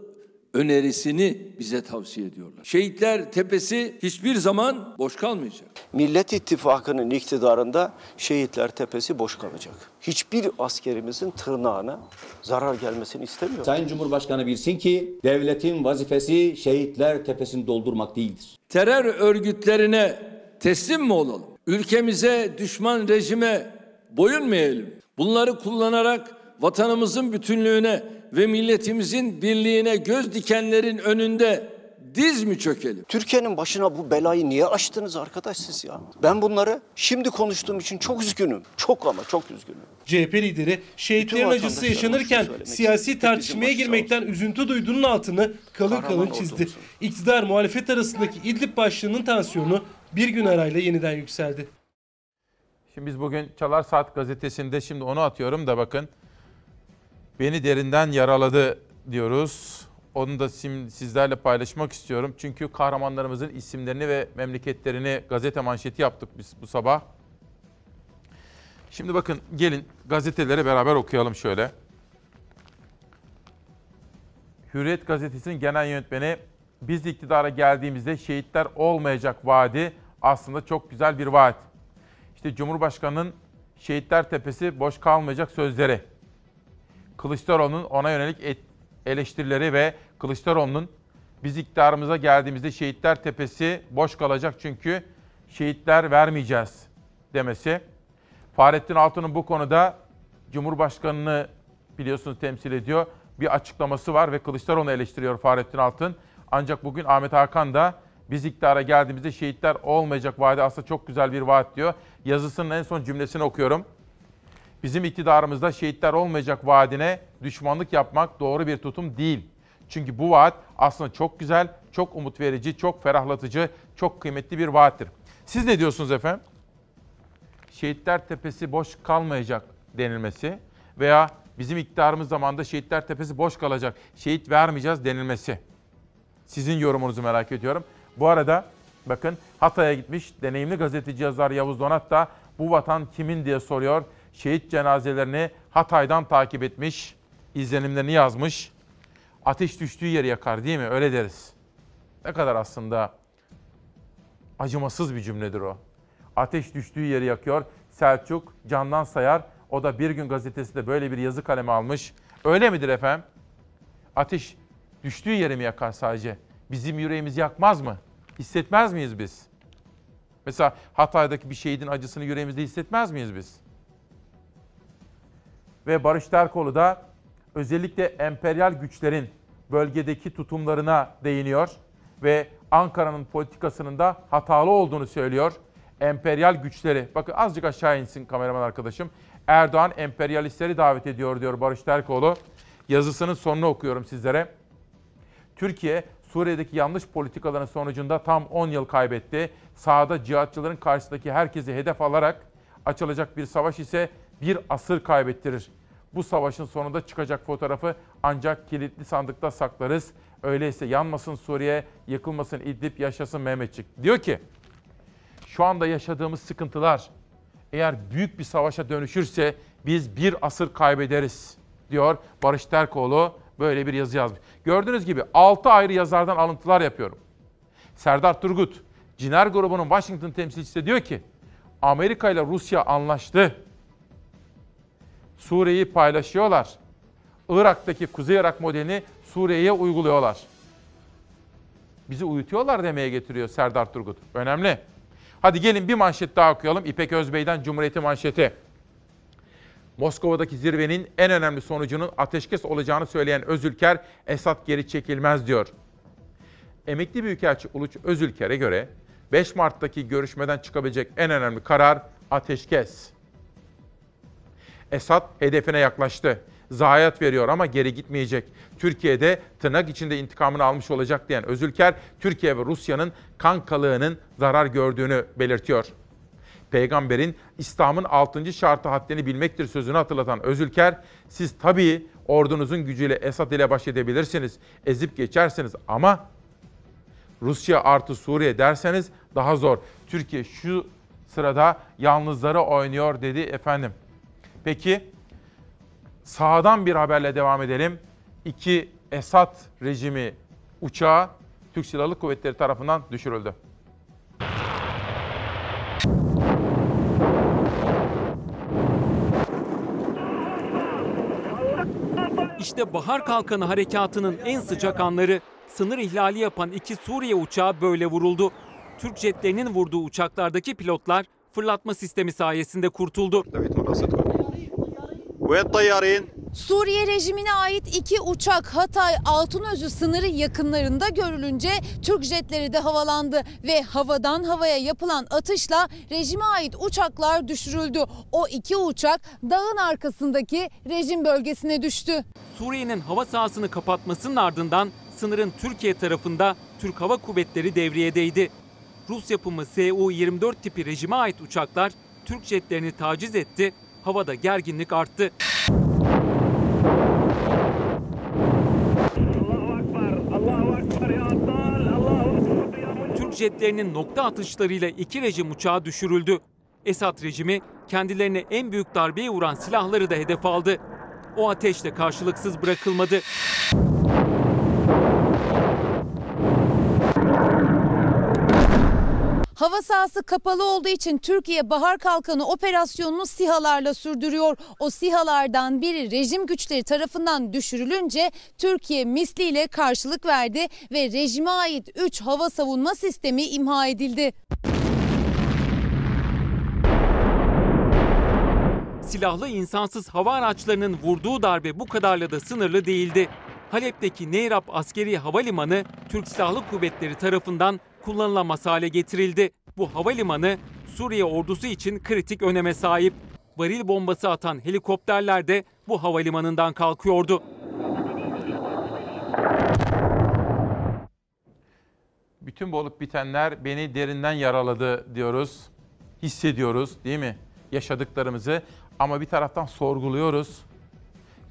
önerisini bize tavsiye ediyorlar. Şehitler Tepesi hiçbir zaman boş kalmayacak. Millet İttifakı'nın iktidarında Şehitler Tepesi boş kalacak. Hiçbir askerimizin tırnağına zarar gelmesini istemiyorum. Sayın Cumhurbaşkanı bilsin ki devletin vazifesi şehitler tepesini doldurmak değildir. Terör örgütlerine teslim mi olalım? Ülkemize düşman rejime boyun mu eğelim? Bunları kullanarak vatanımızın bütünlüğüne ve milletimizin birliğine göz dikenlerin önünde diz mi çökelim? Türkiye'nin başına bu belayı niye açtınız arkadaş siz ya? Ben bunları şimdi konuştuğum için çok üzgünüm. Çok ama çok üzgünüm. CHP lideri şehitlerin acısı yaşanırken söylemek siyasi tartışmaya girmekten üzüntü duyduğunun altını kalın Kahraman kalın çizdi. ordumuzun. İktidar muhalefet arasındaki İdlib başlığının tansiyonu bir gün arayla yeniden yükseldi. Şimdi biz bugün Çalar Saat gazetesinde şimdi onu atıyorum da bakın. Beni derinden yaraladı diyoruz. Onu da sizlerle paylaşmak istiyorum. Çünkü kahramanlarımızın isimlerini ve memleketlerini gazete manşeti yaptık biz bu sabah. Şimdi bakın gelin gazeteleri beraber okuyalım şöyle. Hürriyet gazetesinin genel yönetmeni biz iktidara geldiğimizde şehitler olmayacak vaadi aslında çok güzel bir vaat. İşte Cumhurbaşkanı'nın Şehitler Tepesi boş kalmayacak sözleri. Kılıçdaroğlu'nun ona yönelik eleştirileri ve Kılıçdaroğlu'nun biz iktidarımıza geldiğimizde şehitler tepesi boş kalacak çünkü şehitler vermeyeceğiz demesi. Fahrettin Altun'un bu konuda Cumhurbaşkanı'nı biliyorsunuz temsil ediyor. Bir açıklaması var ve Kılıçdaroğlu'nu eleştiriyor Fahrettin Altun. Ancak bugün Ahmet Hakan da biz iktidara geldiğimizde şehitler olmayacak vaadi aslında çok güzel bir vaat diyor. Yazısının en son cümlesini okuyorum. Bizim iktidarımızda şehitler olmayacak vaadine düşmanlık yapmak doğru bir tutum değil. Çünkü bu vaat aslında çok güzel, çok umut verici, çok ferahlatıcı, çok kıymetli bir vaattir. Siz ne diyorsunuz efendim? Şehitler Tepesi boş kalmayacak denilmesi veya bizim iktidarımız zamanında Şehitler Tepesi boş kalacak, şehit vermeyeceğiz denilmesi. Sizin yorumunuzu merak ediyorum. Bu arada bakın Hatay'a gitmiş deneyimli gazeteci yazar Yavuz Donat da bu vatan kimin diye soruyor. Şehit cenazelerini Hatay'dan takip etmiş, izlenimlerini yazmış. Ateş düştüğü yeri yakar değil mi? Öyle deriz. Ne kadar aslında acımasız bir cümledir o. Ateş düştüğü yeri yakıyor. Selçuk Candan Sayar o da Bir Gün gazetesinde böyle bir yazı kalemi almış. Öyle midir efendim? Ateş düştüğü yeri mi yakar sadece? Bizim yüreğimizi yakmaz mı? Hissetmez miyiz biz? Mesela Hatay'daki bir şehidin acısını yüreğimizde hissetmez miyiz biz? Ve Barış Terkoğlu da özellikle emperyal güçlerin bölgedeki tutumlarına değiniyor ve Ankara'nın politikasının da hatalı olduğunu söylüyor. Emperyal güçleri, bakın azıcık aşağı insin kameraman arkadaşım. Erdoğan emperyalistleri davet ediyor diyor Barış Terkoğlu. Yazısının sonunu okuyorum sizlere. Türkiye Suriye'deki yanlış politikaların sonucunda tam 10 yıl kaybetti. Sahada cihatçıların karşısındaki herkesi hedef alarak açılacak bir savaş ise bir asır kaybettirir. Bu savaşın sonunda çıkacak fotoğrafı ancak kilitli sandıkta saklarız. Öyleyse yanmasın Suriye, yıkılmasın İdlib, yaşasın Mehmetçik. Diyor ki, şu anda yaşadığımız sıkıntılar eğer büyük bir savaşa dönüşürse biz bir asır kaybederiz diyor Barış Terkoğlu böyle bir yazı yazmış. Gördüğünüz gibi 6 ayrı yazardan alıntılar yapıyorum. Serdar Turgut, Ciner grubunun Washington temsilcisi diyor ki Amerika ile Rusya anlaştı. Suriye'yi paylaşıyorlar. Irak'taki Kuzey Irak modelini Suriye'ye uyguluyorlar. Bizi uyutuyorlar demeye getiriyor Serdar Turgut. Önemli. Hadi gelin bir manşet daha okuyalım. İpek Özbey'den Cumhuriyeti manşeti. Moskova'daki zirvenin en önemli sonucunun ateşkes olacağını söyleyen Özülker, Esad geri çekilmez diyor. Emekli Büyükelçi Uluç Özülker'e göre 5 Mart'taki görüşmeden çıkabilecek en önemli karar ateşkes. Esad hedefine yaklaştı. Zayiat veriyor ama geri gitmeyecek. Türkiye'de tırnak içinde intikamını almış olacak diyen Özülker, Türkiye ve Rusya'nın kankalığının zarar gördüğünü belirtiyor. Peygamberin İslam'ın 6. şartı haddini bilmektir sözünü hatırlatan Özülker, siz tabii ordunuzun gücüyle Esad ile baş edebilirsiniz, ezip geçersiniz ama Rusya artı Suriye derseniz daha zor. Türkiye şu sırada yalnızları oynuyor dedi efendim. Peki sağdan bir haberle devam edelim. İki Esad rejimi uçağı Türk Silahlı Kuvvetleri tarafından düşürüldü. İşte Bahar Kalkanı Harekatı'nın en sıcak anları. Sınır ihlali yapan iki Suriye uçağı böyle vuruldu. Türk jetlerinin vurduğu uçaklardaki pilotlar fırlatma sistemi sayesinde kurtuldu. Suriye rejimine ait iki uçak Hatay Altınözü sınırı yakınlarında görülünce Türk jetleri de havalandı ve havadan havaya yapılan atışla rejime ait uçaklar düşürüldü. O iki uçak dağın arkasındaki rejim bölgesine düştü. Suriye'nin hava sahasını kapatmasının ardından sınırın Türkiye tarafında Türk Hava Kuvvetleri devriyedeydi. Rus yapımı Su-24 tipi rejime ait uçaklar Türk jetlerini taciz etti, havada gerginlik arttı. Türk jetlerinin nokta atışlarıyla iki rejim uçağı düşürüldü. Esad rejimi kendilerine en büyük darbeyi vuran silahları da hedef aldı. O ateşle karşılıksız bırakılmadı. Hava sahası kapalı olduğu için Türkiye Bahar Kalkanı operasyonunu SİHA'larla sürdürüyor. O SİHA'lardan biri rejim güçleri tarafından düşürülünce Türkiye misliyle karşılık verdi ve rejime ait 3 hava savunma sistemi imha edildi. Silahlı insansız hava araçlarının vurduğu darbe bu kadarla da sınırlı değildi. Halep'teki Neyrap Askeri Havalimanı Türk Silahlı Kuvvetleri tarafından kullanılamaz hale getirildi. Bu havalimanı Suriye ordusu için kritik öneme sahip. Varil bombası atan helikopterler de bu havalimanından kalkıyordu. Bütün bu olup bitenler beni derinden yaraladı diyoruz. Hissediyoruz değil mi? Yaşadıklarımızı ama bir taraftan sorguluyoruz.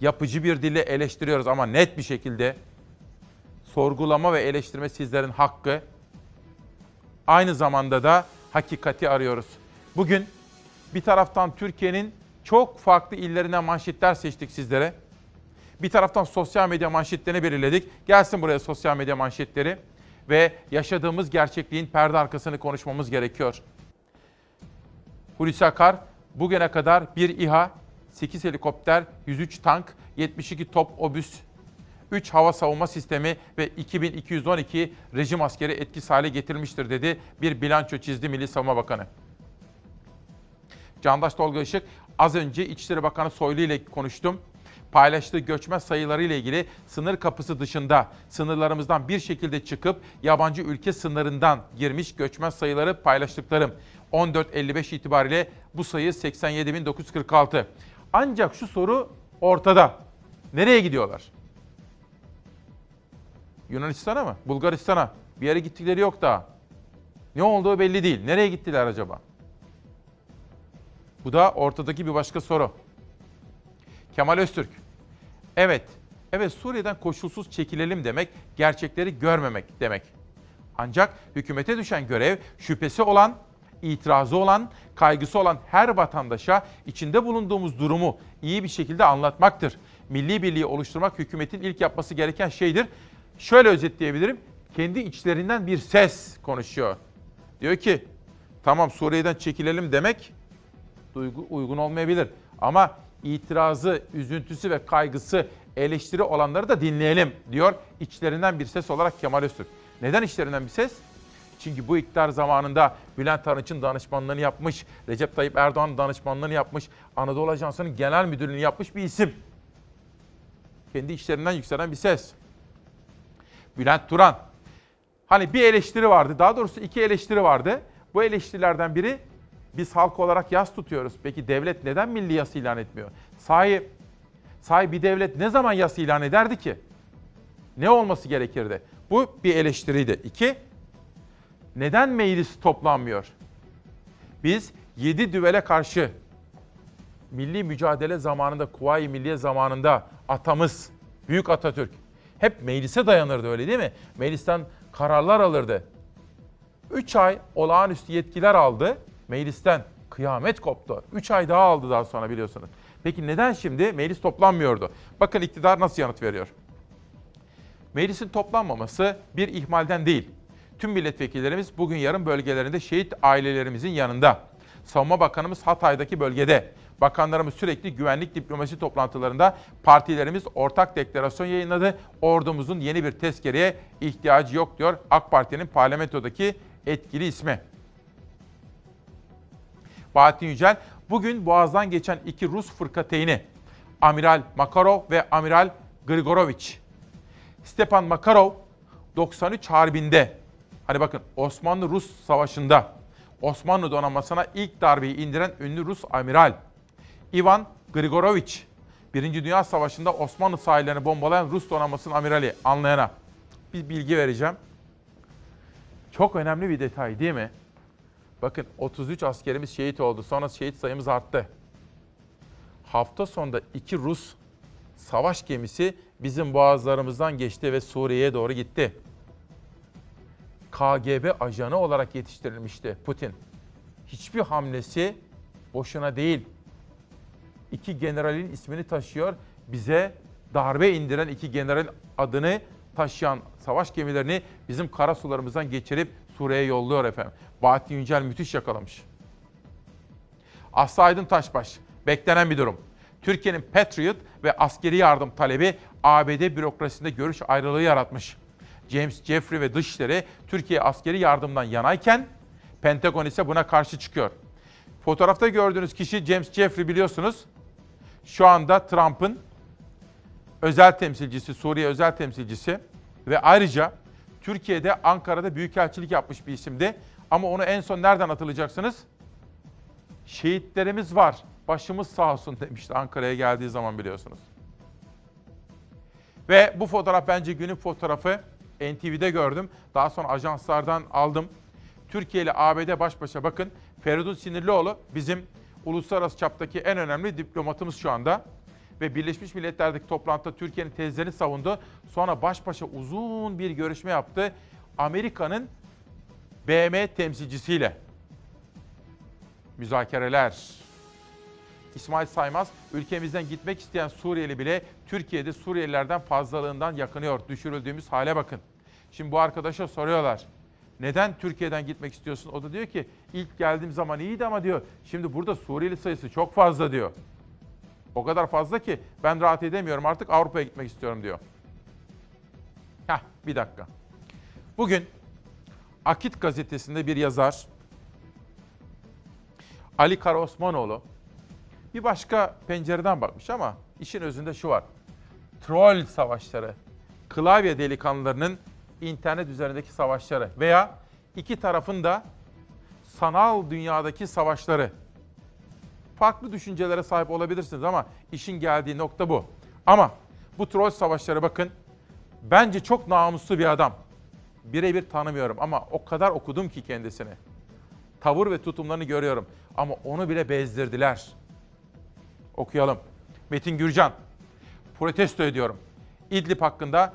Yapıcı bir dille eleştiriyoruz ama net bir şekilde sorgulama ve eleştirme sizlerin hakkı. Aynı zamanda da hakikati arıyoruz. Bugün bir taraftan Türkiye'nin çok farklı illerinden manşetler seçtik sizlere. Bir taraftan sosyal medya manşetlerini belirledik. Gelsin buraya sosyal medya manşetleri ve yaşadığımız gerçekliğin perde arkasını konuşmamız gerekiyor. Hulusi Akar bugüne kadar bir İHA, 8 helikopter, 103 tank, 72 top obüs, 3 hava savunma sistemi ve 2212 rejim askeri etkisiz hale getirmiştir dedi bir bilanço çizdi Milli Savunma Bakanı. Candaş Tolga Işık az önce İçişleri Bakanı Soylu ile konuştum. Paylaştığı göçmen sayıları ile ilgili sınır kapısı dışında sınırlarımızdan bir şekilde çıkıp yabancı ülke sınırından girmiş göçmen sayıları paylaştıklarım. 14.55 itibariyle bu sayı 87.946. Ancak şu soru ortada. Nereye gidiyorlar? Yunanistan'a mı? Bulgaristan'a? Bir yere gittikleri yok daha. Ne olduğu belli değil. Nereye gittiler acaba? Bu da ortadaki bir başka soru. Kemal Öztürk. Evet, evet Suriye'den koşulsuz çekilelim demek, gerçekleri görmemek demek. Ancak hükümete düşen görev şüphesi olan, itirazı olan, kaygısı olan her vatandaşa içinde bulunduğumuz durumu iyi bir şekilde anlatmaktır. Milli birliği oluşturmak hükümetin ilk yapması gereken şeydir. Şöyle özetleyebilirim. Kendi içlerinden bir ses konuşuyor. Diyor ki, tamam Suriye'den çekilelim demek duygu uygun olmayabilir. Ama itirazı, üzüntüsü ve kaygısı, eleştiri olanları da dinleyelim diyor içlerinden bir ses olarak Kemal Öztürk. Neden içlerinden bir ses? Çünkü bu iktidar zamanında Bülent Arınç'ın danışmanlığını yapmış, Recep Tayyip Erdoğan'ın danışmanlığını yapmış, Anadolu Ajansı'nın genel müdürlüğünü yapmış bir isim. Kendi içlerinden yükselen bir ses. Bülent Turan. Hani bir eleştiri vardı, daha doğrusu iki eleştiri vardı. Bu eleştirilerden biri biz halk olarak yas tutuyoruz. Peki devlet neden milli yas ilan etmiyor? Sahi, sahi bir devlet ne zaman yas ilan ederdi ki? Ne olması gerekirdi? Bu bir eleştiriydi. İki, neden meclis toplanmıyor? Biz yedi düvele karşı milli mücadele zamanında, Kuvayi Milliye zamanında atamız, Büyük Atatürk hep meclise dayanırdı öyle değil mi? Meclisten kararlar alırdı. 3 ay olağanüstü yetkiler aldı meclisten. Kıyamet koptu. 3 ay daha aldı daha sonra biliyorsunuz. Peki neden şimdi meclis toplanmıyordu? Bakın iktidar nasıl yanıt veriyor. Meclisin toplanmaması bir ihmalden değil. Tüm milletvekillerimiz bugün yarın bölgelerinde şehit ailelerimizin yanında. Savunma Bakanımız Hatay'daki bölgede. Bakanlarımız sürekli güvenlik diplomasi toplantılarında partilerimiz ortak deklarasyon yayınladı. Ordumuzun yeni bir tezkereye ihtiyacı yok diyor AK Parti'nin parlamentodaki etkili ismi. Bahattin Yücel bugün Boğaz'dan geçen iki Rus fırkateyni Amiral Makarov ve Amiral Grigorovich. Stepan Makarov 93 Harbi'nde hani bakın Osmanlı-Rus Savaşı'nda Osmanlı donanmasına ilk darbeyi indiren ünlü Rus amiral. Ivan Grigorovich, Birinci Dünya Savaşı'nda Osmanlı sahillerini bombalayan Rus donanmasının amirali anlayana bir bilgi vereceğim. Çok önemli bir detay değil mi? Bakın 33 askerimiz şehit oldu. Sonra şehit sayımız arttı. Hafta sonunda iki Rus savaş gemisi bizim boğazlarımızdan geçti ve Suriye'ye doğru gitti. KGB ajanı olarak yetiştirilmişti Putin. Hiçbir hamlesi boşuna değil. İki generalin ismini taşıyor. Bize darbe indiren iki generalin adını taşıyan savaş gemilerini bizim kara sularımızdan geçirip Suriye'ye yolluyor efendim. Bahattin Yücel müthiş yakalamış. Aslı Aydın Taşbaş, beklenen bir durum. Türkiye'nin Patriot ve askeri yardım talebi ABD bürokrasisinde görüş ayrılığı yaratmış. James Jeffrey ve Dışişleri Türkiye askeri yardımdan yanayken Pentagon ise buna karşı çıkıyor. Fotoğrafta gördüğünüz kişi James Jeffrey biliyorsunuz. Şu anda Trump'ın özel temsilcisi, Suriye özel temsilcisi ve ayrıca Türkiye'de Ankara'da büyükelçilik yapmış bir isimdi. Ama onu en son nereden hatırlayacaksınız? Şehitlerimiz var, başımız sağ olsun demişti Ankara'ya geldiği zaman biliyorsunuz. Ve bu fotoğraf bence günün fotoğrafı. NTV'de gördüm. Daha sonra ajanslardan aldım. Türkiye ile ABD baş başa bakın. Feridun Sinirlioğlu bizim uluslararası çaptaki en önemli diplomatımız şu anda. Ve Birleşmiş Milletler'deki toplantıda Türkiye'nin tezlerini savundu. Sonra baş başa uzun bir görüşme yaptı. Amerika'nın BM temsilcisiyle. Müzakereler. İsmail Saymaz, ülkemizden gitmek isteyen Suriyeli bile Türkiye'de Suriyelilerden fazlalığından yakınıyor. Düşürüldüğümüz hale bakın. Şimdi bu arkadaşa soruyorlar. Neden Türkiye'den gitmek istiyorsun? O da diyor ki ilk geldiğim zaman iyiydi ama diyor şimdi burada Suriyeli sayısı çok fazla diyor. O kadar fazla ki ben rahat edemiyorum artık Avrupa'ya gitmek istiyorum diyor. Heh bir dakika. Bugün Akit gazetesinde bir yazar Ali Karaosmanoğlu bir başka pencereden bakmış ama işin özünde şu var. Troll savaşları, klavye delikanlılarının internet üzerindeki savaşları veya iki tarafın da sanal dünyadaki savaşları. Farklı düşüncelere sahip olabilirsiniz ama işin geldiği nokta bu. Ama bu troll savaşları bakın bence çok namuslu bir adam. Birebir tanımıyorum ama o kadar okudum ki kendisini. Tavır ve tutumlarını görüyorum ama onu bile bezdirdiler. Okuyalım. Metin Gürcan. Protesto ediyorum. İdlib hakkında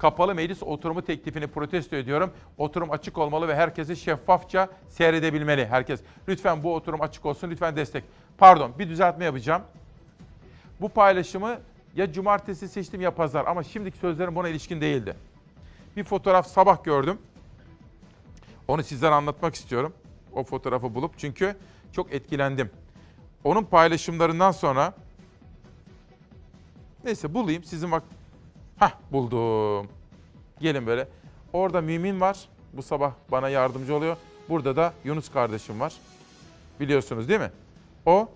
kapalı meclis oturumu teklifini protesto ediyorum. Oturum açık olmalı ve herkesi şeffafça seyredebilmeli herkes. Lütfen bu oturum açık olsun, lütfen destek. Pardon, bir düzeltme yapacağım. Bu paylaşımı ya cumartesi seçtim ya pazar ama şimdiki sözlerim buna ilişkin değildi. Bir fotoğraf sabah gördüm. Onu sizlere anlatmak istiyorum. O fotoğrafı bulup çünkü çok etkilendim. Onun paylaşımlarından sonra neyse bulayım sizin bak Hah buldum. Gelin böyle. Orada Mümin var. Bu sabah bana yardımcı oluyor. Burada da Yunus kardeşim var. Biliyorsunuz değil mi? O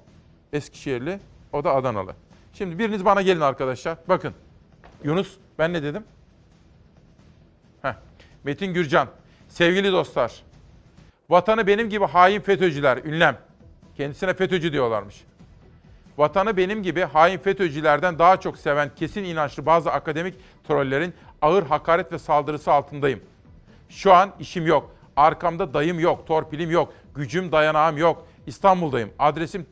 Eskişehirli, o da Adanalı. Şimdi biriniz bana gelin arkadaşlar. Bakın. Yunus ben ne dedim? Heh. Metin Gürcan. Sevgili dostlar. Vatanı benim gibi hain FETÖ'cüler, ünlem. Kendisine FETÖ'cü diyorlarmış. Vatanı benim gibi hain FETÖ'cülerden daha çok seven kesin inançlı bazı akademik trollerin ağır hakaret ve saldırısı altındayım. Şu an işim yok. Arkamda dayım yok, torpilim yok, gücüm dayanağım yok. İstanbul'dayım. Adresim,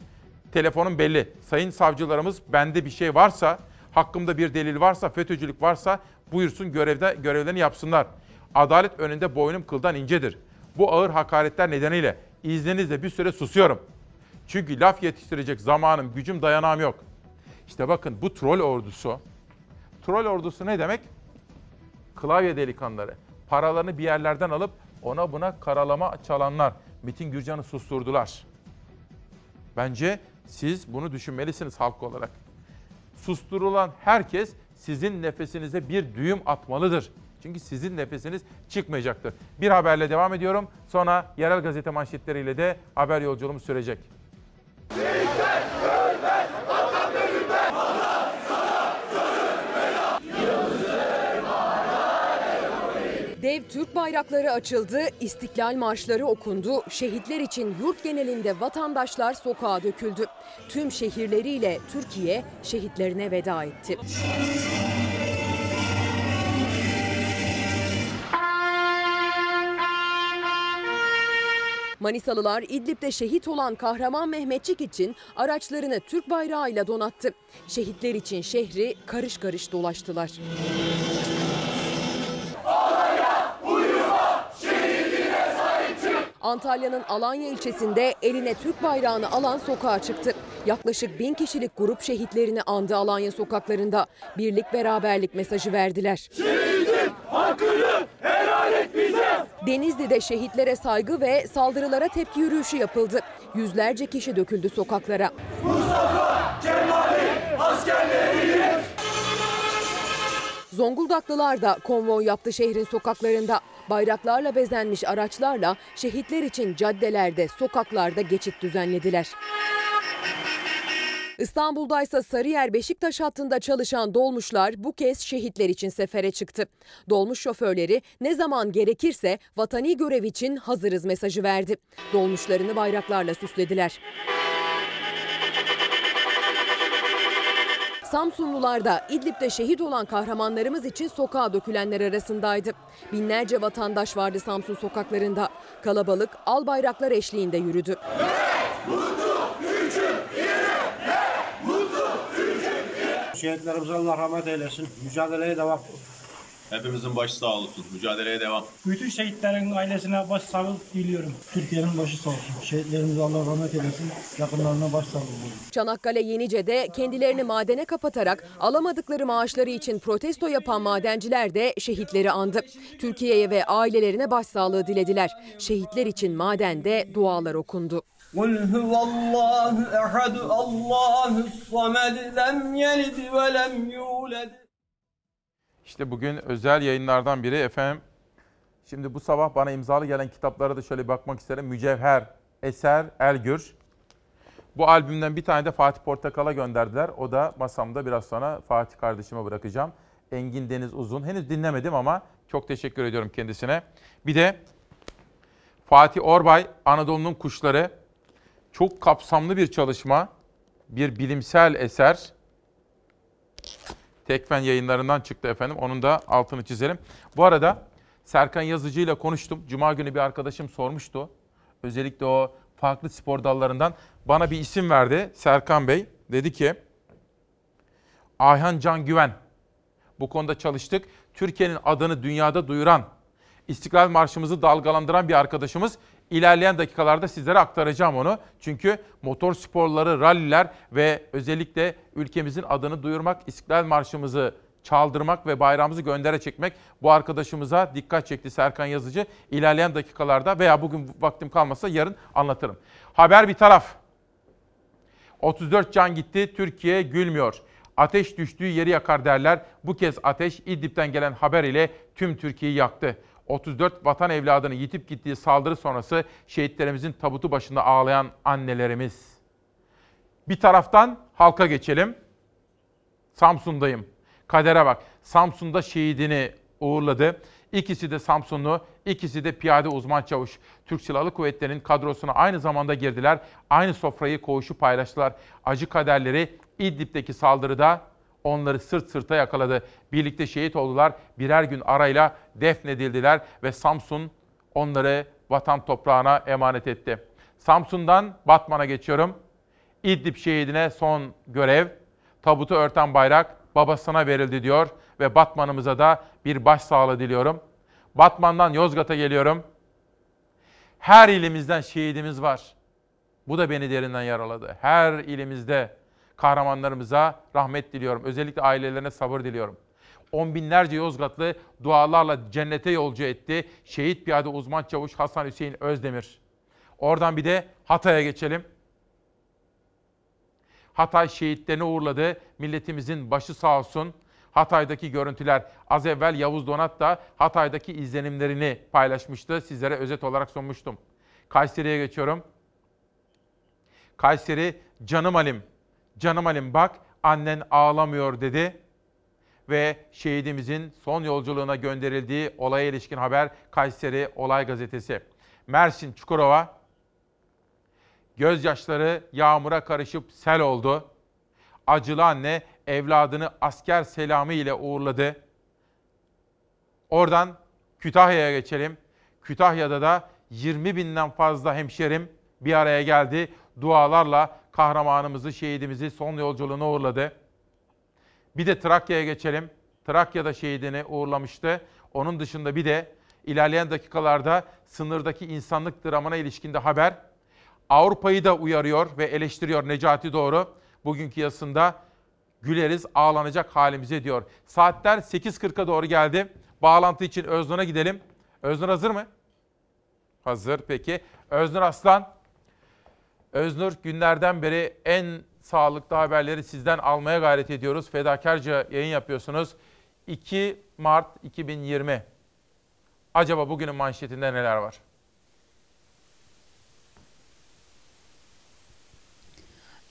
telefonum belli. Sayın savcılarımız bende bir şey varsa, hakkımda bir delil varsa, FETÖ'cülük varsa buyursun görevde görevlerini yapsınlar. Adalet önünde boynum kıldan incedir. Bu ağır hakaretler nedeniyle izninizle bir süre susuyorum. Çünkü laf yetiştirecek zamanım, gücüm, dayanağım yok. İşte bakın bu troll ordusu. Troll ordusu ne demek? Klavye delikanlıları. Paralarını bir yerlerden alıp ona buna karalama çalanlar. Metin Gürcan'ı susturdular. Bence siz bunu düşünmelisiniz halk olarak. Susturulan herkes sizin nefesinize bir düğüm atmalıdır. Çünkü sizin nefesiniz çıkmayacaktır. Bir haberle devam ediyorum. Sonra yerel gazete manşetleriyle de haber yolculuğumuz sürecek. Dev Türk bayrakları açıldı, istiklal marşları okundu, şehitler için yurt genelinde vatandaşlar sokağa döküldü. Tüm şehirleriyle Türkiye şehitlerine veda etti. Manisalılar İdlib'de şehit olan kahraman Mehmetçik için araçlarını Türk bayrağıyla donattı. Şehitler için şehri karış karış dolaştılar. Antalya'nın Alanya ilçesinde eline Türk bayrağını alan sokağa çıktı. Yaklaşık bin kişilik grup şehitlerini andı Alanya sokaklarında. Birlik beraberlik mesajı verdiler. Şehit hakkını helal et bize. Denizli'de şehitlere saygı ve saldırılara tepki yürüyüşü yapıldı. Yüzlerce kişi döküldü sokaklara. Mustafa Kemal'in askerleri. Zonguldaklılar da konvoy yaptı şehrin sokaklarında. Bayraklarla bezenmiş araçlarla şehitler için caddelerde, sokaklarda geçit düzenlediler. İstanbul'da ise Sarıyer Beşiktaş hattında çalışan dolmuşlar bu kez şehitler için sefere çıktı. Dolmuş şoförleri ne zaman gerekirse vatani görev için hazırız mesajı verdi. Dolmuşlarını bayraklarla süslediler. Samsunlular da İdlib'de şehit olan kahramanlarımız için sokağa dökülenler arasındaydı. Binlerce vatandaş vardı Samsun sokaklarında. Kalabalık al bayraklar eşliğinde yürüdü. Şehitlerimize Allah rahmet eylesin. Mücadeleye devam. Hepimizin başı sağ olsun. Mücadeleye devam. Bütün şehitlerin ailesine başsağlık diliyorum. Türkiye'nin başı sağ olsun. Şehitlerimize Allah rahmet eylesin. Yakınlarına başsağlığı diliyorum. Çanakkale Yenice'de kendilerini madene kapatarak alamadıkları maaşları için protesto yapan madenciler de şehitleri andı. Türkiye'ye ve ailelerine başsağlığı dilediler. Şehitler için madende dualar okundu. قل هو الله أحد الله الصمد لم يلد ولم يولد işte bugün özel yayınlardan biri efendim. Şimdi bu sabah bana imzalı gelen kitaplara da şöyle bakmak isterim. Mücevher, Eser, Elgür. Bu albümden bir tane de Fatih Portakal'a gönderdiler. O da masamda biraz sonra Fatih kardeşime bırakacağım. Engin Deniz Uzun. Henüz dinlemedim ama çok teşekkür ediyorum kendisine. Bir de Fatih Orbay, Anadolu'nun Kuşları. Çok kapsamlı bir çalışma, bir bilimsel eser. Tekfen yayınlarından çıktı efendim. Onun da altını çizelim. Bu arada Serkan Yazıcı ile konuştum. Cuma günü bir arkadaşım sormuştu. Özellikle o farklı spor dallarından bana bir isim verdi Serkan Bey. Dedi ki Ayhan Can Güven. Bu konuda çalıştık. Türkiye'nin adını dünyada duyuran, İstiklal Marşımızı dalgalandıran bir arkadaşımız. İlerleyen dakikalarda sizlere aktaracağım onu. Çünkü motor sporları, ralliler ve özellikle ülkemizin adını duyurmak, İstiklal Marşımızı çaldırmak ve bayrağımızı göndere çekmek bu arkadaşımıza dikkat çekti Serkan Yazıcı. İlerleyen dakikalarda veya bugün vaktim kalmasa yarın anlatırım. Haber bir taraf. 34 can gitti, Türkiye gülmüyor. Ateş düştüğü yeri yakar derler. Bu kez ateş İdlib'den gelen haber ile tüm Türkiye'yi yaktı. 34 vatan evladını yitip gittiği saldırı sonrası şehitlerimizin tabutu başında ağlayan annelerimiz. Bir taraftan halka geçelim. Samsun'dayım. Kadere bak. Samsun'da şehidini uğurladı. İkisi de Samsunlu, ikisi de piyade uzman çavuş. Türk Silahlı Kuvvetleri'nin kadrosuna aynı zamanda girdiler. Aynı sofrayı koğuşu paylaştılar. Acı kaderleri İdlib'deki saldırıda onları sırt sırta yakaladı. Birlikte şehit oldular. Birer gün arayla defnedildiler ve Samsun onları vatan toprağına emanet etti. Samsun'dan Batman'a geçiyorum. İdlib şehidine son görev. Tabutu örten bayrak babasına verildi diyor ve Batman'ımıza da bir başsağlığı diliyorum. Batman'dan Yozgat'a geliyorum. Her ilimizden şehidimiz var. Bu da beni derinden yaraladı. Her ilimizde kahramanlarımıza rahmet diliyorum. Özellikle ailelerine sabır diliyorum. On binlerce Yozgatlı dualarla cennete yolcu etti. Şehit piyade uzman çavuş Hasan Hüseyin Özdemir. Oradan bir de Hatay'a geçelim. Hatay şehitlerini uğurladı. Milletimizin başı sağ olsun. Hatay'daki görüntüler. Az evvel Yavuz Donat da Hatay'daki izlenimlerini paylaşmıştı. Sizlere özet olarak sunmuştum. Kayseri'ye geçiyorum. Kayseri, canım Alim, canım Alim bak annen ağlamıyor dedi. Ve şehidimizin son yolculuğuna gönderildiği olaya ilişkin haber Kayseri Olay Gazetesi. Mersin Çukurova, gözyaşları yağmura karışıp sel oldu. Acılı anne evladını asker selamı ile uğurladı. Oradan Kütahya'ya geçelim. Kütahya'da da 20 binden fazla hemşerim bir araya geldi. Dualarla kahramanımızı, şehidimizi son yolculuğuna uğurladı. Bir de Trakya'ya geçelim. Trakya'da şehidini uğurlamıştı. Onun dışında bir de ilerleyen dakikalarda sınırdaki insanlık dramına ilişkinde haber. Avrupa'yı da uyarıyor ve eleştiriyor Necati Doğru. Bugünkü yazısında güleriz ağlanacak halimize diyor. Saatler 8.40'a doğru geldi. Bağlantı için Öznur'a gidelim. Öznur hazır mı? Hazır peki. Öznur Aslan. Öznur günlerden beri en sağlıklı haberleri sizden almaya gayret ediyoruz. Fedakarca yayın yapıyorsunuz. 2 Mart 2020. Acaba bugünün manşetinde neler var?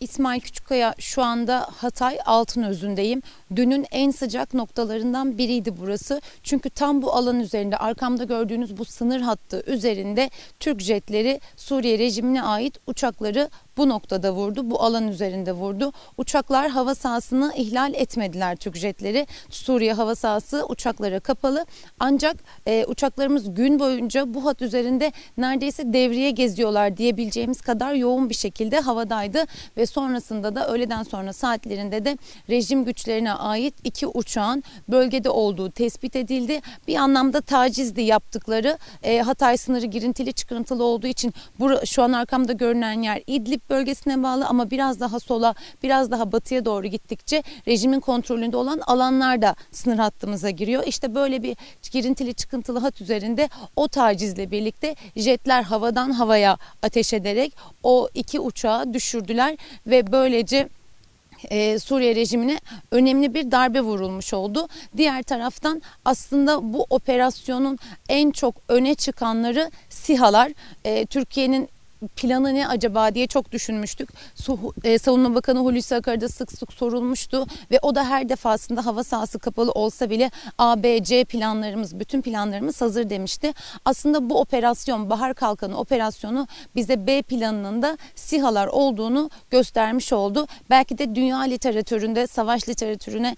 İsmail Küçükkaya şu anda Hatay Altınözü'ndeyim. Dünün en sıcak noktalarından biriydi burası. Çünkü tam bu alan üzerinde arkamda gördüğünüz bu sınır hattı üzerinde Türk jetleri Suriye rejimine ait uçakları bu noktada vurdu. Bu alan üzerinde vurdu. Uçaklar hava sahasını ihlal etmediler Türk jetleri. Suriye hava sahası uçaklara kapalı. Ancak e, uçaklarımız gün boyunca bu hat üzerinde neredeyse devriye geziyorlar diyebileceğimiz kadar yoğun bir şekilde havadaydı ve sonrasında da öğleden sonra saatlerinde de rejim güçlerine ait iki uçağın bölgede olduğu tespit edildi. Bir anlamda tacizdi yaptıkları. E, Hatay sınırı girintili çıkıntılı olduğu için bu, şu an arkamda görünen yer İdlib bölgesine bağlı ama biraz daha sola, biraz daha batıya doğru gittikçe rejimin kontrolünde olan alanlar da sınır hattımıza giriyor. İşte böyle bir girintili çıkıntılı hat üzerinde o tacizle birlikte jetler havadan havaya ateş ederek o iki uçağı düşürdüler ve böylece e, Suriye rejimine önemli bir darbe vurulmuş oldu. Diğer taraftan aslında bu operasyonun en çok öne çıkanları SİHA'lar. E, Türkiye'nin planı ne acaba diye çok düşünmüştük. E, Savunma Bakanı Hulusi Akar'da sık sık sorulmuştu ve o da her defasında hava sahası kapalı olsa bile A, B, C planlarımız, bütün planlarımız hazır demişti. Aslında bu operasyon, Bahar Kalkanı operasyonu bize B planının da SİHA'lar olduğunu göstermiş oldu. Belki de dünya literatüründe, savaş literatürüne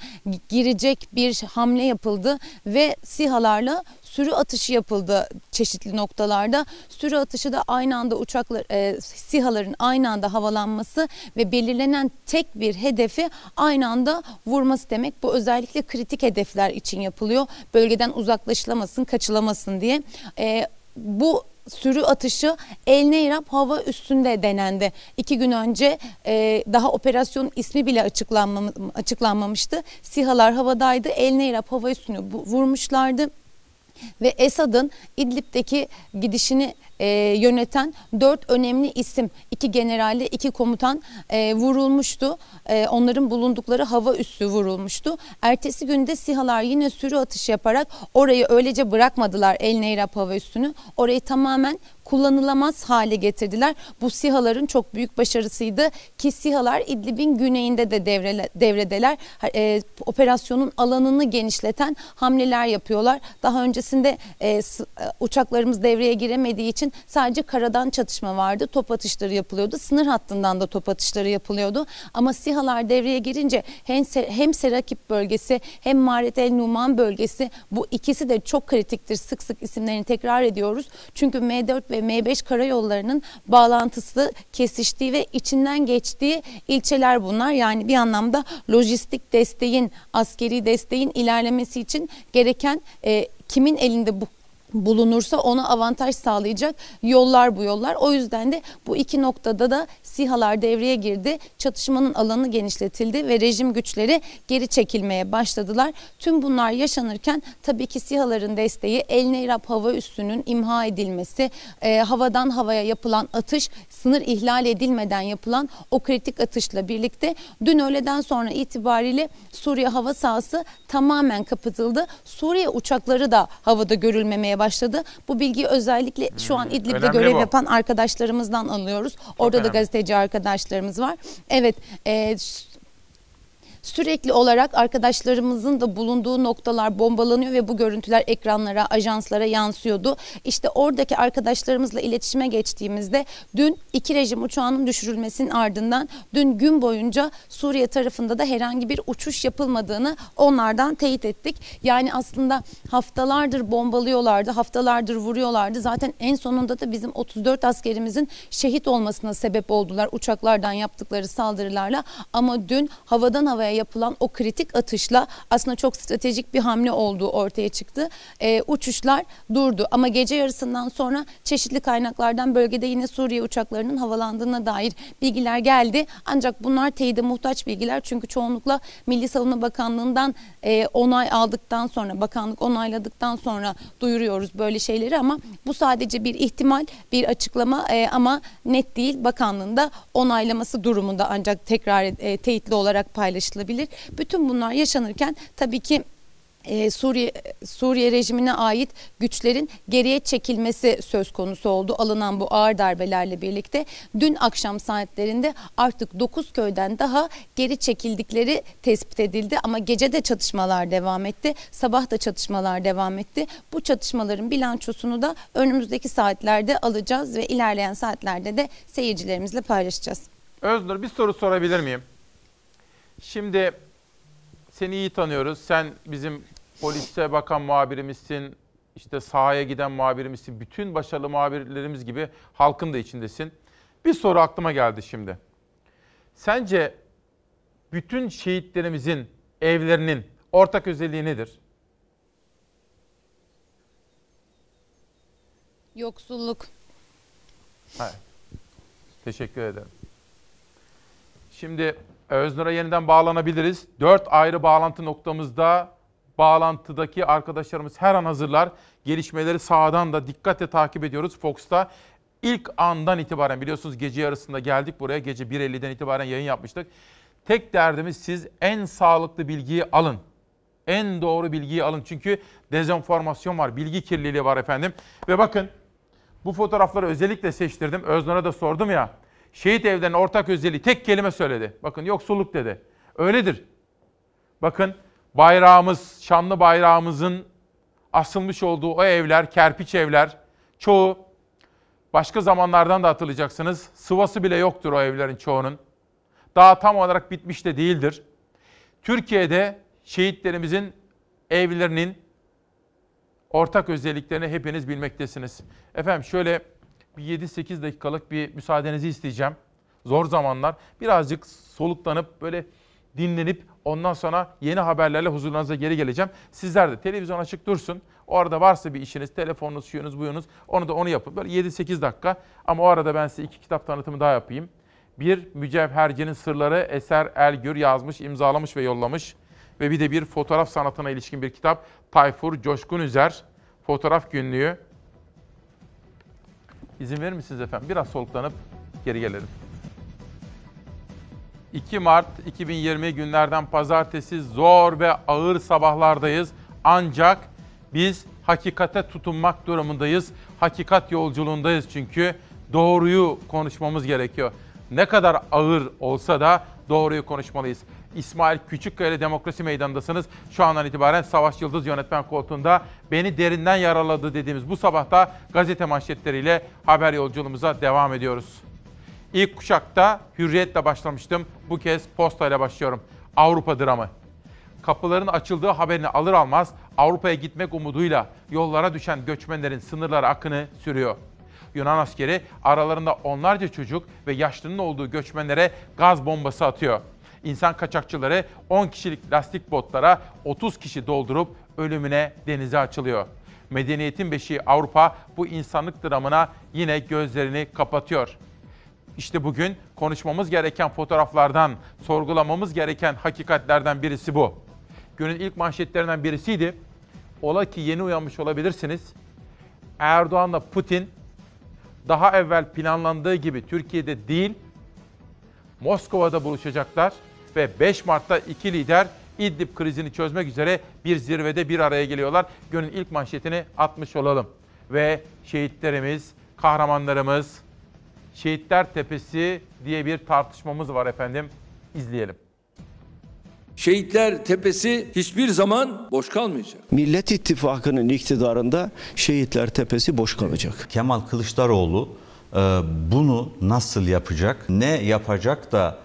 girecek bir hamle yapıldı ve SİHA'larla sürü atışı yapıldı çeşitli noktalarda. Sürü atışı da aynı anda uçaklar, e, SİHA'ların aynı anda havalanması ve belirlenen tek bir hedefi aynı anda vurması demek. Bu özellikle kritik hedefler için yapılıyor. Bölgeden uzaklaşılamasın, kaçılamasın diye. E, bu sürü atışı El Neyrab hava üstünde denendi. İki gün önce e, daha operasyon ismi bile açıklanmam, açıklanmamıştı. SİHA'lar havadaydı. El Neyrab hava üstünü vurmuşlardı ve Esad'ın İdlib'deki gidişini e, yöneten dört önemli isim, iki generali, iki komutan e, vurulmuştu. E, onların bulundukları hava üssü vurulmuştu. Ertesi günde SİHA'lar yine sürü atışı yaparak orayı öylece bırakmadılar El Neyrab hava üssünü. Orayı tamamen kullanılamaz hale getirdiler. Bu SİHA'ların çok büyük başarısıydı ki SİHA'lar İdlib'in güneyinde de devre, devredeler. E, operasyonun alanını genişleten hamleler yapıyorlar. Daha öncesinde e, uçaklarımız devreye giremediği için sadece karadan çatışma vardı. Top atışları yapılıyordu. Sınır hattından da top atışları yapılıyordu. Ama SİHA'lar devreye girince hem, hem Serakip bölgesi hem Maret El Numan bölgesi bu ikisi de çok kritiktir. Sık sık isimlerini tekrar ediyoruz. Çünkü M4 ve M5 karayollarının bağlantısı kesiştiği ve içinden geçtiği ilçeler bunlar. Yani bir anlamda lojistik desteğin, askeri desteğin ilerlemesi için gereken e, kimin elinde bu bulunursa ona avantaj sağlayacak yollar bu yollar. O yüzden de bu iki noktada da SİHA'lar devreye girdi. Çatışmanın alanı genişletildi ve rejim güçleri geri çekilmeye başladılar. Tüm bunlar yaşanırken tabii ki SİHA'ların desteği El Neyrab hava üssünün imha edilmesi, e, havadan havaya yapılan atış, sınır ihlal edilmeden yapılan o kritik atışla birlikte dün öğleden sonra itibariyle Suriye hava sahası tamamen kapatıldı. Suriye uçakları da havada görülmemeye başladı. Bu bilgiyi özellikle şu an İdlib'de önemli görev bu. yapan arkadaşlarımızdan alıyoruz. Orada da önemli. gazeteci arkadaşlarımız var. Evet, e, sürekli olarak arkadaşlarımızın da bulunduğu noktalar bombalanıyor ve bu görüntüler ekranlara, ajanslara yansıyordu. İşte oradaki arkadaşlarımızla iletişime geçtiğimizde dün iki rejim uçağının düşürülmesinin ardından dün gün boyunca Suriye tarafında da herhangi bir uçuş yapılmadığını onlardan teyit ettik. Yani aslında haftalardır bombalıyorlardı, haftalardır vuruyorlardı. Zaten en sonunda da bizim 34 askerimizin şehit olmasına sebep oldular uçaklardan yaptıkları saldırılarla. Ama dün havadan havaya yapılan o kritik atışla aslında çok stratejik bir hamle olduğu ortaya çıktı. E, uçuşlar durdu. Ama gece yarısından sonra çeşitli kaynaklardan bölgede yine Suriye uçaklarının havalandığına dair bilgiler geldi. Ancak bunlar teyide muhtaç bilgiler. Çünkü çoğunlukla Milli Savunma Bakanlığı'ndan e, onay aldıktan sonra bakanlık onayladıktan sonra duyuruyoruz böyle şeyleri. Ama bu sadece bir ihtimal bir açıklama e, ama net değil. Bakanlığında onaylaması durumunda ancak tekrar e, teyitli olarak paylaşılabilir. Bütün bunlar yaşanırken tabii ki e, Suriye Suriye rejimine ait güçlerin geriye çekilmesi söz konusu oldu. Alınan bu ağır darbelerle birlikte dün akşam saatlerinde artık 9 köyden daha geri çekildikleri tespit edildi ama gece de çatışmalar devam etti. Sabah da çatışmalar devam etti. Bu çatışmaların bilançosunu da önümüzdeki saatlerde alacağız ve ilerleyen saatlerde de seyircilerimizle paylaşacağız. Öznur bir soru sorabilir miyim? Şimdi seni iyi tanıyoruz. Sen bizim polise bakan muhabirimizsin, işte sahaya giden muhabirimizsin. Bütün başarılı muhabirlerimiz gibi halkın da içindesin. Bir soru aklıma geldi şimdi. Sence bütün şehitlerimizin evlerinin ortak özelliği nedir? Yoksulluk. Evet. Teşekkür ederim. Şimdi Öznur'a yeniden bağlanabiliriz. Dört ayrı bağlantı noktamızda bağlantıdaki arkadaşlarımız her an hazırlar. Gelişmeleri sağdan da dikkatle takip ediyoruz. Fox'ta ilk andan itibaren biliyorsunuz gece yarısında geldik buraya. Gece 1.50'den itibaren yayın yapmıştık. Tek derdimiz siz en sağlıklı bilgiyi alın. En doğru bilgiyi alın. Çünkü dezenformasyon var, bilgi kirliliği var efendim. Ve bakın bu fotoğrafları özellikle seçtirdim. Öznur'a da sordum ya. Şehit evlerinin ortak özelliği tek kelime söyledi. Bakın yoksulluk dedi. Öyledir. Bakın bayrağımız, şanlı bayrağımızın asılmış olduğu o evler, kerpiç evler, çoğu başka zamanlardan da hatırlayacaksınız. Sıvası bile yoktur o evlerin çoğunun. Daha tam olarak bitmiş de değildir. Türkiye'de şehitlerimizin evlerinin ortak özelliklerini hepiniz bilmektesiniz. Efendim şöyle bir 7-8 dakikalık bir müsaadenizi isteyeceğim. Zor zamanlar. Birazcık soluklanıp böyle dinlenip ondan sonra yeni haberlerle huzurlarınıza geri geleceğim. Sizler de televizyon açık dursun. Orada varsa bir işiniz, telefonunuz, şuyunuz, buyunuz onu da onu yapın. Böyle 7-8 dakika ama o arada ben size iki kitap tanıtımı daha yapayım. Bir Mücevhercinin Sırları Eser Elgür yazmış, imzalamış ve yollamış. Ve bir de bir fotoğraf sanatına ilişkin bir kitap. Tayfur Coşkun Üzer, Fotoğraf Günlüğü. İzin verir misiniz efendim? Biraz soluklanıp geri gelelim. 2 Mart 2020 günlerden pazartesi zor ve ağır sabahlardayız. Ancak biz hakikate tutunmak durumundayız. Hakikat yolculuğundayız çünkü doğruyu konuşmamız gerekiyor. Ne kadar ağır olsa da doğruyu konuşmalıyız. İsmail Küçükkaya Demokrasi Meydanı'ndasınız. Şu andan itibaren Savaş Yıldız yönetmen koltuğunda beni derinden yaraladı dediğimiz bu sabahta gazete manşetleriyle haber yolculuğumuza devam ediyoruz. İlk kuşakta hürriyetle başlamıştım. Bu kez postayla başlıyorum. Avrupa dramı. Kapıların açıldığı haberini alır almaz Avrupa'ya gitmek umuduyla yollara düşen göçmenlerin sınırlara akını sürüyor. Yunan askeri aralarında onlarca çocuk ve yaşlının olduğu göçmenlere gaz bombası atıyor. İnsan kaçakçıları 10 kişilik lastik botlara 30 kişi doldurup ölümüne denize açılıyor. Medeniyetin beşiği Avrupa bu insanlık dramına yine gözlerini kapatıyor. İşte bugün konuşmamız gereken fotoğraflardan, sorgulamamız gereken hakikatlerden birisi bu. Günün ilk manşetlerinden birisiydi. Ola ki yeni uyanmış olabilirsiniz. Erdoğan'la Putin daha evvel planlandığı gibi Türkiye'de değil, Moskova'da buluşacaklar ve 5 Mart'ta iki lider İdlib krizini çözmek üzere bir zirvede bir araya geliyorlar. Günün ilk manşetini atmış olalım. Ve şehitlerimiz, kahramanlarımız, Şehitler Tepesi diye bir tartışmamız var efendim. İzleyelim. Şehitler Tepesi hiçbir zaman boş kalmayacak. Millet İttifakı'nın iktidarında Şehitler Tepesi boş kalacak. Kemal Kılıçdaroğlu e, bunu nasıl yapacak? Ne yapacak da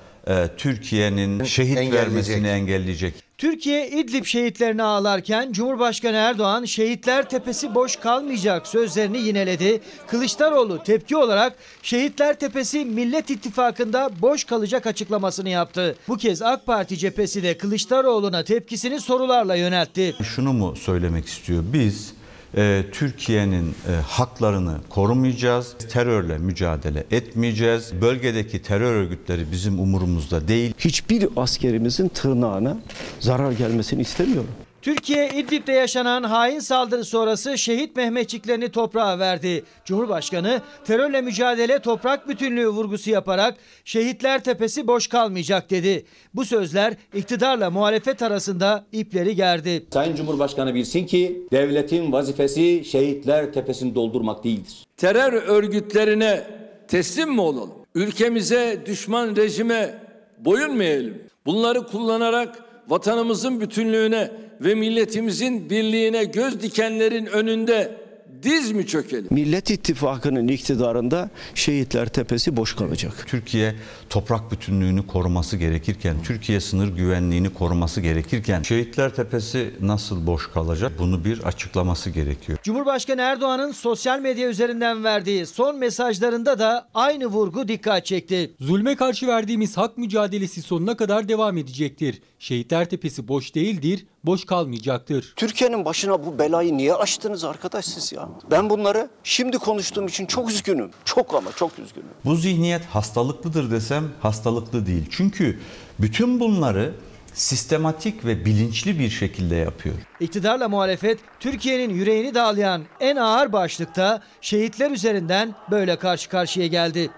Türkiye'nin şehit Engelleyecek. vermesini engelleyecek? Türkiye İdlib şehitlerini ağlarken Cumhurbaşkanı Erdoğan şehitler tepesi boş kalmayacak sözlerini yineledi. Kılıçdaroğlu tepki olarak şehitler tepesi Millet İttifakı'nda boş kalacak açıklamasını yaptı. Bu kez AK Parti cephesi de Kılıçdaroğlu'na tepkisini sorularla yöneltti. Şunu mu söylemek istiyor? Biz e, Türkiye'nin e, haklarını korumayacağız, terörle mücadele etmeyeceğiz. Bölgedeki terör örgütleri bizim umurumuzda değil. Hiçbir askerimizin tırnağına zarar gelmesini istemiyorum. Türkiye İdlib'de yaşanan hain saldırı sonrası şehit Mehmetçiklerini toprağa verdi. Cumhurbaşkanı terörle mücadele toprak bütünlüğü vurgusu yaparak şehitler tepesi boş kalmayacak dedi. Bu sözler iktidarla muhalefet arasında ipleri gerdi. Sayın Cumhurbaşkanı bilsin ki devletin vazifesi şehitler tepesini doldurmak değildir. Terör örgütlerine teslim mi olalım? Ülkemize düşman rejime boyun mu eğelim? Bunları kullanarak vatanımızın bütünlüğüne ve milletimizin birliğine göz dikenlerin önünde diz mi çökelim? Millet İttifakı'nın iktidarında şehitler tepesi boş kalacak. Türkiye toprak bütünlüğünü koruması gerekirken, Türkiye sınır güvenliğini koruması gerekirken Şehitler Tepesi nasıl boş kalacak? Bunu bir açıklaması gerekiyor. Cumhurbaşkanı Erdoğan'ın sosyal medya üzerinden verdiği son mesajlarında da aynı vurgu dikkat çekti. Zulme karşı verdiğimiz hak mücadelesi sonuna kadar devam edecektir. Şehitler Tepesi boş değildir, boş kalmayacaktır. Türkiye'nin başına bu belayı niye açtınız arkadaş siz ya? Ben bunları şimdi konuştuğum için çok üzgünüm. Çok ama çok üzgünüm. Bu zihniyet hastalıklıdır desem hastalıklı değil. Çünkü bütün bunları sistematik ve bilinçli bir şekilde yapıyor. İktidarla muhalefet Türkiye'nin yüreğini dağlayan en ağır başlıkta şehitler üzerinden böyle karşı karşıya geldi.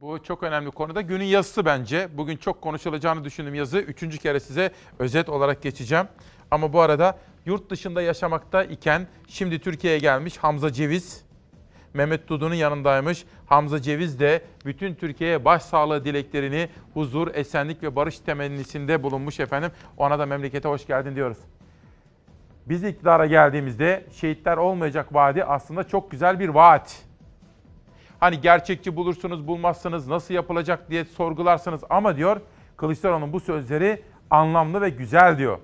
Bu çok önemli konuda günün yazısı bence. Bugün çok konuşulacağını düşündüğüm yazı. Üçüncü kere size özet olarak geçeceğim. Ama bu arada yurt dışında yaşamakta iken şimdi Türkiye'ye gelmiş Hamza Ceviz. Mehmet Dudu'nun yanındaymış. Hamza Ceviz de bütün Türkiye'ye başsağlığı dileklerini huzur, esenlik ve barış temennisinde bulunmuş efendim. Ona da memlekete hoş geldin diyoruz. Biz iktidara geldiğimizde şehitler olmayacak vaadi aslında çok güzel bir vaat. Hani gerçekçi bulursunuz, bulmazsınız, nasıl yapılacak diye sorgularsınız ama diyor Kılıçdaroğlu'nun bu sözleri anlamlı ve güzel diyor.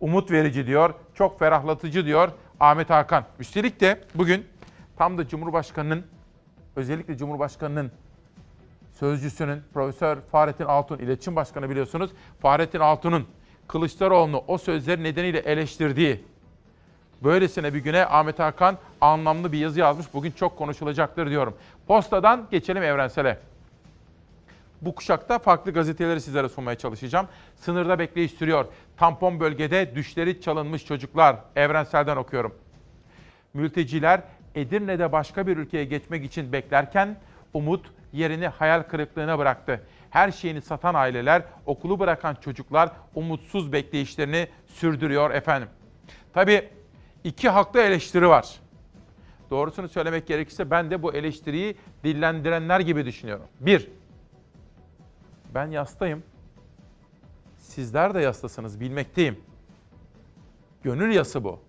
Umut verici diyor, çok ferahlatıcı diyor Ahmet Hakan. Üstelik de bugün tam da Cumhurbaşkanı'nın özellikle Cumhurbaşkanı'nın sözcüsünün Profesör Fahrettin Altun iletişim başkanı biliyorsunuz. Fahrettin Altun'un Kılıçdaroğlu'nu o sözleri nedeniyle eleştirdiği böylesine bir güne Ahmet Hakan anlamlı bir yazı yazmış. Bugün çok konuşulacaktır diyorum. Postadan geçelim evrensele. Bu kuşakta farklı gazeteleri sizlere sunmaya çalışacağım. Sınırda bekleyiş sürüyor. Tampon bölgede düşleri çalınmış çocuklar. Evrenselden okuyorum. Mülteciler Edirne'de başka bir ülkeye geçmek için beklerken umut yerini hayal kırıklığına bıraktı. Her şeyini satan aileler, okulu bırakan çocuklar umutsuz bekleyişlerini sürdürüyor efendim. Tabii iki haklı eleştiri var. Doğrusunu söylemek gerekirse ben de bu eleştiriyi dillendirenler gibi düşünüyorum. Bir, ben yastayım. Sizler de yastasınız, bilmekteyim. Gönül yası bu.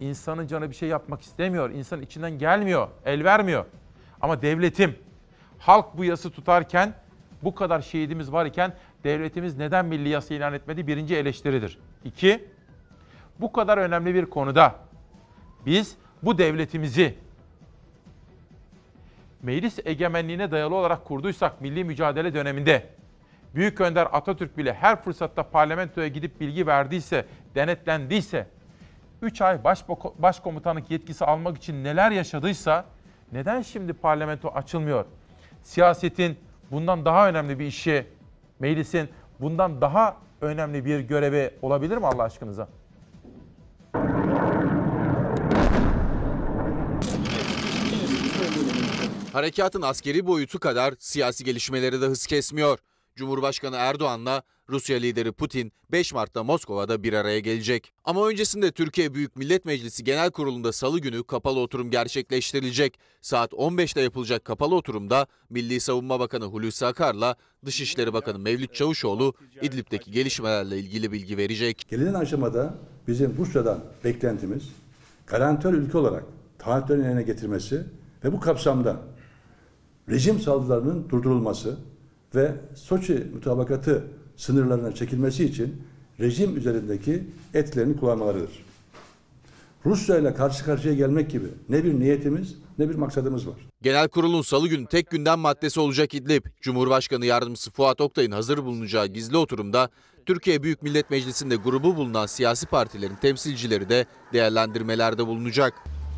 İnsanın canı bir şey yapmak istemiyor. İnsanın içinden gelmiyor, el vermiyor. Ama devletim, halk bu yası tutarken, bu kadar şehidimiz var iken devletimiz neden milli yasa ilan etmedi? Birinci eleştiridir. İki, bu kadar önemli bir konuda biz bu devletimizi meclis egemenliğine dayalı olarak kurduysak milli mücadele döneminde Büyük Önder Atatürk bile her fırsatta parlamentoya gidip bilgi verdiyse, denetlendiyse, 3 ay baş, başkomutanlık yetkisi almak için neler yaşadıysa neden şimdi parlamento açılmıyor? Siyasetin bundan daha önemli bir işi, meclisin bundan daha önemli bir görevi olabilir mi Allah aşkınıza? Harekatın askeri boyutu kadar siyasi gelişmeleri de hız kesmiyor. Cumhurbaşkanı Erdoğan'la Rusya lideri Putin 5 Mart'ta Moskova'da bir araya gelecek. Ama öncesinde Türkiye Büyük Millet Meclisi Genel Kurulu'nda salı günü kapalı oturum gerçekleştirilecek. Saat 15'te yapılacak kapalı oturumda Milli Savunma Bakanı Hulusi Akar'la Dışişleri Bakanı Mevlüt Çavuşoğlu İdlib'deki gelişmelerle ilgili bilgi verecek. Gelinen aşamada bizim Rusya'dan beklentimiz garantör ülke olarak taahhütlerini yerine getirmesi ve bu kapsamda rejim saldırılarının durdurulması ve Soçi mutabakatı sınırlarına çekilmesi için rejim üzerindeki etkilerini kullanmalarıdır. Rusya ile karşı karşıya gelmek gibi ne bir niyetimiz ne bir maksadımız var. Genel kurulun salı günü tek gündem maddesi olacak İdlib. Cumhurbaşkanı Yardımcısı Fuat Oktay'ın hazır bulunacağı gizli oturumda Türkiye Büyük Millet Meclisi'nde grubu bulunan siyasi partilerin temsilcileri de değerlendirmelerde bulunacak.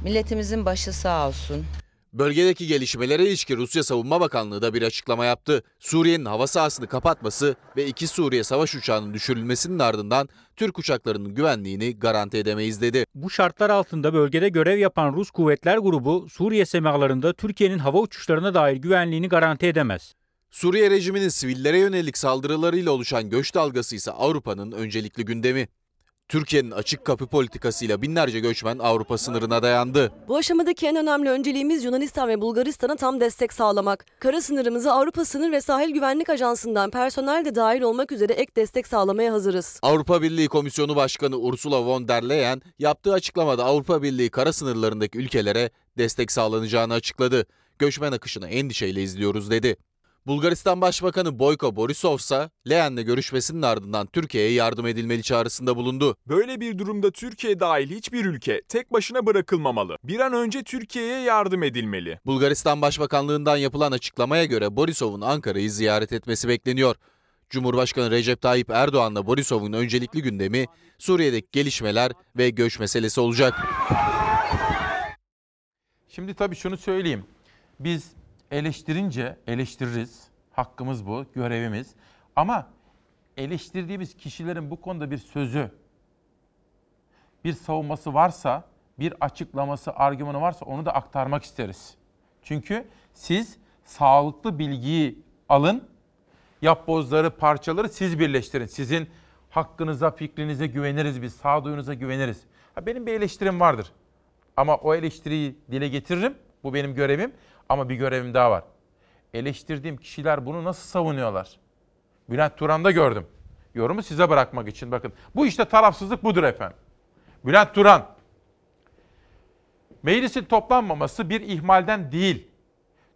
Milletimizin başı sağ olsun. Bölgedeki gelişmelere ilişkin Rusya Savunma Bakanlığı da bir açıklama yaptı. Suriye'nin hava sahasını kapatması ve iki Suriye savaş uçağının düşürülmesinin ardından Türk uçaklarının güvenliğini garanti edemeyiz dedi. Bu şartlar altında bölgede görev yapan Rus kuvvetler grubu Suriye semalarında Türkiye'nin hava uçuşlarına dair güvenliğini garanti edemez. Suriye rejiminin sivillere yönelik saldırılarıyla oluşan göç dalgası ise Avrupa'nın öncelikli gündemi. Türkiye'nin açık kapı politikasıyla binlerce göçmen Avrupa sınırına dayandı. Bu aşamadaki en önemli önceliğimiz Yunanistan ve Bulgaristan'a tam destek sağlamak. Kara sınırımızı Avrupa Sınır ve Sahil Güvenlik Ajansı'ndan personel de dahil olmak üzere ek destek sağlamaya hazırız. Avrupa Birliği Komisyonu Başkanı Ursula von der Leyen yaptığı açıklamada Avrupa Birliği kara sınırlarındaki ülkelere destek sağlanacağını açıkladı. Göçmen akışını endişeyle izliyoruz dedi. Bulgaristan Başbakanı Boyko Borisov ise Leyen'le görüşmesinin ardından Türkiye'ye yardım edilmeli çağrısında bulundu. Böyle bir durumda Türkiye dahil hiçbir ülke tek başına bırakılmamalı. Bir an önce Türkiye'ye yardım edilmeli. Bulgaristan Başbakanlığından yapılan açıklamaya göre Borisov'un Ankara'yı ziyaret etmesi bekleniyor. Cumhurbaşkanı Recep Tayyip Erdoğan'la Borisov'un öncelikli gündemi Suriye'deki gelişmeler ve göç meselesi olacak. Şimdi tabii şunu söyleyeyim. Biz eleştirince eleştiririz. Hakkımız bu, görevimiz. Ama eleştirdiğimiz kişilerin bu konuda bir sözü, bir savunması varsa, bir açıklaması, argümanı varsa onu da aktarmak isteriz. Çünkü siz sağlıklı bilgiyi alın, yapbozları, parçaları siz birleştirin. Sizin hakkınıza, fikrinize güveniriz biz, sağduyunuza güveniriz. Ha, benim bir eleştirim vardır. Ama o eleştiriyi dile getiririm. Bu benim görevim. Ama bir görevim daha var. Eleştirdiğim kişiler bunu nasıl savunuyorlar? Bülent Turan'da gördüm. Yorumu size bırakmak için bakın. Bu işte tarafsızlık budur efendim. Bülent Turan. Meclisin toplanmaması bir ihmalden değil.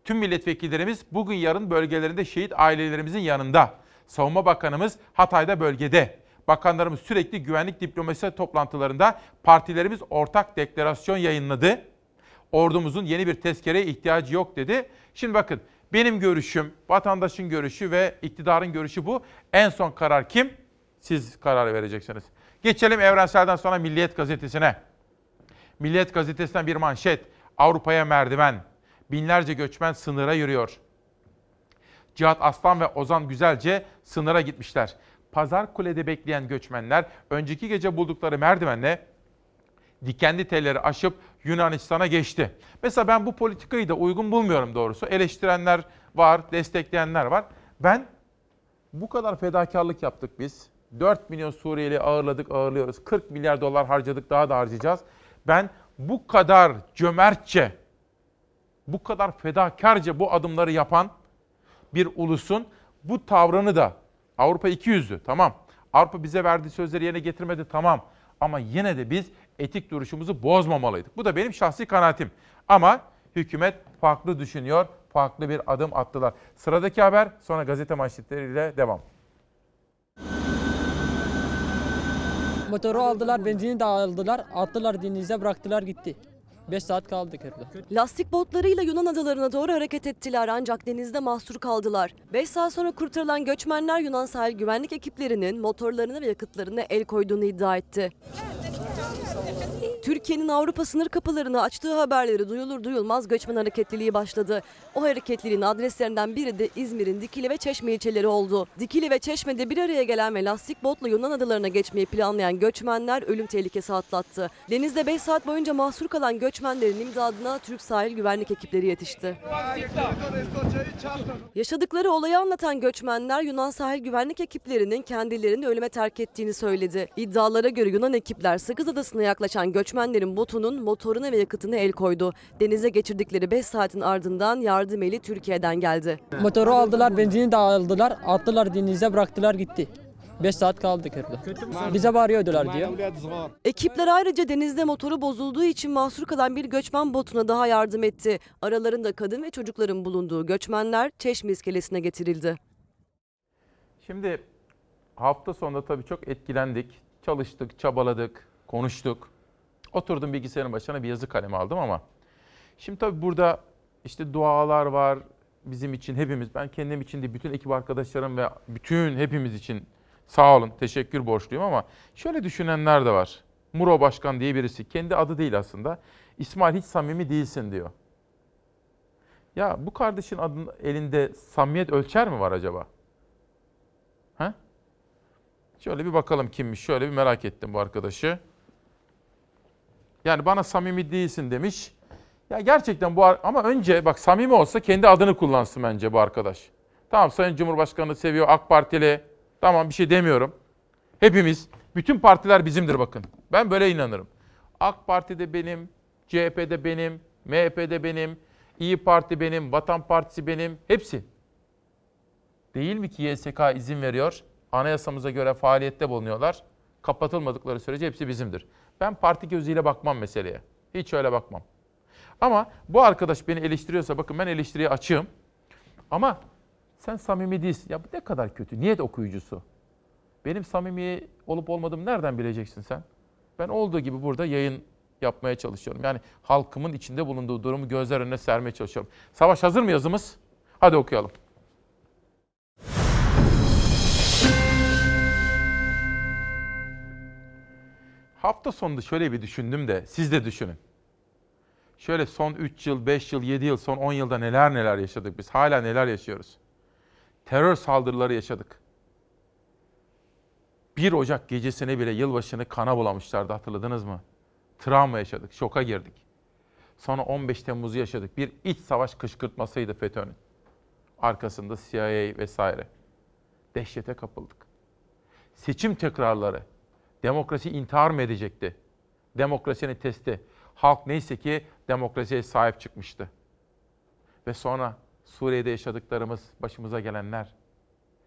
Tüm milletvekillerimiz bugün yarın bölgelerinde şehit ailelerimizin yanında. Savunma Bakanımız Hatay'da bölgede. Bakanlarımız sürekli güvenlik diplomasi toplantılarında partilerimiz ortak deklarasyon yayınladı. Ordumuzun yeni bir tezkereye ihtiyacı yok dedi. Şimdi bakın benim görüşüm, vatandaşın görüşü ve iktidarın görüşü bu. En son karar kim? Siz karar vereceksiniz. Geçelim Evrensel'den sonra Milliyet Gazetesi'ne. Milliyet Gazetesi'nden bir manşet. Avrupa'ya merdiven. Binlerce göçmen sınıra yürüyor. Cihat Aslan ve Ozan Güzelce sınıra gitmişler. Pazar Kule'de bekleyen göçmenler önceki gece buldukları merdivenle dikenli telleri aşıp Yunanistan'a geçti. Mesela ben bu politikayı da uygun bulmuyorum doğrusu. Eleştirenler var, destekleyenler var. Ben bu kadar fedakarlık yaptık biz. 4 milyon Suriyeli ağırladık, ağırlıyoruz. 40 milyar dolar harcadık, daha da harcayacağız. Ben bu kadar cömertçe, bu kadar fedakarca bu adımları yapan bir ulusun bu tavrını da Avrupa 200'lü tamam. Avrupa bize verdiği sözleri yerine getirmedi tamam. Ama yine de biz etik duruşumuzu bozmamalıydık. Bu da benim şahsi kanaatim. Ama hükümet farklı düşünüyor, farklı bir adım attılar. Sıradaki haber sonra gazete manşetleriyle devam. Motoru aldılar, benzini de aldılar, attılar denize bıraktılar gitti. 5 saat kaldık orada. Lastik botlarıyla Yunan adalarına doğru hareket ettiler ancak denizde mahsur kaldılar. 5 saat sonra kurtarılan göçmenler Yunan sahil güvenlik ekiplerinin motorlarına ve yakıtlarına el koyduğunu iddia etti. Türkiye'nin Avrupa sınır kapılarını açtığı haberleri duyulur duyulmaz göçmen hareketliliği başladı. O hareketliliğin adreslerinden biri de İzmir'in Dikili ve Çeşme ilçeleri oldu. Dikili ve Çeşme'de bir araya gelen ve lastik botla Yunan adalarına geçmeyi planlayan göçmenler ölüm tehlikesi atlattı. Denizde 5 saat boyunca mahsur kalan göçmenlerin imdadına Türk sahil güvenlik ekipleri yetişti. Yaşadıkları olayı anlatan göçmenler Yunan sahil güvenlik ekiplerinin kendilerini ölüme terk ettiğini söyledi. İddialara göre Yunan ekipler Sakız Adası'na yaklaşan göçmenlerin botunun motoruna ve yakıtına el koydu. Denize geçirdikleri 5 saatin ardından yardım eli Türkiye'den geldi. Motoru aldılar, benzini de aldılar, attılar denize bıraktılar gitti. 5 saat kaldık orada. Bize bağırıyordular diyor. Ekipler ayrıca denizde motoru bozulduğu için mahsur kalan bir göçmen botuna daha yardım etti. Aralarında kadın ve çocukların bulunduğu göçmenler Çeşme iskelesine getirildi. Şimdi hafta sonunda tabii çok etkilendik. Çalıştık, çabaladık, konuştuk. Oturdum bilgisayarın başına bir yazı kalemi aldım ama şimdi tabii burada işte dualar var bizim için hepimiz. Ben kendim için de bütün ekip arkadaşlarım ve bütün hepimiz için sağ olun, teşekkür borçluyum ama şöyle düşünenler de var. Muro Başkan diye birisi. Kendi adı değil aslında. İsmail hiç samimi değilsin diyor. Ya bu kardeşin adının elinde samimiyet ölçer mi var acaba? Ha? Şöyle bir bakalım kimmiş. Şöyle bir merak ettim bu arkadaşı. Yani bana samimi değilsin demiş. Ya gerçekten bu ama önce bak samimi olsa kendi adını kullansın bence bu arkadaş. Tamam Sayın Cumhurbaşkanı seviyor AK Partili. Tamam bir şey demiyorum. Hepimiz bütün partiler bizimdir bakın. Ben böyle inanırım. AK Parti de benim, CHP de benim, MHP de benim, İyi Parti benim, Vatan Partisi benim, hepsi. Değil mi ki YSK izin veriyor? Anayasamıza göre faaliyette bulunuyorlar. Kapatılmadıkları sürece hepsi bizimdir. Ben parti gözüyle bakmam meseleye. Hiç öyle bakmam. Ama bu arkadaş beni eleştiriyorsa bakın ben eleştiriye açığım. Ama sen samimi değilsin. Ya bu ne kadar kötü. Niyet okuyucusu. Benim samimi olup olmadığımı nereden bileceksin sen? Ben olduğu gibi burada yayın yapmaya çalışıyorum. Yani halkımın içinde bulunduğu durumu gözler önüne sermeye çalışıyorum. Savaş hazır mı yazımız? Hadi okuyalım. Hafta sonunda şöyle bir düşündüm de siz de düşünün. Şöyle son 3 yıl, 5 yıl, 7 yıl, son 10 yılda neler neler yaşadık biz. Hala neler yaşıyoruz. Terör saldırıları yaşadık. 1 Ocak gecesine bile yılbaşını kana bulamışlardı hatırladınız mı? Travma yaşadık, şoka girdik. Sonra 15 Temmuz'u yaşadık. Bir iç savaş kışkırtmasıydı FETÖ'nün. Arkasında CIA vesaire. Dehşete kapıldık. Seçim tekrarları. Demokrasi intihar mı edecekti? Demokrasinin testi. Halk neyse ki demokrasiye sahip çıkmıştı. Ve sonra Suriye'de yaşadıklarımız, başımıza gelenler.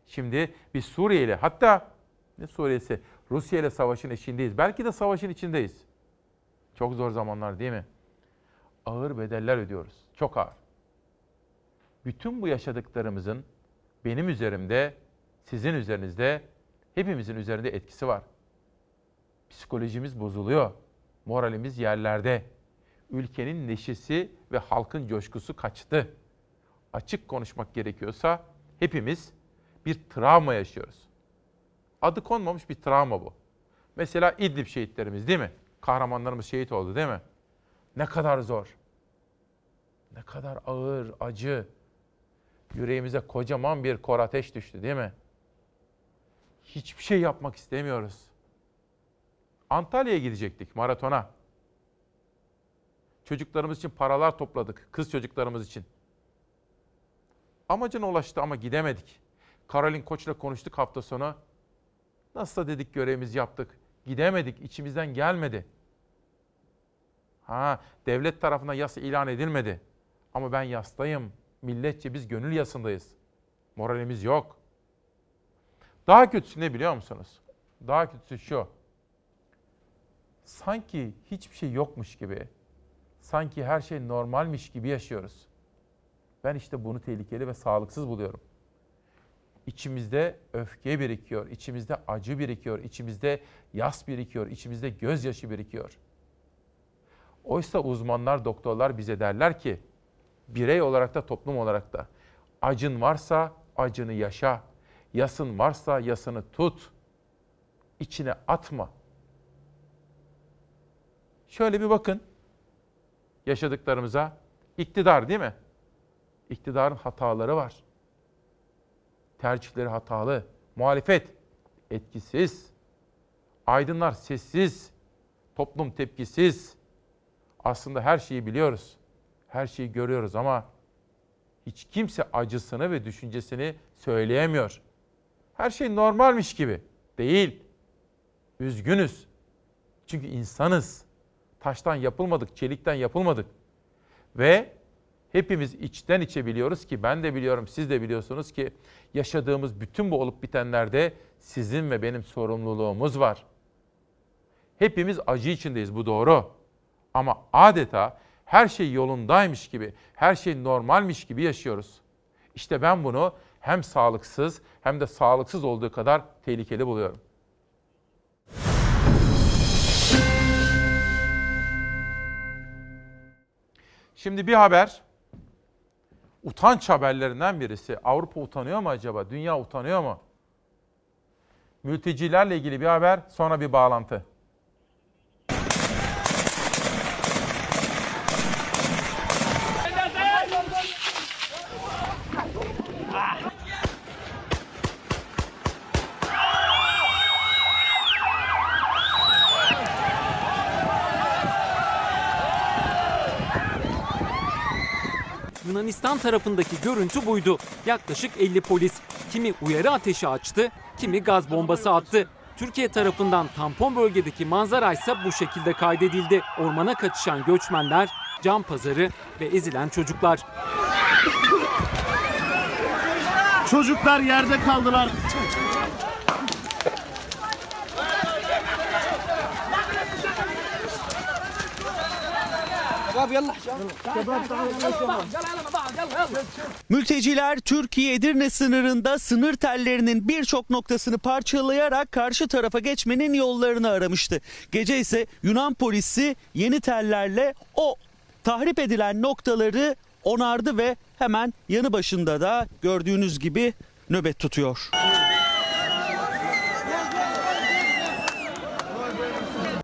Şimdi biz Suriye ile hatta ne Suriye'si Rusya ile savaşın eşiğindeyiz. Belki de savaşın içindeyiz. Çok zor zamanlar değil mi? Ağır bedeller ödüyoruz. Çok ağır. Bütün bu yaşadıklarımızın benim üzerimde, sizin üzerinizde, hepimizin üzerinde etkisi var. Psikolojimiz bozuluyor. Moralimiz yerlerde. Ülkenin neşesi ve halkın coşkusu kaçtı. Açık konuşmak gerekiyorsa hepimiz bir travma yaşıyoruz. Adı konmamış bir travma bu. Mesela İdlib şehitlerimiz değil mi? Kahramanlarımız şehit oldu değil mi? Ne kadar zor. Ne kadar ağır, acı. Yüreğimize kocaman bir kor ateş düştü değil mi? Hiçbir şey yapmak istemiyoruz. Antalya'ya gidecektik maratona. Çocuklarımız için paralar topladık. Kız çocuklarımız için. Amacına ulaştı ama gidemedik. Karolin Koç'la konuştuk hafta sonu. Nasılsa dedik görevimizi yaptık. Gidemedik, içimizden gelmedi. Ha, devlet tarafından yasa ilan edilmedi. Ama ben yastayım. Milletçe biz gönül yasındayız. Moralimiz yok. Daha kötüsü ne biliyor musunuz? Daha kötüsü şu. Sanki hiçbir şey yokmuş gibi, sanki her şey normalmiş gibi yaşıyoruz. Ben işte bunu tehlikeli ve sağlıksız buluyorum. İçimizde öfke birikiyor, içimizde acı birikiyor, içimizde yas birikiyor, içimizde gözyaşı birikiyor. Oysa uzmanlar, doktorlar bize derler ki, birey olarak da toplum olarak da acın varsa acını yaşa, yasın varsa yasını tut, içine atma. Şöyle bir bakın yaşadıklarımıza. İktidar değil mi? İktidarın hataları var. Tercihleri hatalı. Muhalefet etkisiz. Aydınlar sessiz. Toplum tepkisiz. Aslında her şeyi biliyoruz. Her şeyi görüyoruz ama hiç kimse acısını ve düşüncesini söyleyemiyor. Her şey normalmiş gibi. Değil. Üzgünüz. Çünkü insanız. Taştan yapılmadık, çelikten yapılmadık. Ve hepimiz içten içe biliyoruz ki ben de biliyorum, siz de biliyorsunuz ki yaşadığımız bütün bu olup bitenlerde sizin ve benim sorumluluğumuz var. Hepimiz acı içindeyiz bu doğru. Ama adeta her şey yolundaymış gibi, her şey normalmiş gibi yaşıyoruz. İşte ben bunu hem sağlıksız hem de sağlıksız olduğu kadar tehlikeli buluyorum. Şimdi bir haber. Utanç haberlerinden birisi. Avrupa utanıyor mu acaba? Dünya utanıyor mu? Mültecilerle ilgili bir haber, sonra bir bağlantı. Yunanistan tarafındaki görüntü buydu. Yaklaşık 50 polis. Kimi uyarı ateşi açtı, kimi gaz bombası attı. Türkiye tarafından tampon bölgedeki manzara ise bu şekilde kaydedildi. Ormana kaçışan göçmenler, cam pazarı ve ezilen çocuklar. Çocuklar yerde kaldılar. Mülteciler Türkiye Edirne sınırında sınır tellerinin birçok noktasını parçalayarak karşı tarafa geçmenin yollarını aramıştı. Gece ise Yunan polisi yeni tellerle o tahrip edilen noktaları onardı ve hemen yanı başında da gördüğünüz gibi nöbet tutuyor.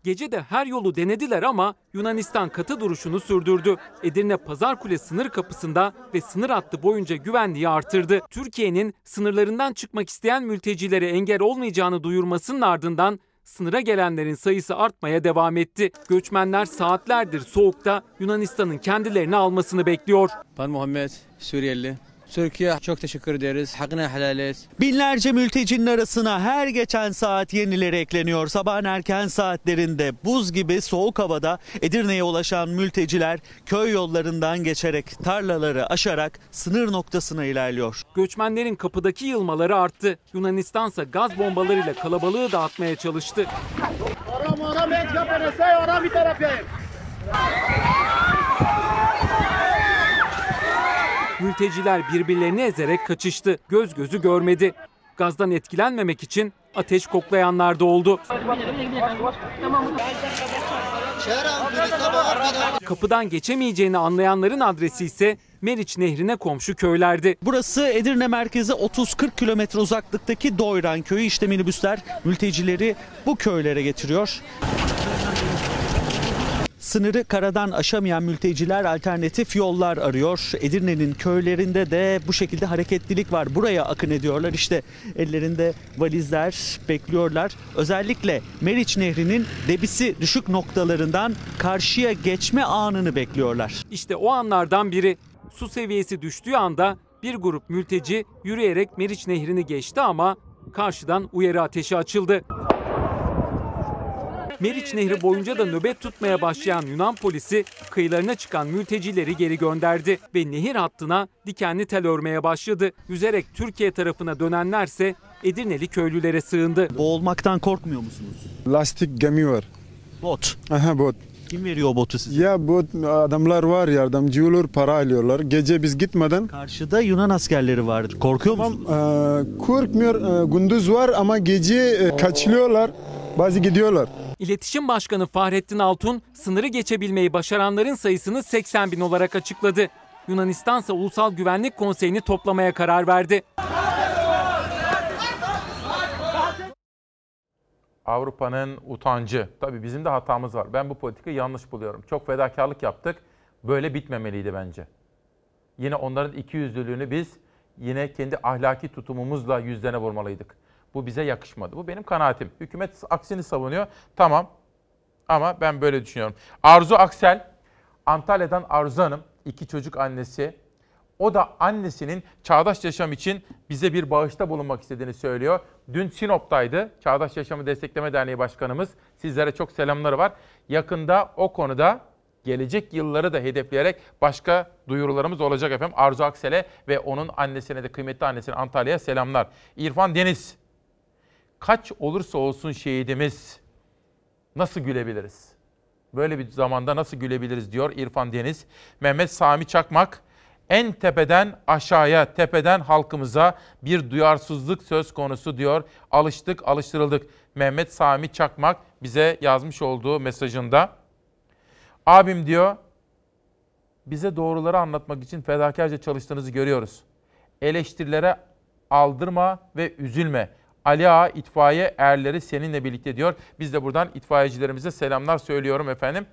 Gece de her yolu denediler ama Yunanistan katı duruşunu sürdürdü. Edirne Pazarkule sınır kapısında ve sınır hattı boyunca güvenliği artırdı. Türkiye'nin sınırlarından çıkmak isteyen mültecilere engel olmayacağını duyurmasının ardından sınıra gelenlerin sayısı artmaya devam etti. Göçmenler saatlerdir soğukta Yunanistan'ın kendilerini almasını bekliyor. Ben Muhammed, Suriyeli. Türkiye çok teşekkür ederiz. Hakkını helal et. Binlerce mültecinin arasına her geçen saat yenileri ekleniyor. Sabahın erken saatlerinde buz gibi soğuk havada Edirne'ye ulaşan mülteciler köy yollarından geçerek tarlaları aşarak sınır noktasına ilerliyor. Göçmenlerin kapıdaki yılmaları arttı. Yunanistan ise gaz bombalarıyla kalabalığı dağıtmaya çalıştı. Aram aram et kapene say aram bir taraf yayın. Mülteciler birbirlerini ezerek kaçıştı. Göz gözü görmedi. Gazdan etkilenmemek için ateş koklayanlar da oldu. Kapıdan geçemeyeceğini anlayanların adresi ise Meriç Nehri'ne komşu köylerdi. Burası Edirne merkezi 30-40 kilometre uzaklıktaki Doyran köyü. İşte minibüsler mültecileri bu köylere getiriyor. Sınırı karadan aşamayan mülteciler alternatif yollar arıyor. Edirne'nin köylerinde de bu şekilde hareketlilik var. Buraya akın ediyorlar. İşte ellerinde valizler bekliyorlar. Özellikle Meriç Nehri'nin debisi düşük noktalarından karşıya geçme anını bekliyorlar. İşte o anlardan biri. Su seviyesi düştüğü anda bir grup mülteci yürüyerek Meriç Nehri'ni geçti ama karşıdan uyarı ateşi açıldı. Meriç Nehri boyunca da nöbet tutmaya başlayan Yunan polisi kıyılarına çıkan mültecileri geri gönderdi ve nehir hattına dikenli tel örmeye başladı. Yüzerek Türkiye tarafına dönenlerse Edirneli köylülere sığındı. Boğulmaktan korkmuyor musunuz? Lastik gemi var. Bot. Aha bot. Kim veriyor botu size? Ya bot adamlar var yardımcı olur para alıyorlar. Gece biz gitmeden. Karşıda Yunan askerleri var. Korkuyor musunuz? Ee, korkmuyor. Ee, gündüz var ama gece e, kaçılıyorlar. Bazı gidiyorlar. İletişim Başkanı Fahrettin Altun sınırı geçebilmeyi başaranların sayısını 80 bin olarak açıkladı. Yunanistan ise Ulusal Güvenlik Konseyi'ni toplamaya karar verdi. Avrupa'nın utancı. Tabii bizim de hatamız var. Ben bu politikayı yanlış buluyorum. Çok fedakarlık yaptık. Böyle bitmemeliydi bence. Yine onların ikiyüzlülüğünü biz yine kendi ahlaki tutumumuzla yüzlerine vurmalıydık. Bu bize yakışmadı. Bu benim kanaatim. Hükümet aksini savunuyor. Tamam. Ama ben böyle düşünüyorum. Arzu Aksel, Antalya'dan Arzu Hanım, iki çocuk annesi. O da annesinin çağdaş yaşam için bize bir bağışta bulunmak istediğini söylüyor. Dün Sinop'taydı. Çağdaş Yaşamı Destekleme Derneği Başkanımız. Sizlere çok selamları var. Yakında o konuda gelecek yılları da hedefleyerek başka duyurularımız olacak efendim. Arzu Aksel'e ve onun annesine de kıymetli annesine Antalya'ya selamlar. İrfan Deniz, kaç olursa olsun şehidimiz nasıl gülebiliriz? Böyle bir zamanda nasıl gülebiliriz diyor İrfan Deniz. Mehmet Sami Çakmak, En tepeden aşağıya, tepeden halkımıza bir duyarsızlık söz konusu diyor. Alıştık, alıştırıldık. Mehmet Sami Çakmak bize yazmış olduğu mesajında. Abim diyor, bize doğruları anlatmak için fedakarca çalıştığınızı görüyoruz. Eleştirilere aldırma ve üzülme. Ali Ağa itfaiye erleri seninle birlikte diyor. Biz de buradan itfaiyecilerimize selamlar söylüyorum efendim.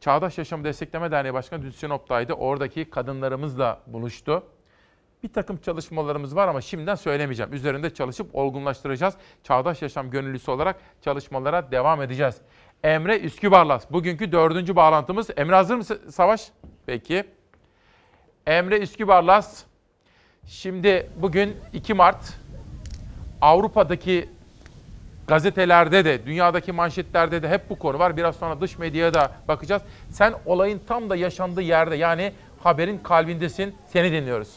Çağdaş Yaşamı Destekleme Derneği Başkanı Düzçin Oktay'da oradaki kadınlarımızla buluştu. Bir takım çalışmalarımız var ama şimdiden söylemeyeceğim. Üzerinde çalışıp olgunlaştıracağız. Çağdaş Yaşam gönüllüsü olarak çalışmalara devam edeceğiz. Emre Üskübarlas. Bugünkü dördüncü bağlantımız. Emre hazır mısın Savaş? Peki. Emre Üskübarlas. Şimdi bugün 2 Mart. Avrupa'daki gazetelerde de, dünyadaki manşetlerde de hep bu konu var. Biraz sonra dış medyaya da bakacağız. Sen olayın tam da yaşandığı yerde yani haberin kalbindesin. Seni dinliyoruz.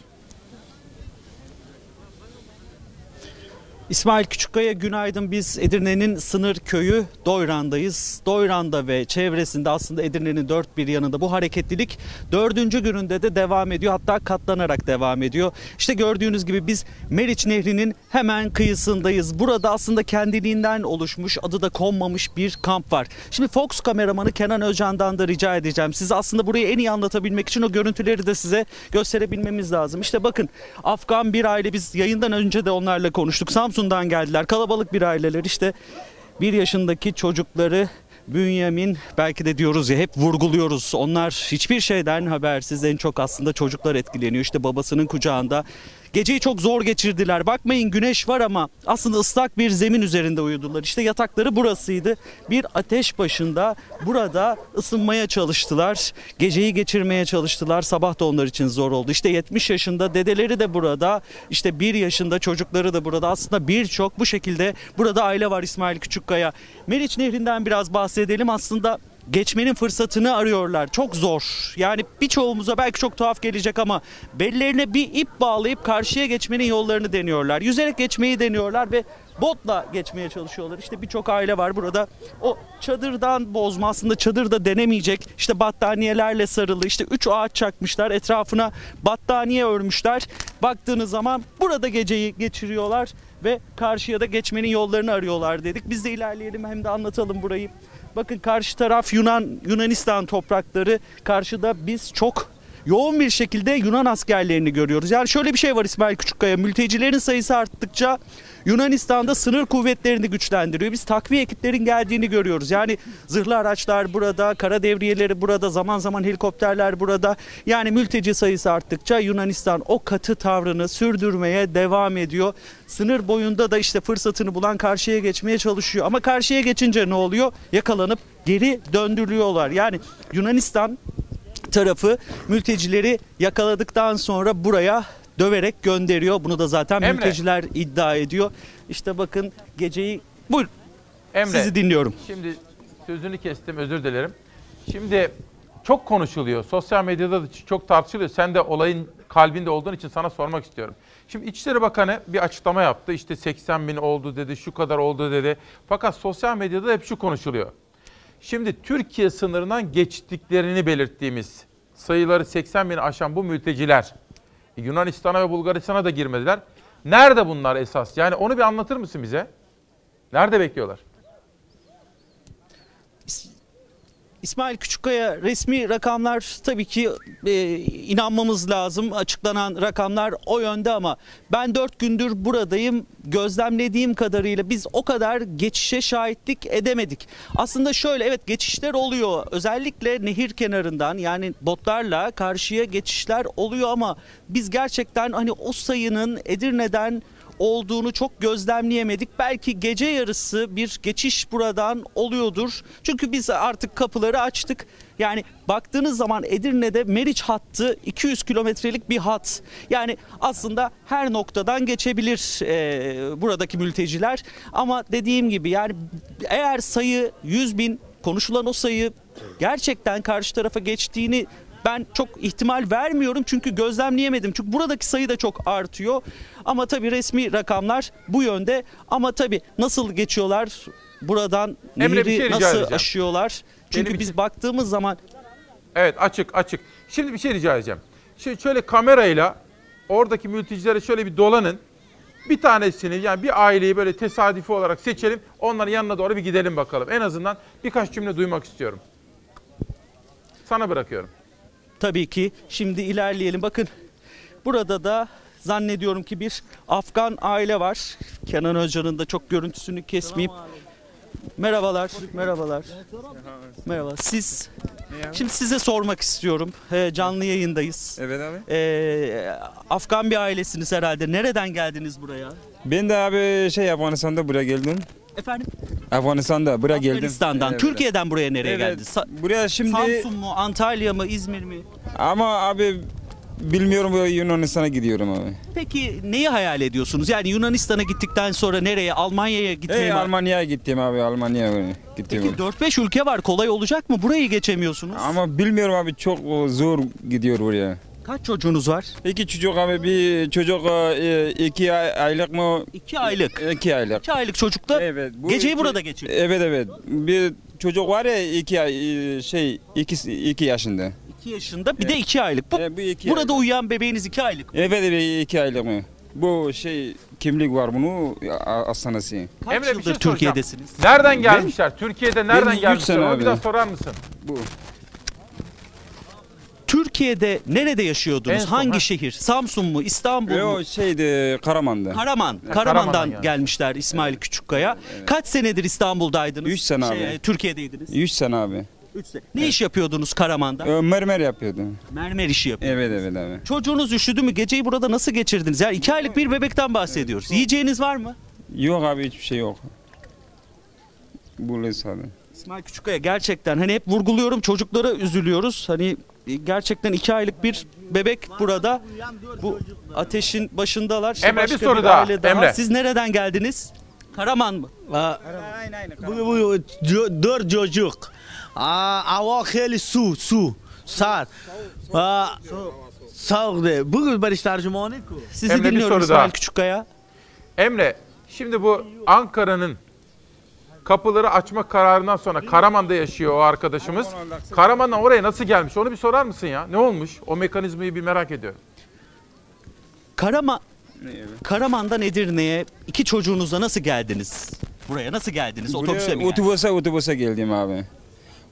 İsmail Küçükkaya günaydın. Biz Edirne'nin sınır köyü Doyran'dayız. Doyran'da ve çevresinde aslında Edirne'nin dört bir yanında bu hareketlilik dördüncü gününde de devam ediyor. Hatta katlanarak devam ediyor. İşte gördüğünüz gibi biz Meriç Nehri'nin hemen kıyısındayız. Burada aslında kendiliğinden oluşmuş, adı da konmamış bir kamp var. Şimdi Fox kameramanı Kenan Özcan'dan da rica edeceğim. Size aslında burayı en iyi anlatabilmek için o görüntüleri de size gösterebilmemiz lazım. İşte bakın Afgan bir aile biz yayından önce de onlarla konuştuk. Samsun'dan geldiler. Kalabalık bir aileler işte bir yaşındaki çocukları Bünyamin belki de diyoruz ya hep vurguluyoruz. Onlar hiçbir şeyden habersiz en çok aslında çocuklar etkileniyor. İşte babasının kucağında. Geceyi çok zor geçirdiler. Bakmayın güneş var ama aslında ıslak bir zemin üzerinde uyudular. İşte yatakları burasıydı. Bir ateş başında burada ısınmaya çalıştılar. Geceyi geçirmeye çalıştılar. Sabah da onlar için zor oldu. İşte 70 yaşında dedeleri de burada. İşte 1 yaşında çocukları da burada. Aslında birçok bu şekilde burada aile var İsmail Küçükkaya. Meriç Nehri'nden biraz bahsedelim. Aslında geçmenin fırsatını arıyorlar. Çok zor. Yani birçoğumuza belki çok tuhaf gelecek ama bellerine bir ip bağlayıp karşıya geçmenin yollarını deniyorlar. Yüzerek geçmeyi deniyorlar ve botla geçmeye çalışıyorlar. İşte birçok aile var burada. O çadırdan bozma aslında çadır da denemeyecek. İşte battaniyelerle sarılı. İşte üç ağaç çakmışlar. Etrafına battaniye örmüşler. Baktığınız zaman burada geceyi geçiriyorlar ve karşıya da geçmenin yollarını arıyorlar dedik. Biz de ilerleyelim hem de anlatalım burayı. Bakın karşı taraf Yunan Yunanistan toprakları. Karşıda biz çok yoğun bir şekilde Yunan askerlerini görüyoruz. Yani şöyle bir şey var İsmail Küçükkaya. Mültecilerin sayısı arttıkça Yunanistan'da sınır kuvvetlerini güçlendiriyor. Biz takviye ekiplerin geldiğini görüyoruz. Yani zırhlı araçlar burada, kara devriyeleri burada, zaman zaman helikopterler burada. Yani mülteci sayısı arttıkça Yunanistan o katı tavrını sürdürmeye devam ediyor. Sınır boyunda da işte fırsatını bulan karşıya geçmeye çalışıyor. Ama karşıya geçince ne oluyor? Yakalanıp geri döndürülüyorlar. Yani Yunanistan tarafı mültecileri yakaladıktan sonra buraya döverek gönderiyor. Bunu da zaten Emre. mülteciler iddia ediyor. İşte bakın geceyi buyur Emre, sizi dinliyorum. Şimdi sözünü kestim özür dilerim. Şimdi çok konuşuluyor. Sosyal medyada da çok tartışılıyor. Sen de olayın kalbinde olduğun için sana sormak istiyorum. Şimdi İçişleri Bakanı bir açıklama yaptı. İşte 80 bin oldu dedi, şu kadar oldu dedi. Fakat sosyal medyada hep şu konuşuluyor. Şimdi Türkiye sınırından geçtiklerini belirttiğimiz sayıları 80 bin aşan bu mülteciler Yunanistan'a ve Bulgaristan'a da girmediler. Nerede bunlar esas? Yani onu bir anlatır mısın bize? Nerede bekliyorlar? İsmail Küçükkaya resmi rakamlar tabii ki e, inanmamız lazım. Açıklanan rakamlar o yönde ama ben 4 gündür buradayım. Gözlemlediğim kadarıyla biz o kadar geçişe şahitlik edemedik. Aslında şöyle evet geçişler oluyor. Özellikle nehir kenarından yani botlarla karşıya geçişler oluyor ama biz gerçekten hani o sayının Edirne'den olduğunu çok gözlemleyemedik. Belki gece yarısı bir geçiş buradan oluyordur. Çünkü biz artık kapıları açtık. Yani baktığınız zaman Edirne'de Meriç hattı 200 kilometrelik bir hat. Yani aslında her noktadan geçebilir e, buradaki mülteciler. Ama dediğim gibi yani eğer sayı 100 bin konuşulan o sayı gerçekten karşı tarafa geçtiğini ben çok ihtimal vermiyorum çünkü gözlemleyemedim. Çünkü buradaki sayı da çok artıyor. Ama tabii resmi rakamlar bu yönde. Ama tabii nasıl geçiyorlar buradan Emre, nehri bir şey rica nasıl edeceğim. aşıyorlar? Çünkü Benim biz için- baktığımız zaman Evet açık açık. Şimdi bir şey rica edeceğim. Şey, şöyle kamerayla oradaki mültecilere şöyle bir dolanın. Bir tanesini yani bir aileyi böyle tesadüfi olarak seçelim. Onların yanına doğru bir gidelim bakalım. En azından birkaç cümle duymak istiyorum. Sana bırakıyorum. Tabii ki. Şimdi ilerleyelim. Bakın burada da zannediyorum ki bir Afgan aile var. Kenan Özcan'ın da çok görüntüsünü kesmeyeyim. Merhabalar, merhabalar. Merhaba. Siz Şimdi size sormak istiyorum. Ee, canlı yayındayız. Evet abi. Ee, Afgan bir ailesiniz herhalde. Nereden geldiniz buraya? Ben de abi şey Afganistan'da buraya geldim. Efendim? Afganistan'da buraya geldim. Afganistan'dan. Evet. Türkiye'den buraya nereye Evet. geldiniz? Sa- Buraya şimdi Samsun mu, Antalya mı, İzmir mi? ama abi bilmiyorum bu Yunanistan'a gidiyorum abi. Peki neyi hayal ediyorsunuz? Yani Yunanistan'a gittikten sonra nereye? Almanya'ya gitmeyi Hey, mi? Almanya'ya gittim abi Almanya'ya gittim. Peki 4-5 ülke var. Kolay olacak mı? Burayı geçemiyorsunuz. Ama bilmiyorum abi çok zor gidiyor buraya. Kaç çocuğunuz var? İki çocuk abi bir çocuk e, iki ay- aylık mı? İki aylık. İki aylık. İki aylık çocuklar Evet. bu geceyi iki- burada geçiriyor. Evet evet. Bir çocuk var ya iki ay e, şey iki, iki yaşında. 2 yaşında bir de 2 aylık. Bu, bu iki burada uyuyan bebeğiniz 2 aylık. Evet evet iki aylık mı? Bu şey kimlik var bunu a- hastanesi. Kaç Emre bir yıldır şey soracağım. Türkiye'desiniz? Nereden gelmişler? Türkiye'de nereden üç gelmişler? sene Onu bir abi. daha sorar mısın? Bu. Türkiye'de nerede yaşıyordunuz? En son, Hangi ha. şehir? Samsun mu? İstanbul mu? Yo şeydi Karaman'da. Karaman. Karaman'dan Karaman'dan gelmiş. gelmişler İsmail Küçükkaya. Kaç senedir İstanbul'daydınız? 3 sene Şey, abi. Türkiye'deydiniz. 3 sene abi. 3 sene. Ne iş yapıyordunuz Karaman'da? Ö, Mermer yapıyordu. Mermer işi yapıyordunuz. Evet evet abi. Çocuğunuz üşüdü mü? Geceyi burada nasıl geçirdiniz? Yani 2 aylık bir bebekten bahsediyoruz. Yiyeceğiniz var mı? Yok abi hiçbir şey yok. Bu sadece. İsmail Küçükkaya gerçekten hani hep vurguluyorum çocuklara üzülüyoruz. Hani ee, gerçekten iki aylık bir bebek burada. Bu ateşin başındalar. İşte Emre bir soru bir daha. Emre. Siz nereden geldiniz? Karaman mı? Aynen aynen. Bu, bu, dört çocuk. Hava heli su, su, sar. Soğuk de. Bugün barış tercümanı. Sizi Emre, dinliyorum İsmail Küçükkaya. Emre, şimdi bu Ankara'nın kapıları açma kararından sonra Karaman'da yaşıyor o arkadaşımız. Karaman'dan oraya nasıl gelmiş? Onu bir sorar mısın ya? Ne olmuş? O mekanizmayı bir merak ediyorum. Karaman Karaman'dan Edirne'ye iki çocuğunuzla nasıl geldiniz? Buraya nasıl geldiniz? Otobüse mi Buraya geldiniz? Otobüse otobüse geldim abi.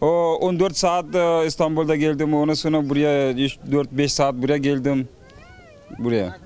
O 14 saat e, İstanbul'da geldim. Ondan sonra buraya 4-5 saat buraya geldim. Buraya.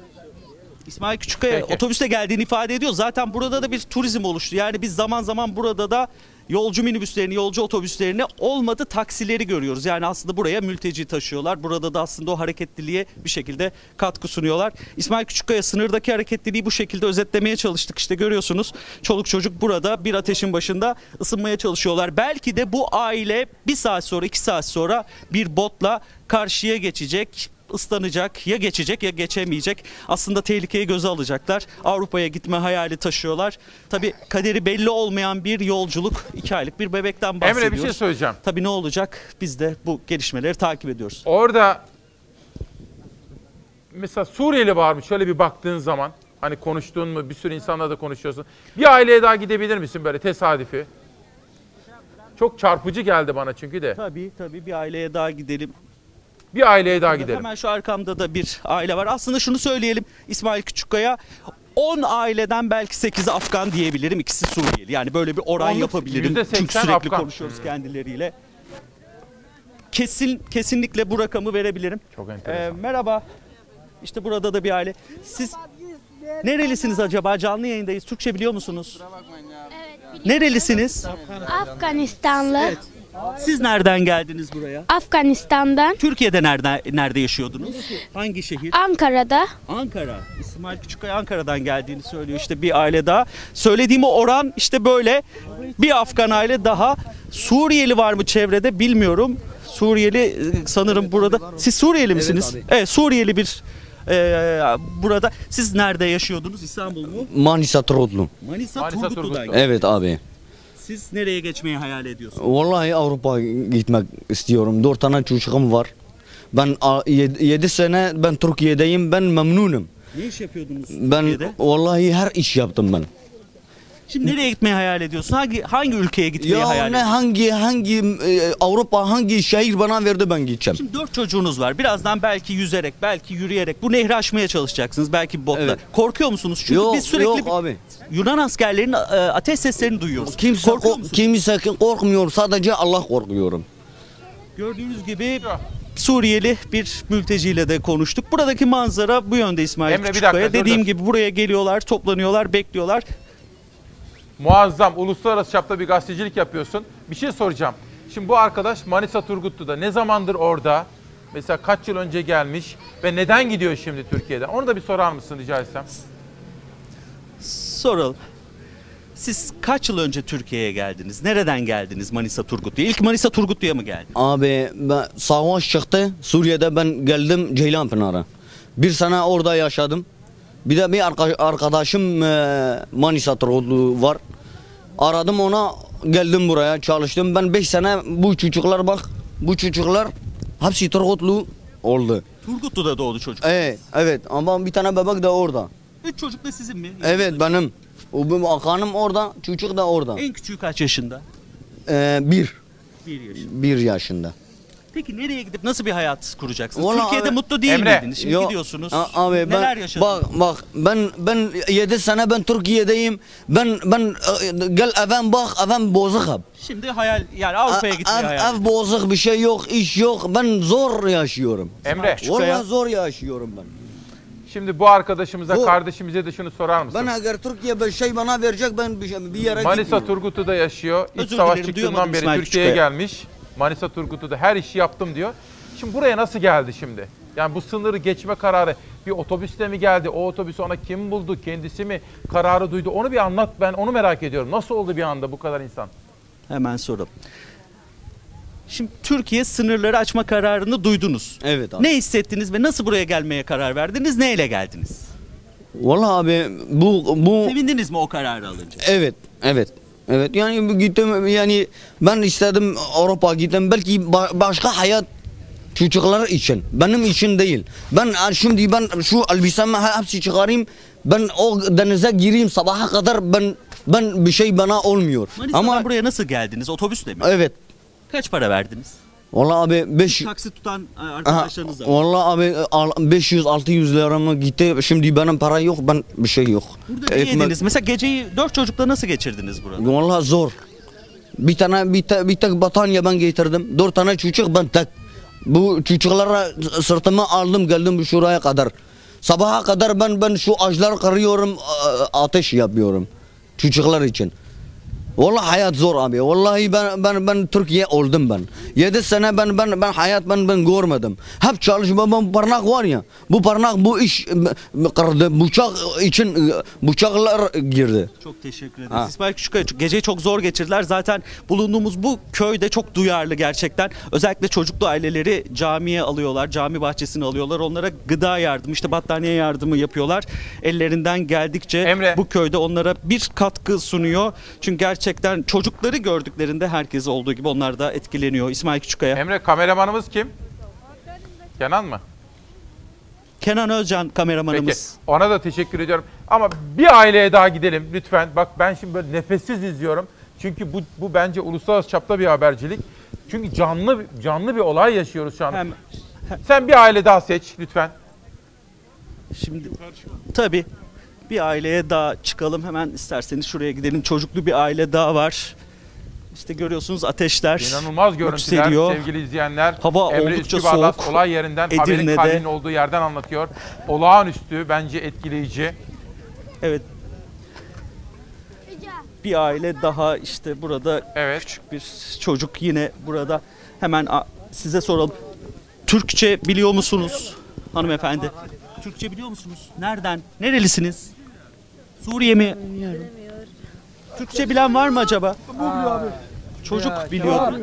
İsmail Küçükkaya Peki. otobüste geldiğini ifade ediyor. Zaten burada da bir turizm oluştu. Yani biz zaman zaman burada da yolcu minibüslerini, yolcu otobüslerini olmadı taksileri görüyoruz. Yani aslında buraya mülteci taşıyorlar. Burada da aslında o hareketliliğe bir şekilde katkı sunuyorlar. İsmail Küçükkaya sınırdaki hareketliliği bu şekilde özetlemeye çalıştık. İşte görüyorsunuz çoluk çocuk burada bir ateşin başında ısınmaya çalışıyorlar. Belki de bu aile bir saat sonra iki saat sonra bir botla karşıya geçecek ıslanacak ya geçecek ya geçemeyecek. Aslında tehlikeyi göze alacaklar. Avrupa'ya gitme hayali taşıyorlar. Tabi kaderi belli olmayan bir yolculuk. iki aylık bir bebekten bahsediyoruz. Emre bir şey söyleyeceğim. Tabii ne olacak? Biz de bu gelişmeleri takip ediyoruz. Orada mesela Suriyeli var mı? Şöyle bir baktığın zaman hani konuştuğun mu bir sürü insanla da konuşuyorsun. Bir aileye daha gidebilir misin böyle tesadüfi? Çok çarpıcı geldi bana çünkü de. Tabii tabii bir aileye daha gidelim. Bir aileye daha gidelim. Hemen şu arkamda da bir aile var. Aslında şunu söyleyelim İsmail Küçükkaya. 10 aileden belki 8'i Afgan diyebilirim. ikisi Suriyeli. Yani böyle bir oran Onluk yapabilirim. %80 Çünkü sürekli Afgan. konuşuyoruz kendileriyle. Kesin kesinlikle bu rakamı verebilirim. Çok Ee, merhaba. İşte burada da bir aile. Siz nerelisiniz acaba? Canlı yayındayız. Türkçe biliyor musunuz? Nerelisiniz? Afganistanlı. Siz nereden geldiniz buraya? Afganistan'dan. Türkiye'de nerede nerede yaşıyordunuz? Hangi şehir? Ankara'da. Ankara. İsmail Küçükkaya Ankara'dan geldiğini söylüyor işte bir aile daha. Söylediğim o oran işte böyle bir Afgan aile daha. Suriyeli var mı çevrede bilmiyorum. Suriyeli e, sanırım burada. Siz Suriyeli misiniz? Evet, Suriyeli bir e, burada. Siz nerede yaşıyordunuz? İstanbul mu? Manisa Trotlu. Manisa, Manisa Turgutlu'dan. Evet abi. Siz nereye geçmeyi hayal ediyorsunuz? Vallahi Avrupa gitmek istiyorum. Dört tane çocuğum var. Ben 7 sene ben Türkiye'deyim. Ben memnunum. Ne iş yapıyordunuz Ben Türkiye'de? vallahi her iş yaptım ben. Şimdi nereye gitmeyi hayal ediyorsun? Hangi hangi ülkeye gitmeyi Ya hayal ne ediyorsun? hangi hangi e, Avrupa hangi şehir bana verdi ben gideceğim. Şimdi dört çocuğunuz var. Birazdan belki yüzerek, belki yürüyerek bu nehri aşmaya çalışacaksınız. Belki botla. Evet. Korkuyor musunuz? Çünkü Yok, biz sürekli yok bir- abi. Yunan askerlerinin e, ateş seslerini duyuyoruz. Kimse ko- kimse korkmuyor sadece Allah korkuyorum. Gördüğünüz gibi Suriyeli bir mülteciyle de konuştuk. Buradaki manzara bu yönde İsmail Emre, bir Küçükkaya. dakika, dur, Dediğim dur. gibi buraya geliyorlar, toplanıyorlar, bekliyorlar. Muazzam uluslararası çapta bir gazetecilik yapıyorsun. Bir şey soracağım. Şimdi bu arkadaş Manisa Turgutlu'da ne zamandır orada? Mesela kaç yıl önce gelmiş ve neden gidiyor şimdi Türkiye'den? Onu da bir sorar mısın rica etsem? Soralım. Siz kaç yıl önce Türkiye'ye geldiniz? Nereden geldiniz Manisa Turgutlu'ya? İlk Manisa Turgutlu'ya mı geldiniz? Abi ben, savaş çıktı Suriye'de ben geldim Ceylanpınar'a. Bir sene orada yaşadım. Bir de bir arka- arkadaşım e, Manisa Turgutlu var. Aradım ona geldim buraya çalıştım. Ben 5 sene bu çocuklar bak bu çocuklar hepsi Turgutlu oldu. Turgutlu'da doğdu çocuk. Evet, evet ama bir tane bebek de orada. Üç çocuk da sizin mi? Evet benim. O benim akanım orada, çocuk da orada. En küçüğü kaç yaşında? Ee, bir. Bir yaşında. Bir yaşında. Peki nereye gidip nasıl bir hayat kuracaksınız? Vallahi Türkiye'de abi- mutlu değil Emre, miydiniz? Şimdi yok. gidiyorsunuz. A- Abi ben Neler yaşadınız? bak bak ben ben 7 sene ben Türkiye'deyim. Ben ben e, gel evim bak evim bozuk hep. Şimdi hayal yani Avrupa'ya Ev- gitmeyi ev, hayal ev bozuk bir şey yok, iş yok. Ben zor yaşıyorum. Emre. Vallahi zor yaşıyorum ben. Şimdi bu arkadaşımıza, Bu- kardeşimize de şunu sorar mısın? Ben eğer Türkiye bir şey bana verecek ben bir, şey- bir yere Manisa gitmiyorum. Turgutlu'da yaşıyor. İç Özür savaş dilerim, çıktığından duyamadım beri İsmail Türkiye'ye Küçükkaya. gelmiş. Manisa Turgutlu'da her işi yaptım diyor. Şimdi buraya nasıl geldi şimdi? Yani bu sınırı geçme kararı bir otobüsle mi geldi? O otobüsü ona kim buldu? Kendisi mi kararı duydu? Onu bir anlat. Ben onu merak ediyorum. Nasıl oldu bir anda bu kadar insan? Hemen soralım. Şimdi Türkiye sınırları açma kararını duydunuz. Evet abi. Ne hissettiniz ve nasıl buraya gelmeye karar verdiniz? Neyle geldiniz? Vallahi abi bu bu Sevindiniz mi o kararı alınca? Evet, evet. Evet yani gittim yani ben istedim Avrupa gittim belki ba- başka hayat çocuklar için benim için değil. Ben şimdi ben şu elbisemi hepsi çıkarayım ben o denize gireyim sabaha kadar ben ben bir şey bana olmuyor. Manisa'dan Ama buraya nasıl geldiniz? Otobüsle mi? evet. Kaç para verdiniz? Vallahi abi 5 Taksi tutan e, arkadaşlarınız da var. Vallahi abi 500 600 lira mı gitti. Şimdi benim para yok. Ben bir şey yok. Burada ne yediniz? Mesela geceyi dört çocukla nasıl geçirdiniz burada? Vallahi zor. Bir tane bir, te, bir tek battaniye ben getirdim. Dört tane çocuk ben tek. Bu çocuklara sırtıma aldım geldim şuraya kadar. Sabaha kadar ben ben şu ağaçları kırıyorum, a- ateş yapıyorum çocuklar için. Vallahi hayat zor abi. Vallahi ben ben ben Türkiye oldum ben. 7 sene ben ben ben hayat ben ben görmedim. Hep çalışma ben parmak var ya. Bu parmak bu iş kırdı. Bıçak için bıçaklar girdi. Çok teşekkür ederiz. Ha. İsmail Küçükkaya geceyi çok zor geçirdiler. Zaten bulunduğumuz bu köyde çok duyarlı gerçekten. Özellikle çocuklu aileleri camiye alıyorlar. Cami bahçesine alıyorlar. Onlara gıda yardımı, işte battaniye yardımı yapıyorlar. Ellerinden geldikçe bu köyde onlara bir katkı sunuyor. Çünkü gerçekten çocukları gördüklerinde herkes olduğu gibi onlar da etkileniyor. İsmail Küçükkaya. Emre kameramanımız kim? Kenan mı? Kenan Özcan Peki kameramanımız. ona da teşekkür ediyorum. Ama bir aileye daha gidelim lütfen. Bak ben şimdi böyle nefessiz izliyorum. Çünkü bu, bu bence uluslararası çapta bir habercilik. Çünkü canlı canlı bir olay yaşıyoruz şu anda. Sen bir aile daha seç lütfen. Şimdi tabii bir aileye daha çıkalım hemen isterseniz şuraya gidelim. Çocuklu bir aile daha var. İşte görüyorsunuz ateşler İnanılmaz görüntüler yükseliyor. sevgili izleyenler. Hava Emre oldukça Üskübarlas soğuk. olay yerinden haberin Edirne'de. kalbinin olduğu yerden anlatıyor. Olağanüstü bence etkileyici. Evet. Bir aile daha işte burada küçük bir çocuk yine burada. Hemen size soralım. Türkçe biliyor musunuz hanımefendi? Türkçe biliyor musunuz? Nereden? Nerelisiniz? Suriye mi? Türkçe bilen var mı acaba? Çocuk biliyor.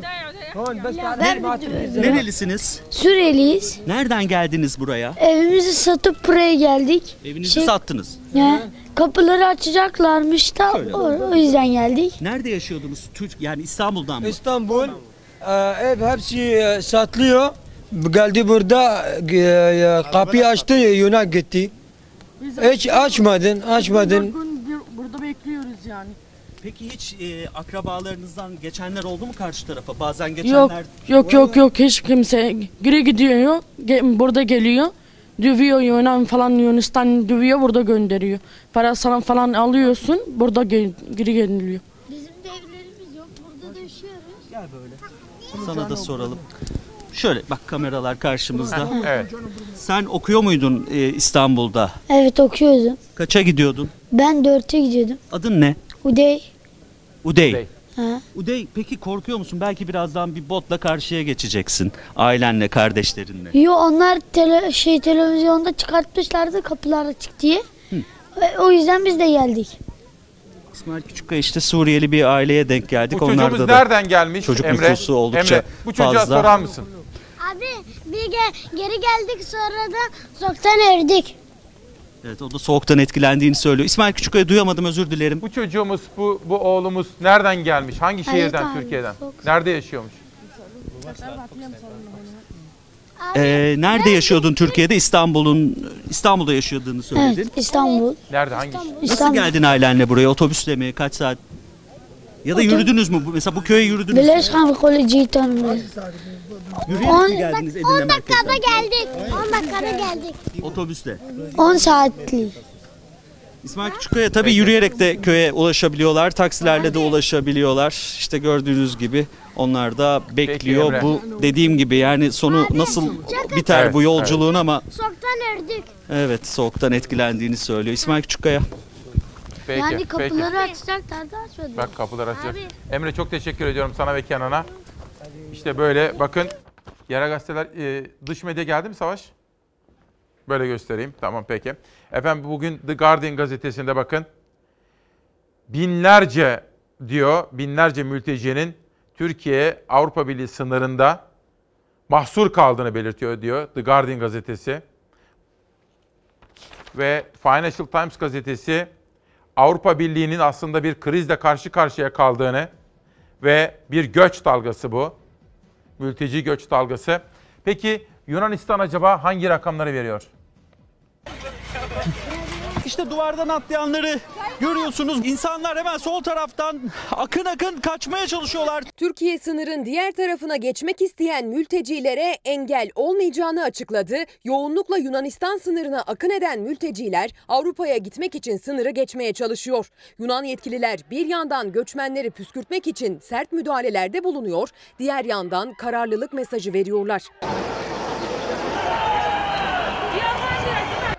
Nerelisiniz? Suriyeliyiz. Nereden geldiniz buraya? Evimizi satıp buraya geldik. Evinizi Şey- sattınız. Ya, kapıları açacaklarmış da o, o yüzden geldik. Nerede yaşıyordunuz? Türk yani İstanbul'dan mı? İstanbul e, ev hepsi e, satılıyor. Geldi burada e, kapıyı açtı Yunan gitti. Hiç açmadın, açmadın. Burada bekliyoruz yani. Peki hiç e, akrabalarınızdan geçenler oldu mu karşı tarafa? Bazen geçenler... Yok yok yok yok hiç kimse geri gidiyor ge- burada geliyor dövüyor Yunan falan Yunanistan dövüyor burada gönderiyor. Para sana falan alıyorsun burada ge- geri geliniyor. Bizim de evlerimiz yok burada da yaşıyoruz. Gel böyle. Sana da soralım. Şöyle bak kameralar karşımızda. Evet. Sen okuyor muydun e, İstanbul'da? Evet okuyordum. Kaça gidiyordun? Ben dörtte gidiyordum. Adın ne? Udey. Udey. Ha. Udey peki korkuyor musun? Belki birazdan bir botla karşıya geçeceksin. Ailenle, kardeşlerinle. Yo onlar tele, şey televizyonda çıkartmışlardı kapılar açık diye. Ve O yüzden biz de geldik. İsmail Küçükkaya işte Suriyeli bir aileye denk geldik. Bu Onlarda çocuğumuz da nereden gelmiş Çocuk Emre? nüfusu oldukça Emre, bu çocuğa fazla. sorar mısın? Abi bir ge- geri geldik sonra da soktan ördük. Evet o da soğuktan etkilendiğini söylüyor. İsmail Küçükkaya duyamadım özür dilerim. Bu çocuğumuz, bu, bu oğlumuz nereden gelmiş? Hangi şehirden abi, Türkiye'den? çok- Nerede yaşıyormuş? Ee, nerede yaşıyordun Türkiye'de? İstanbul'un İstanbul'da yaşadığını söyledin. Evet İstanbul. Nerede? Hangi? şehir? Nasıl İstanbul. geldin ailenle buraya? Otobüsle mi? Kaç saat? Ya da yürüdünüz mü? Bu- Mesela bu köye yürüdünüz mü? Birleşkan ve Koleji'yi tanımlıyoruz. Yürüyerek mi geldiniz Edirne merkezden? geldik. 10 dakikada geldik. Otobüsle. 10 saatlik. İsmail Küçükkaya tabii yürüyerek de köye ulaşabiliyorlar. Taksilerle de ulaşabiliyorlar. İşte gördüğünüz gibi onlar da bekliyor. Emre. bu dediğim gibi yani sonu nasıl biter Evet, bu yolculuğun ama Soktan ördük. evet soğuktan etkilendiğini söylüyor. İsmail Küçükkaya. Peki, yani peki. kapıları açacaklar da açmadılar. Bak kapılar açacak. Abi. Emre çok teşekkür ediyorum sana ve Kenan'a. İşte böyle bakın. Yara gazeteler e, dış medya geldi mi Savaş? Böyle göstereyim. Tamam peki. Efendim bugün The Guardian gazetesinde bakın. Binlerce diyor, binlerce mültecinin Türkiye Avrupa Birliği sınırında mahsur kaldığını belirtiyor diyor The Guardian gazetesi. Ve Financial Times gazetesi Avrupa Birliği'nin aslında bir krizle karşı karşıya kaldığını ve bir göç dalgası bu. Mülteci göç dalgası. Peki Yunanistan acaba hangi rakamları veriyor? İşte duvardan atlayanları görüyorsunuz. İnsanlar hemen sol taraftan akın akın kaçmaya çalışıyorlar. Türkiye sınırın diğer tarafına geçmek isteyen mültecilere engel olmayacağını açıkladı. Yoğunlukla Yunanistan sınırına akın eden mülteciler Avrupa'ya gitmek için sınırı geçmeye çalışıyor. Yunan yetkililer bir yandan göçmenleri püskürtmek için sert müdahalelerde bulunuyor, diğer yandan kararlılık mesajı veriyorlar.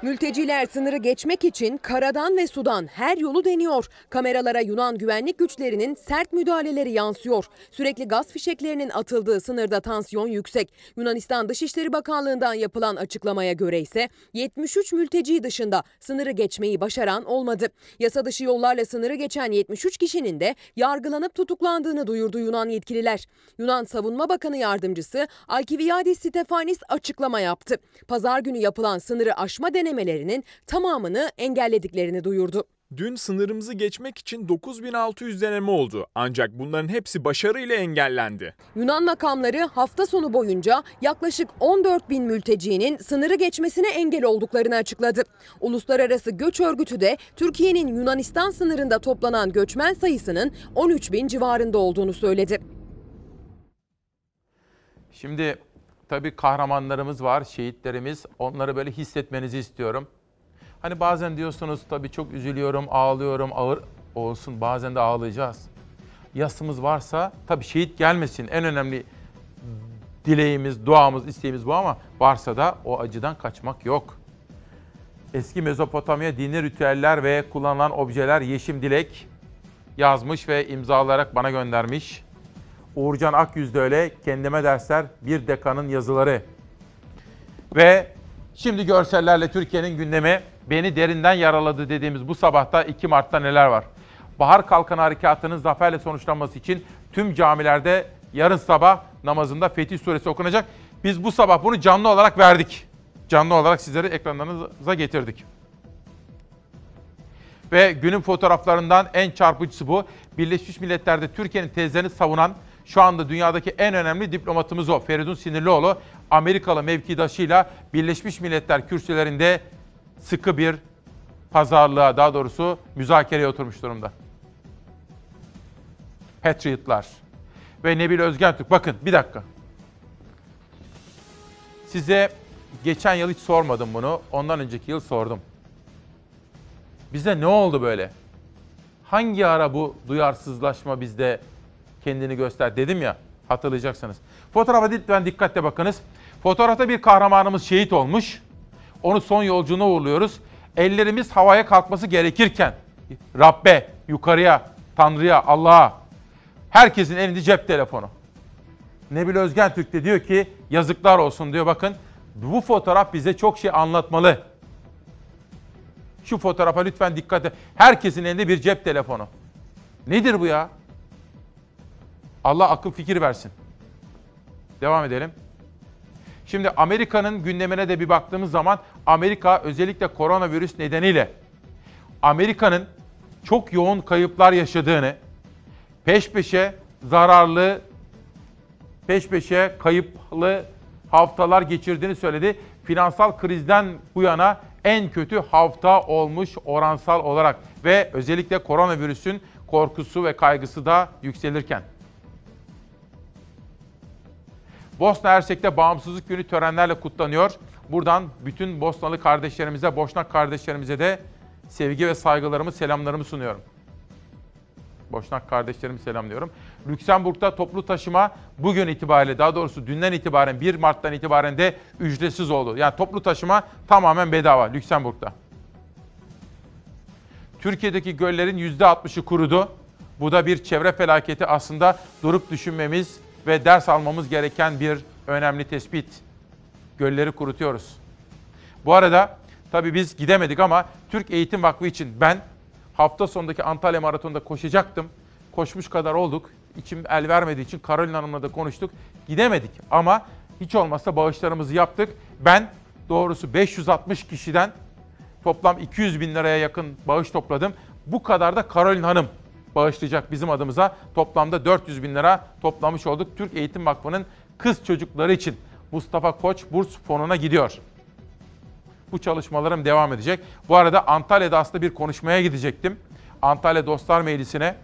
Mülteciler sınırı geçmek için karadan ve sudan her yolu deniyor. Kameralara Yunan güvenlik güçlerinin sert müdahaleleri yansıyor. Sürekli gaz fişeklerinin atıldığı sınırda tansiyon yüksek. Yunanistan Dışişleri Bakanlığı'ndan yapılan açıklamaya göre ise 73 mülteci dışında sınırı geçmeyi başaran olmadı. Yasa dışı yollarla sınırı geçen 73 kişinin de yargılanıp tutuklandığını duyurdu Yunan yetkililer. Yunan Savunma Bakanı Yardımcısı Alkiviyadis Stefanis açıklama yaptı. Pazar günü yapılan sınırı aşma denemelerinin tamamını engellediklerini duyurdu. Dün sınırımızı geçmek için 9600 deneme oldu. Ancak bunların hepsi başarıyla engellendi. Yunan makamları hafta sonu boyunca yaklaşık 14 bin mültecinin sınırı geçmesine engel olduklarını açıkladı. Uluslararası Göç Örgütü de Türkiye'nin Yunanistan sınırında toplanan göçmen sayısının 13 bin civarında olduğunu söyledi. Şimdi tabii kahramanlarımız var, şehitlerimiz. Onları böyle hissetmenizi istiyorum. Hani bazen diyorsunuz tabii çok üzülüyorum, ağlıyorum, ağır olsun. Bazen de ağlayacağız. Yasımız varsa tabii şehit gelmesin. En önemli dileğimiz, duamız, isteğimiz bu ama varsa da o acıdan kaçmak yok. Eski Mezopotamya dini ritüeller ve kullanılan objeler Yeşim Dilek yazmış ve imzalayarak bana göndermiş. Uğurcan Akyüz de öyle. Kendime dersler bir dekanın yazıları. Ve şimdi görsellerle Türkiye'nin gündemi beni derinden yaraladı dediğimiz bu sabahta 2 Mart'ta neler var? Bahar Kalkanı Harekatı'nın zaferle sonuçlanması için tüm camilerde yarın sabah namazında Fetih Suresi okunacak. Biz bu sabah bunu canlı olarak verdik. Canlı olarak sizleri ekranlarınıza getirdik. Ve günün fotoğraflarından en çarpıcısı bu. Birleşmiş Milletler'de Türkiye'nin tezlerini savunan şu anda dünyadaki en önemli diplomatımız o. Feridun Sinirlioğlu Amerikalı mevkidaşıyla Birleşmiş Milletler kürsülerinde sıkı bir pazarlığa daha doğrusu müzakereye oturmuş durumda. Patriotlar ve Nebil Özgentürk. Bakın bir dakika. Size geçen yıl hiç sormadım bunu. Ondan önceki yıl sordum. Bize ne oldu böyle? Hangi ara bu duyarsızlaşma bizde kendini göster dedim ya hatırlayacaksınız. Fotoğrafa lütfen dikkatle bakınız. Fotoğrafta bir kahramanımız şehit olmuş. Onu son yolculuğuna uğurluyoruz. Ellerimiz havaya kalkması gerekirken Rabbe, yukarıya, Tanrı'ya, Allah'a herkesin elinde cep telefonu. Nebil Özgen Türk de diyor ki yazıklar olsun diyor bakın. Bu fotoğraf bize çok şey anlatmalı. Şu fotoğrafa lütfen dikkat et. Herkesin elinde bir cep telefonu. Nedir bu ya? Allah akıl fikir versin. Devam edelim. Şimdi Amerika'nın gündemine de bir baktığımız zaman Amerika özellikle koronavirüs nedeniyle Amerika'nın çok yoğun kayıplar yaşadığını, peş peşe zararlı, peş peşe kayıplı haftalar geçirdiğini söyledi. Finansal krizden bu yana en kötü hafta olmuş oransal olarak ve özellikle koronavirüsün korkusu ve kaygısı da yükselirken. Bosna Hersek'te bağımsızlık günü törenlerle kutlanıyor. Buradan bütün Bosnalı kardeşlerimize, Boşnak kardeşlerimize de sevgi ve saygılarımı, selamlarımı sunuyorum. Boşnak kardeşlerimi selamlıyorum. Lüksemburg'da toplu taşıma bugün itibariyle daha doğrusu dünden itibaren 1 Mart'tan itibaren de ücretsiz oldu. Yani toplu taşıma tamamen bedava Lüksemburg'da. Türkiye'deki göllerin %60'ı kurudu. Bu da bir çevre felaketi aslında durup düşünmemiz ve ders almamız gereken bir önemli tespit. Gölleri kurutuyoruz. Bu arada tabii biz gidemedik ama Türk Eğitim Vakfı için ben hafta sonundaki Antalya Maratonu'nda koşacaktım. Koşmuş kadar olduk. İçim el vermediği için Karolin Hanım'la da konuştuk. Gidemedik ama hiç olmazsa bağışlarımızı yaptık. Ben doğrusu 560 kişiden toplam 200 bin liraya yakın bağış topladım. Bu kadar da Karolin Hanım bağışlayacak bizim adımıza. Toplamda 400 bin lira toplamış olduk. Türk Eğitim Vakfı'nın kız çocukları için Mustafa Koç Burs Fonu'na gidiyor. Bu çalışmalarım devam edecek. Bu arada Antalya'da aslında bir konuşmaya gidecektim. Antalya Dostlar Meclisi'ne.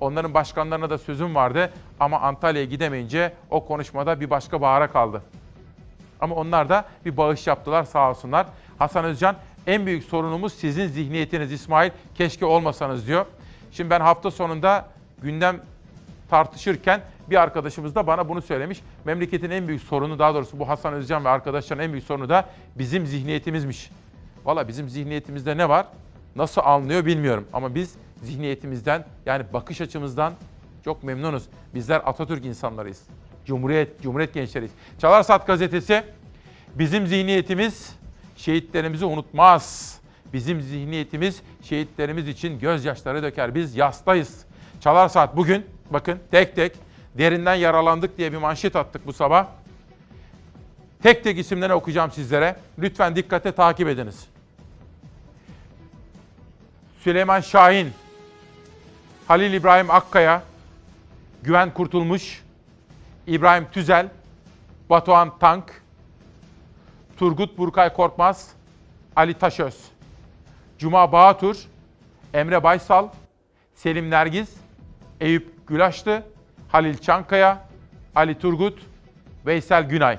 Onların başkanlarına da sözüm vardı ama Antalya'ya gidemeyince o konuşmada bir başka bahara kaldı. Ama onlar da bir bağış yaptılar sağ olsunlar. Hasan Özcan en büyük sorunumuz sizin zihniyetiniz İsmail. Keşke olmasanız diyor. Şimdi ben hafta sonunda gündem tartışırken bir arkadaşımız da bana bunu söylemiş. Memleketin en büyük sorunu daha doğrusu bu Hasan Özcan ve arkadaşların en büyük sorunu da bizim zihniyetimizmiş. Valla bizim zihniyetimizde ne var? Nasıl alınıyor bilmiyorum ama biz zihniyetimizden yani bakış açımızdan çok memnunuz. Bizler Atatürk insanlarıyız. Cumhuriyet, Cumhuriyet gençleriyiz. Çalar Saat gazetesi bizim zihniyetimiz şehitlerimizi unutmaz. Bizim zihniyetimiz şehitlerimiz için gözyaşları döker. Biz yastayız. Çalar Saat bugün bakın tek tek derinden yaralandık diye bir manşet attık bu sabah. Tek tek isimlerini okuyacağım sizlere. Lütfen dikkate takip ediniz. Süleyman Şahin, Halil İbrahim Akkaya, Güven Kurtulmuş, İbrahim Tüzel, Batuhan Tank, Turgut Burkay Korkmaz, Ali Taşöz, Cuma Bağatur, Emre Baysal, Selim Nergiz, Eyüp Gülaşlı, Halil Çankaya, Ali Turgut, Veysel Günay.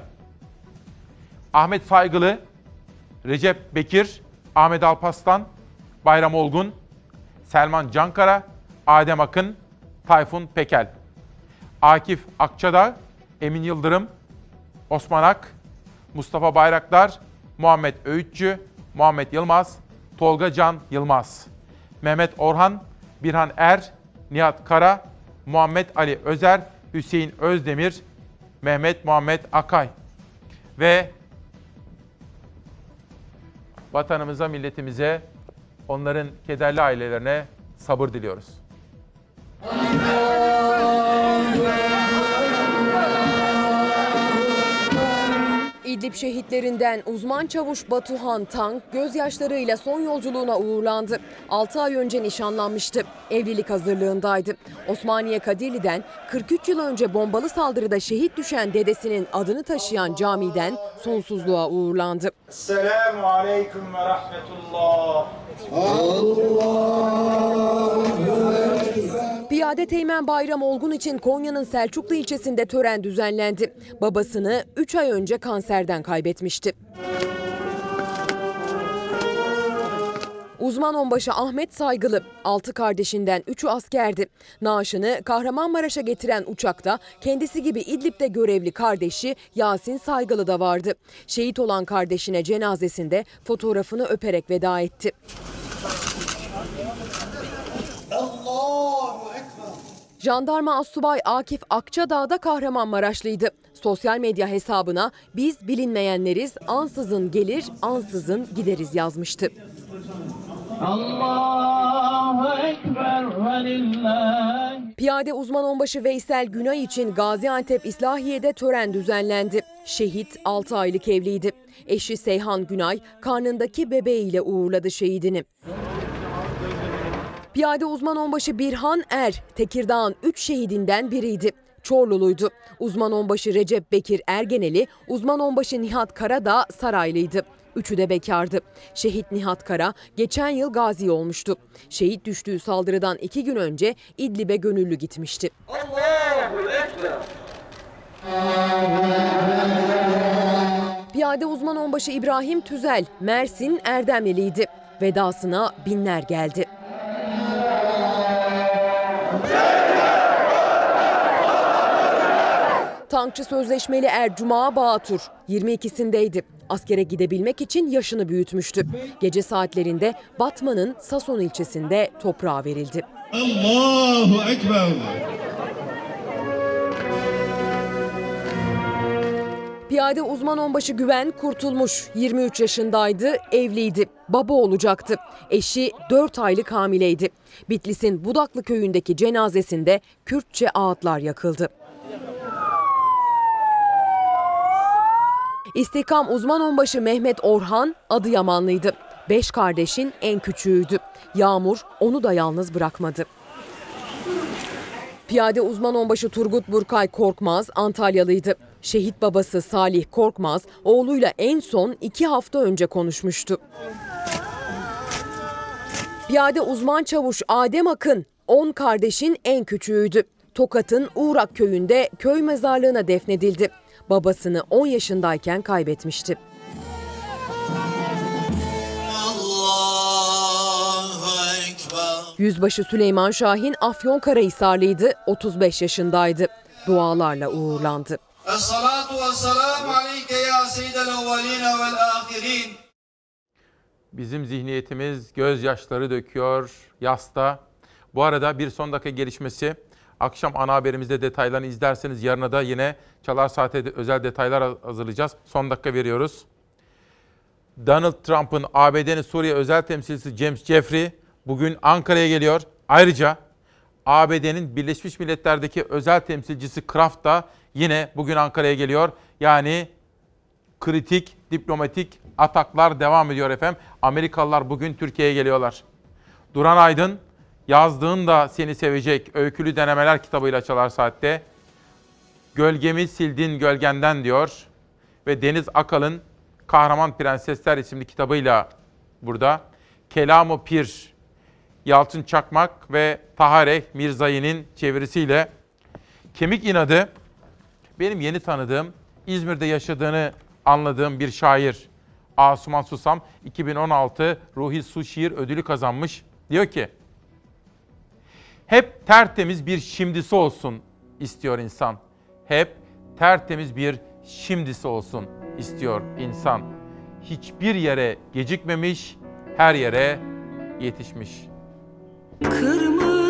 Ahmet Saygılı, Recep Bekir, Ahmet Alpaslan, Bayram Olgun, Selman Cankara, Adem Akın, Tayfun Pekel. Akif Akçadağ, Emin Yıldırım, Osman Ak, Mustafa Bayraktar, Muhammed Öğütçü, Muhammed Yılmaz, Tolga Can Yılmaz, Mehmet Orhan, Birhan Er, Nihat Kara, Muhammed Ali Özer, Hüseyin Özdemir, Mehmet Muhammed Akay ve vatanımıza, milletimize, onların kederli ailelerine sabır diliyoruz. İdlib şehitlerinden uzman çavuş Batuhan Tank gözyaşlarıyla son yolculuğuna uğurlandı. 6 ay önce nişanlanmıştı. Evlilik hazırlığındaydı. Osmaniye Kadirli'den 43 yıl önce bombalı saldırıda şehit düşen dedesinin adını taşıyan camiden sonsuzluğa uğurlandı. Selamu aleyküm ve rahmetullah. Piyade Teğmen Bayram Olgun için Konya'nın Selçuklu ilçesinde tören düzenlendi. Babasını 3 ay önce kanserden kaybetmişti. Uzman onbaşı Ahmet Saygılı, 6 kardeşinden 3'ü askerdi. Naaşını Kahramanmaraş'a getiren uçakta kendisi gibi İdlib'de görevli kardeşi Yasin Saygılı da vardı. Şehit olan kardeşine cenazesinde fotoğrafını öperek veda etti. Jandarma Assubay Akif Akçadağ Kahramanmaraşlıydı. Sosyal medya hesabına biz bilinmeyenleriz ansızın gelir ansızın gideriz yazmıştı. Piyade uzman onbaşı Veysel Günay için Gaziantep İslahiye'de tören düzenlendi. Şehit 6 aylık evliydi. Eşi Seyhan Günay karnındaki bebeğiyle uğurladı şehidini. Piyade uzman onbaşı Birhan Er, Tekirdağ'ın 3 şehidinden biriydi. Çorluluydu. Uzman onbaşı Recep Bekir Ergeneli, uzman onbaşı Nihat Karadağ Saraylıydı. Üçü de bekardı. Şehit Nihat Kara geçen yıl gazi olmuştu. Şehit düştüğü saldırıdan iki gün önce İdlib'e gönüllü gitmişti. Piyade uzman onbaşı İbrahim Tüzel, Mersin Erdemliliydi. Vedasına binler geldi. Tankçı sözleşmeli Er Cuma Bağatur 22'sindeydi. Askere gidebilmek için yaşını büyütmüştü. Gece saatlerinde Batman'ın Sason ilçesinde toprağa verildi. Allahu Ekber. Piyade uzman onbaşı Güven kurtulmuş. 23 yaşındaydı, evliydi. Baba olacaktı. Eşi 4 aylık hamileydi. Bitlis'in Budaklı köyündeki cenazesinde Kürtçe ağıtlar yakıldı. İstihkam uzman onbaşı Mehmet Orhan Adıyamanlıydı. Beş kardeşin en küçüğüydü. Yağmur onu da yalnız bırakmadı. Piyade uzman onbaşı Turgut Burkay Korkmaz Antalyalıydı. Şehit babası Salih Korkmaz oğluyla en son iki hafta önce konuşmuştu. Piyade uzman çavuş Adem Akın 10 kardeşin en küçüğüydü. Tokat'ın Uğrak köyünde köy mezarlığına defnedildi. Babasını 10 yaşındayken kaybetmişti. Yüzbaşı Süleyman Şahin Afyonkarahisarlıydı, 35 yaşındaydı. Dualarla uğurlandı. Bizim zihniyetimiz gözyaşları döküyor yasta. Bu arada bir son dakika gelişmesi. Akşam ana haberimizde detaylarını izlerseniz yarına da yine Çalar Saat'e de özel detaylar hazırlayacağız. Son dakika veriyoruz. Donald Trump'ın ABD'nin Suriye özel temsilcisi James Jeffrey bugün Ankara'ya geliyor. Ayrıca ABD'nin Birleşmiş Milletler'deki özel temsilcisi Kraft da yine bugün Ankara'ya geliyor. Yani kritik diplomatik ataklar devam ediyor efendim. Amerikalılar bugün Türkiye'ye geliyorlar. Duran Aydın yazdığın da seni sevecek öykülü denemeler kitabıyla çalar saatte. Gölgemi sildin gölgenden diyor. Ve Deniz Akalın Kahraman Prensesler isimli kitabıyla burada. Kelamı Pir, Yalçın Çakmak ve Tahareh Mirzayi'nin çevirisiyle Kemik İnadı benim yeni tanıdığım, İzmir'de yaşadığını anladığım bir şair. Asuman Susam 2016 Ruhi Su Şiir Ödülü kazanmış. Diyor ki, hep tertemiz bir şimdisi olsun istiyor insan. Hep tertemiz bir şimdisi olsun istiyor insan. Hiçbir yere gecikmemiş, her yere yetişmiş. Kırmızı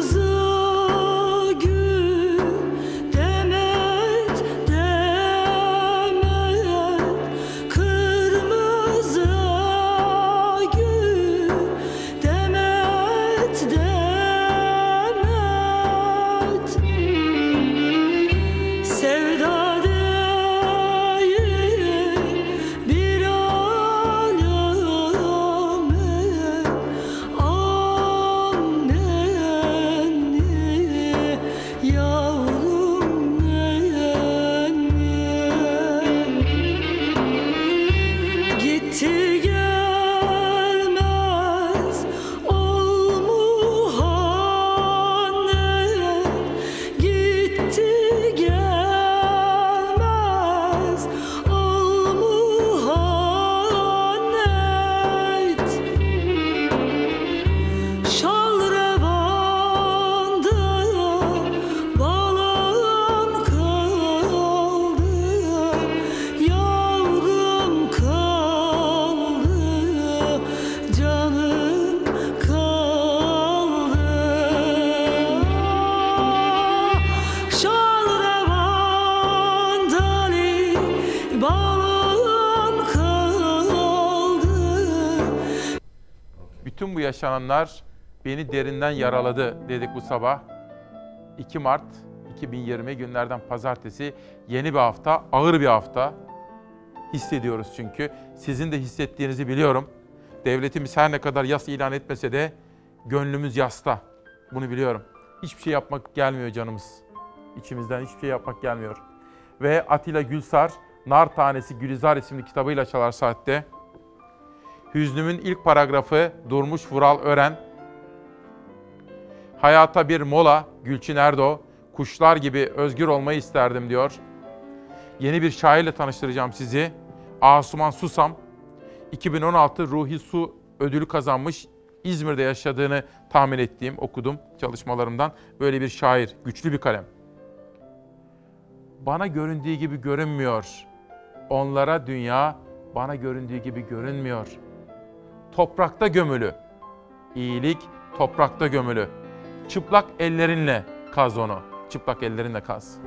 yaşananlar beni derinden yaraladı dedik bu sabah. 2 Mart 2020 günlerden pazartesi yeni bir hafta, ağır bir hafta. Hissediyoruz çünkü. Sizin de hissettiğinizi biliyorum. Devletimiz her ne kadar yas ilan etmese de gönlümüz yasta. Bunu biliyorum. Hiçbir şey yapmak gelmiyor canımız. İçimizden hiçbir şey yapmak gelmiyor. Ve Atilla Gülsar, Nar Tanesi Gülizar isimli kitabıyla Çalar Saat'te. Hüznümün ilk paragrafı Durmuş Vural Ören. Hayata bir mola Gülçin Erdo. Kuşlar gibi özgür olmayı isterdim diyor. Yeni bir şairle tanıştıracağım sizi. Asuman Susam. 2016 Ruhi Su ödülü kazanmış. İzmir'de yaşadığını tahmin ettiğim, okudum çalışmalarımdan. Böyle bir şair, güçlü bir kalem. Bana göründüğü gibi görünmüyor. Onlara dünya bana göründüğü gibi görünmüyor. Toprakta gömülü. İyilik toprakta gömülü. Çıplak ellerinle kaz onu. Çıplak ellerinle kaz.